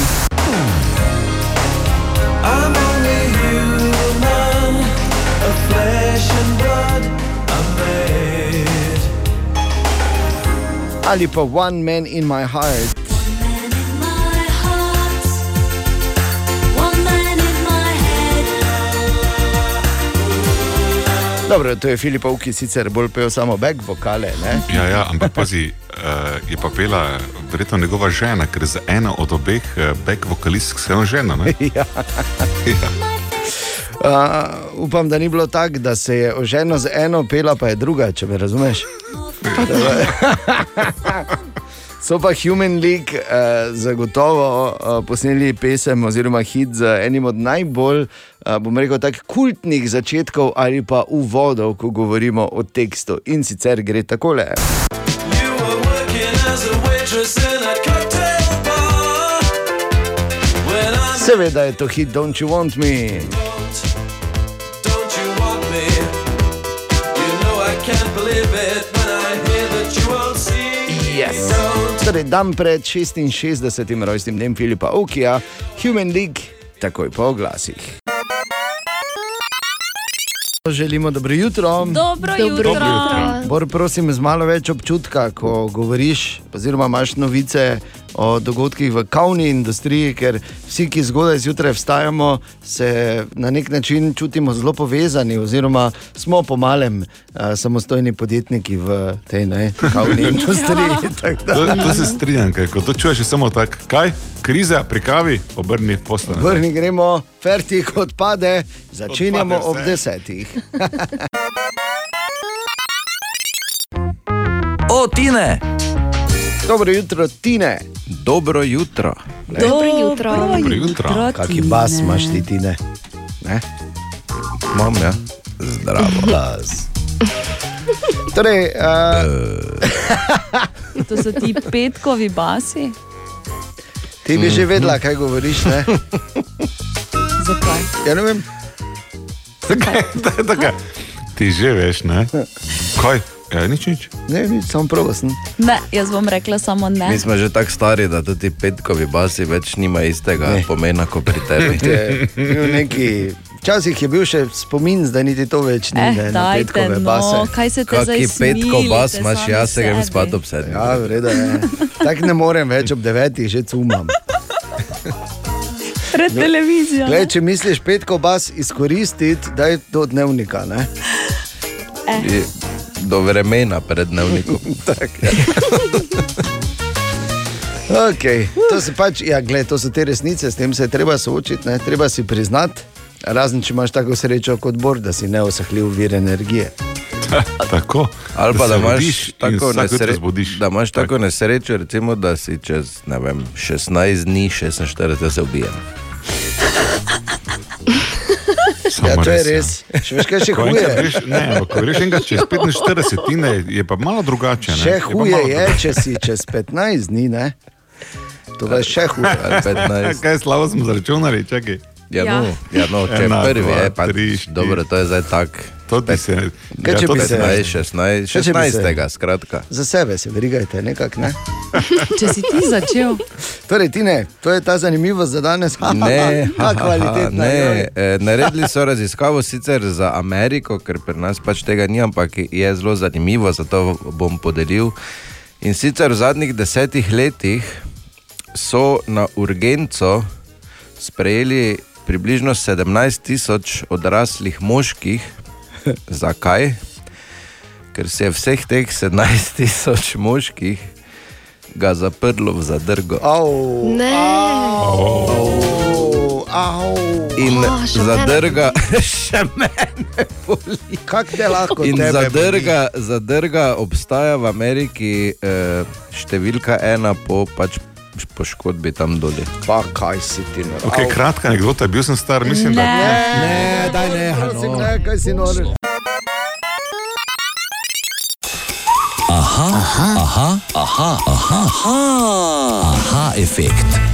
Ali pa One Man in My Heart. Dobro, to je Filipov, ki sicer bolj pel samo back vokale. Ne? Ja, ja, ampak pazi, uh, [LAUGHS] je pa pela verjetno njegova žena, ker za eno od obeh uh, back vokalistk se je žena. Ne? [LAUGHS] ja. Uh, upam, da ni bilo tako, da se je oženil z eno, pela pa je druga, če me razumeš. [LAUGHS] So pa Human League uh, zagotovo uh, posneli pesem oziroma hit z enim od najbolj, uh, bom rekel, tako kultnih začetkov ali pa uvodov, ko govorimo o tekstu. In sicer gre takole. Seveda je to hit Don't You Want Me. Torej, dan pred 66. rojstnim dnem Filipa Okija, Human League, takoj po oglasih. Želimo dobro jutro. Dobro Dobro jutro. jutro. Bor, prosim, z malo več občutka, ko govoriš, oziroma imaš novice o dogodkih v kavni industriji, ker vsi, ki zgodaj zjutraj vstajamo, se na nek način čutimo zelo povezani, oziroma smo po malem uh, samostojni podjetniki v tej ne, kavni [LAUGHS] industriji. tako da- To, to se strinjam, ker ko to čuješ, je samo tako, kaj, kriza pri kavi, obrni postan. Vrni gremo, fertik odpade, začenjamo Odpade ob desetih. O, Tine! Dobro jutro, Tine. Dobro jutro. Dobro jutro. Dobro jutro. Kaki bas imaš ti, Tine? Ne? Imam, ja. Zdravo. [LAUGHS] Bas. Torej, uh, [LAUGHS] [LAUGHS] To so ti petkovi basi. ti bi že vedela, kaj govoriš. Ne? Zakaj? Ja, ne vem. Tako, ti že veš, ne? Kaj? Ja, nič, nič. Ne, nič, samo prav sem. Ne, jaz bom rekla samo ne. Mi smo že tako stari, da tudi petkovi basi več nima istega Ne. pomena kot pri tebi. [LAUGHS] Neki, včasih je bil še spomin, zdaj niti to več ni, Eh, ne, na dajte, petkove no, base. kaj se te zdaj Kaki petko bas imaš, jaz se grem spat ob sedmih. Ja, vreda je. Tako ne morem več ob devetih, že cumam. Pred televizijo. Glej, če misliš petko bas izkoristiti, daj do dnevnika. Ne? Je Do vremena pred dnevnikom. [LAUGHS] [LAUGHS] Okay. To, se pač, ja, gled, to so te resnice, s tem se je treba soočiti, ne? treba si priznati. Razen če imaš tako srečo kot Bor, da si neosahljiv vir energije. [LAUGHS] Tako. Ali pa da se imaš tako, nesre da imaš tako nesrečo, recimo, da si čez vem, 16 dni, 46 se ubije. Samo Ja, to je res, ja. res. Še veš, kaj je še Ko huje? greš, ne, ampak ko greš enkrat čez 45, ne, je pa malo drugače. Ne? Še Je huje je, drugače. če si čez 15 dni, ne? To je še huje. [LAUGHS] Ali 15. Kaj slabo smo zračunali, čakaj. Ja, no, ja, no, če Ena, prvi dva, je, pa tri, dobro, to je zdaj tak. To bi se. Kaj če bi se- 15, 16, Kaj če bi se- 16, skratka. Za sebe se verigajte, nekako ne. [LAUGHS] Če si ti začel. Torej, ti ne, to je ta zanimivost za danes. [LAUGHS] Ne, ha, kvalitetna. ne, joj. eh, naredili so [LAUGHS] raziskavo sicer za Ameriko, ker pri nas pač tega ni, ampak je zelo zanimivo, zato bom podelil. In sicer v zadnjih desetih letih so na urgenco sprejeli približno 17 tisoč odraslih moških. [LAUGHS] Zakaj? Ker se je vseh teh 17 tisoč moških ga zaprlo v zadrgo. Au, Ne. au, au. In A, še mene zadrga, [LAUGHS] še mene boli. Kako te lahko In zadrga, zadrga obstaja v Ameriki, eh, številka ena po pač poškodbi tam dolje. Pa kaj si ti na Okay, kratka anekdota, bil sem star, mislim, da Ne, daj ne, prosim, ne, kaj si nor. Aha, aha, aha, aha, aha, aha, aha efekt.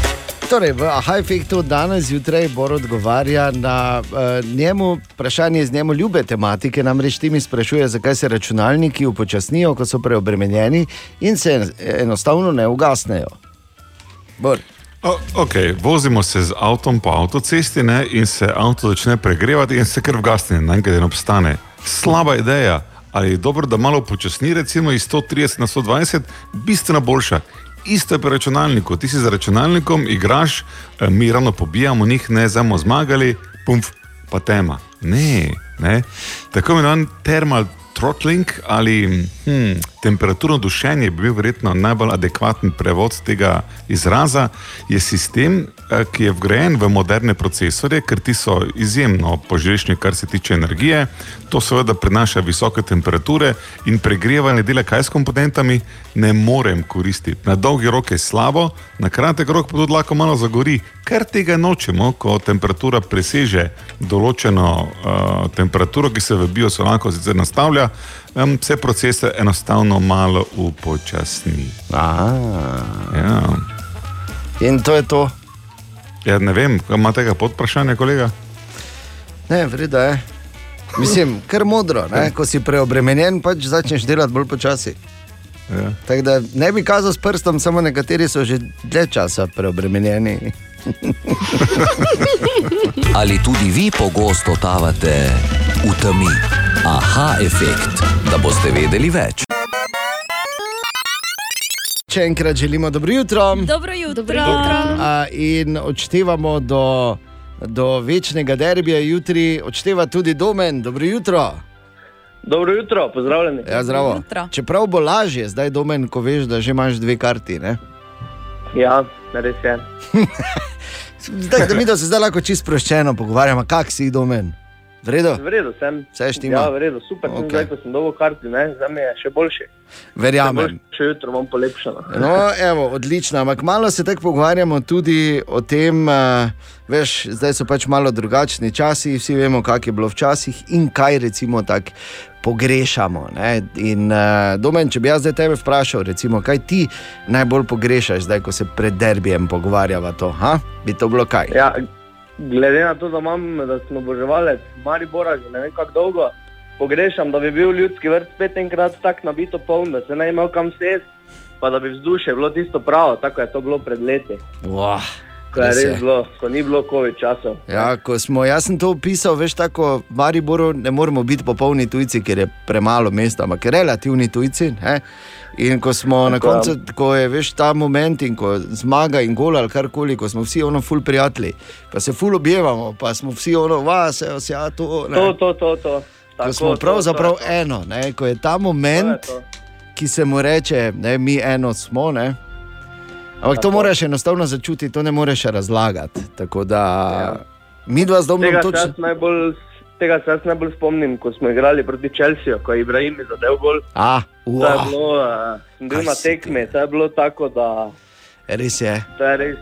Torej, v aha efektu danes zjutraj Bor odgovarja na uh, njemu vprašanje iz njemu ljube tematike. Namreč ti mi sprašuje, zakaj se računalniki upočasnijo, ko so preobremenjeni in se enostavno ne ugasnejo. Bor. O, okay, vozimo se z avtom po avtocesti ne, in se avto začne pregrevati in se kar vgasne, naenkrat en obstane. Slaba ideja, ali je dobro, da malo počasni, recimo iz 130 na 120, bistveno boljša. Isto je pri računalniku, ti si za računalnikom, igraš, eh, mi ravno pobijamo njih, ne znamo zmagali, pumf, pa tema. Ne, ne. Tako imenovan thermal throttling ali hm, temperaturno dušenje bi bil verjetno najbolj adekvaten prevod tega izraza, je sistem, eh, ki je vgrajen v moderne procesorje, ker ti so izjemno požrešni, kar se tiče energije. To seveda prinaša visoke temperature in pregrevanje dela kaj s komponentami ne morem koristiti. Na dolgi rok je slabo, na kratek rok pa tudi lahko malo zagori. Ker tega nočemo, ko temperatura preseže določeno uh, temperaturo, ki se v biosolanko sicer nastavlja, um, se procese enostavno malo upočasni. Ja. In to je to. Ja, ne vem, imate tega podprašanja, kolega? Ne, vreda je. Mislim, kar modro, ne? ko si preobremenjen, pač začneš delati bolj počasi. Ja. Tako da ne bi kazal s prstom, samo nekateri so že dlje časa preobremenjeni. [LAUGHS] Ali tudi vi pogosto totavate v temi? Aha efekt, da boste vedeli več. Še enkrat želimo dobro jutro. Dobro jutro. Dobro A, in odštevamo do, do večnega derbija jutri, odšteva tudi domen. Dobro jutro. Dobro jutro, pozdravljeni. Ja, zdravo. Jutro. Čeprav bo lažje zdaj domen, ko veš, da že imaš dve karti. Ne? Ja. [LAUGHS] Zdaj, da mi da se zdaj lahko čisto sproščeno pogovarjamo, kak si domen. V redu? V redu sem. Vse štima? Ja, v redu, super. Okay. Zdaj, ko sem dobil karti, ne, za me je še boljši. Verjamem. Še jutro bom polepšano. No, evo, odlično. Ampak malo se tako pogovarjamo tudi o tem, uh, veš, zdaj so pač malo drugačni časi, vsi vemo, kak je bilo včasih in kaj recimo tako pogrešamo. Ne? In uh, domen, če bi jaz zdaj tebe vprašal, recimo, kaj ti najbolj pogrešaš, zdaj, ko se pred derbijem pogovarjava to, ha? bi to bilo kaj? Ja, glede na to, da, imam, da sem oboževalec Maribora že ne vem kako dolgo, pogrešam, da bi bil ljudski vrt spet enkrat tako nabito poln, da se ne imel kam sesti, pa da bi vzdušje bilo tisto pravo, tako je to bilo pred leti. Wow. Ko je. res bilo, ko ni bilo COVID časov. Ja, ko smo, jaz sem to opisal, veš, tako v Mariboru ne moremo biti popolni tujci, ker je premalo mesta, ampak relativni tujci. Ne? In ko smo na Tako, ja. koncu, ko je veš ta moment in ko zmaga in gol ali karkoli, ko smo vsi ono ful prijatelji, pa se ful objevamo, pa smo vsi ono vas, evo se ja to. ne. To, to, to, to. Ko Tako, smo to, pravzaprav to, to. eno, ne? ko je ta moment, To je ki se mu reče, da mi eno smo. Ne? Ampak to moraš enostavno začutiti, to ne moreš razlagati. Tako da ja. mi dva z domom Tega se, točno. najbolj, tega se jaz najbolj spomnim, ko smo igrali proti Čelsiju, ko je Ibrahim zadev gol. A, To je wow. bilo, uh, Kaj na tekmi, to je bilo tako, da Res je. to je res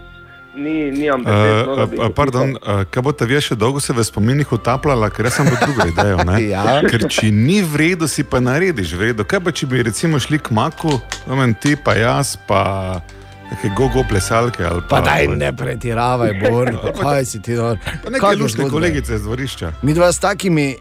ni, nimam besed. no, da bi Uh, uh, pardon, uh, kaj bo ta vi še dolgo se v spominih utapljala, ker sem bil drugo idejo. ne? [LAUGHS] Ja. Ker če ni v redu, si pa narediš v redu. Kaj pa če bi recimo šli k maku, vem, ti pa jaz, pa neke gogo plesalke ali pa. Pa daj ne pretiravaj, Bor, kaj [LAUGHS] si ti dol. Pa neke lušne kolegice z dvorišča. Mi dva s takimi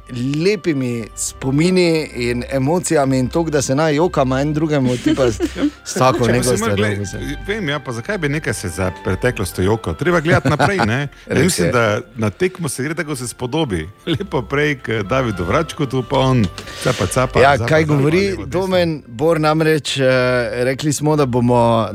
lepimi spomini in emocijami in to, da se naj jokama en drugemu, ti pa s, s tako neko stvarjo. Vem, ja, pa zakaj bi nekaj se za preteklost jokal? Treba gledati naprej. ne? [LAUGHS] Ja, mislim, da na tekmo se gre tako, se spodobi. Lepo prej, k Davidu Vračku, tu pa on, capa, capa. Ja, zapa, kaj zapa, govori Domen Bor, namreč eh, rekli smo, da bomo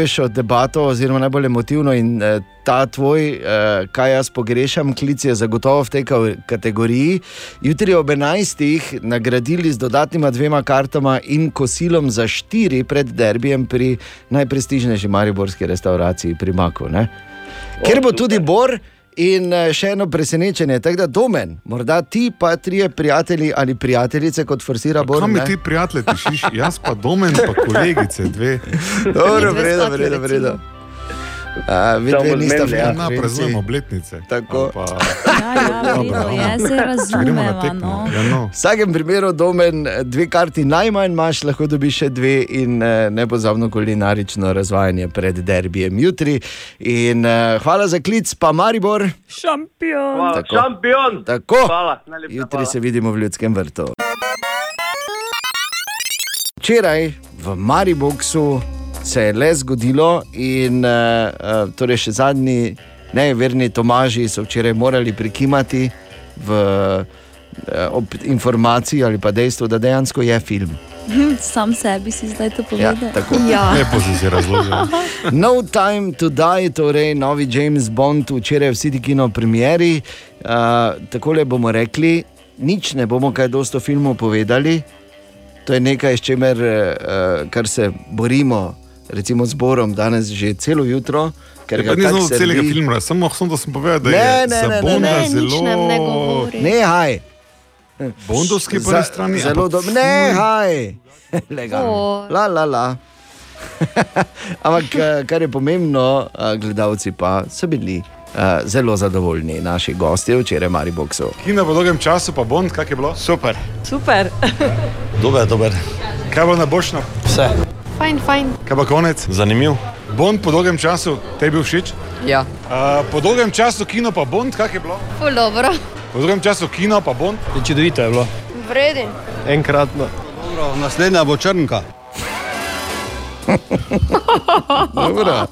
najzanimivejšo debato, oziroma najbolj emotivno in eh, ta tvoj, eh, kaj jaz pogrešam, klic je zagotovo v tej ka- kategoriji. Jutri ob 11. nagradili z dodatnima dvema kartama in kosilom za štiri pred derbijem pri najprestižnejši mariborski restauraciji pri Maku. Ne? Ker bo tudi Bor. In eh, še eno presenečenje, tako da domen, morda ti pa trije prijatelji ali prijateljice, kot forsira Bor. Kam mi ti prijatelji tišiš? Jaz pa domen, pa [LAUGHS] kolegice, dve. Dobro, vredo, vredo, vredo. A, vi dve niste v Ja, praznujemo obletnice. Tako. Pa... Ja, ja, Dobro, vredo, ja, se na tekmo. No. Ja, no. V vsakem primeru, domen, dve karti najmanj imaš, lahko dobiš še dve in eh, nepozabno kulinarično razvajanje pred derbijem jutri. In uh, hvala za klic, pa Maribor. Šampion. Hvala, Tako. šampion. Tako. Hvala, najlepša Jutri hvala. se vidimo v Ljudskem vrtu. Včeraj v Mariboku se je le zgodilo, in uh, torej še zadnji neverni Tomaži so včeraj morali prikimati v, uh, ob informaciji ali pa dejstvu, da dejansko je film. Sam sebi si zdaj to Ja, povedal. tako. [LAUGHS] Lepo si si razložil. [LAUGHS] No Time to Die, torej novi James Bond, včeraj v City Kino premieri. Uh, takole bomo rekli, nič ne bomo kaj dosto o filmu povedali. To je nekaj, s čimer uh, kar se borimo, recimo z Borom, danes že celo jutro. Ker Ja, ga ni znal celega filma, samo, samo da sem povedal, da Ne, je ne, za ne, ne, Bonda ne, zelo... nam ne. Nehaj. Bondovski po eni strani. Zelo ampak dobro, nehaj. Legalno. [LAUGHS] O. La, la, la. [LAUGHS] Ampak eh, kar je pomembno, eh, gledalci pa so bili uh, zelo zadovoljni, naši gostje včeraj v Mariboku. Kino po dolgem času, pa Bond, kak je bilo? Super. Super. [LAUGHS] Dober, dober. Kaj bo na bošno? Vse. Fajn, fajn. Kaj pa konec? Zanimiv. Bond po dolgem času, te je bil všeč? Ja. Uh, po dolgem času kino pa Bond, kak je bilo? Ful dobro. Po dolgem času kino pa Bond? Čudovito je bilo. Vredi. Enkratno. Dobro, naslednja bo črnka. [LAUGHS] Dobro.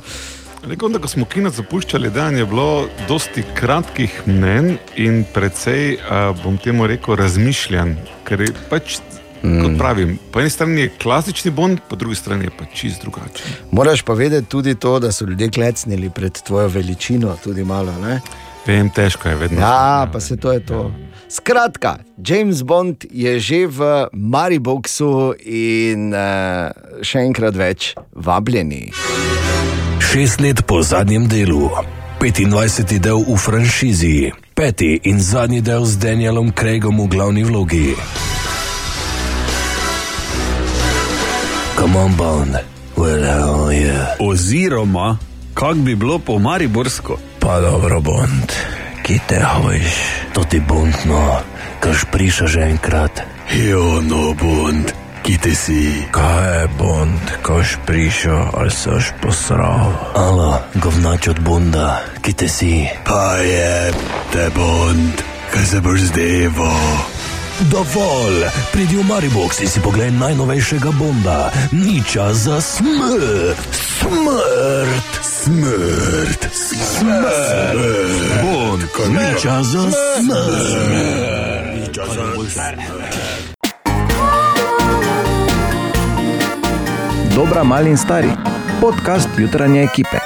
Rekel, da ko smo kino zapuščali, da je bilo dosti kratkih mnen in precej, uh, bom temu rekel, razmišljanj. Ker je pač, mm. kot pravim, po eni strani je klasični Bond, po drugi strani je pa čist drugačen. Moraš pa vedeti tudi to, da so ljudje klecnili pred tvojo veličino, tudi malo. Ne? Vem, težko je vedno. Ja, pa se to je to. Skratka, James Bond je že v Mariboku in uh, še enkrat več vabljeni. Šest let po zadnjem delu, 25. del v franšizi, peti in zadnji del z Danielom Craigom v glavni vlogi. Come on, Bond, where are you? Oziroma, kak bi bilo po Mariborsko? Pa dobro, Bond, ki te hojiš, to ti Bond, no, kaž priša že enkrat. Jo, no, Bond, ki te si. Kaj je Bond, kaž priša, ali seš posral? Alo, govnač od Bonda, ki te si. Pa je te Bond, kaj se boš zdevo. Dovolj, pridi v Maribox in si pogled najnovejšega Bonda. Ni čas za smrt, smrt, smrt, smrt. Bond, ni čas za smrt. Dobra, mali in stari. Podcast jutranje ekipe.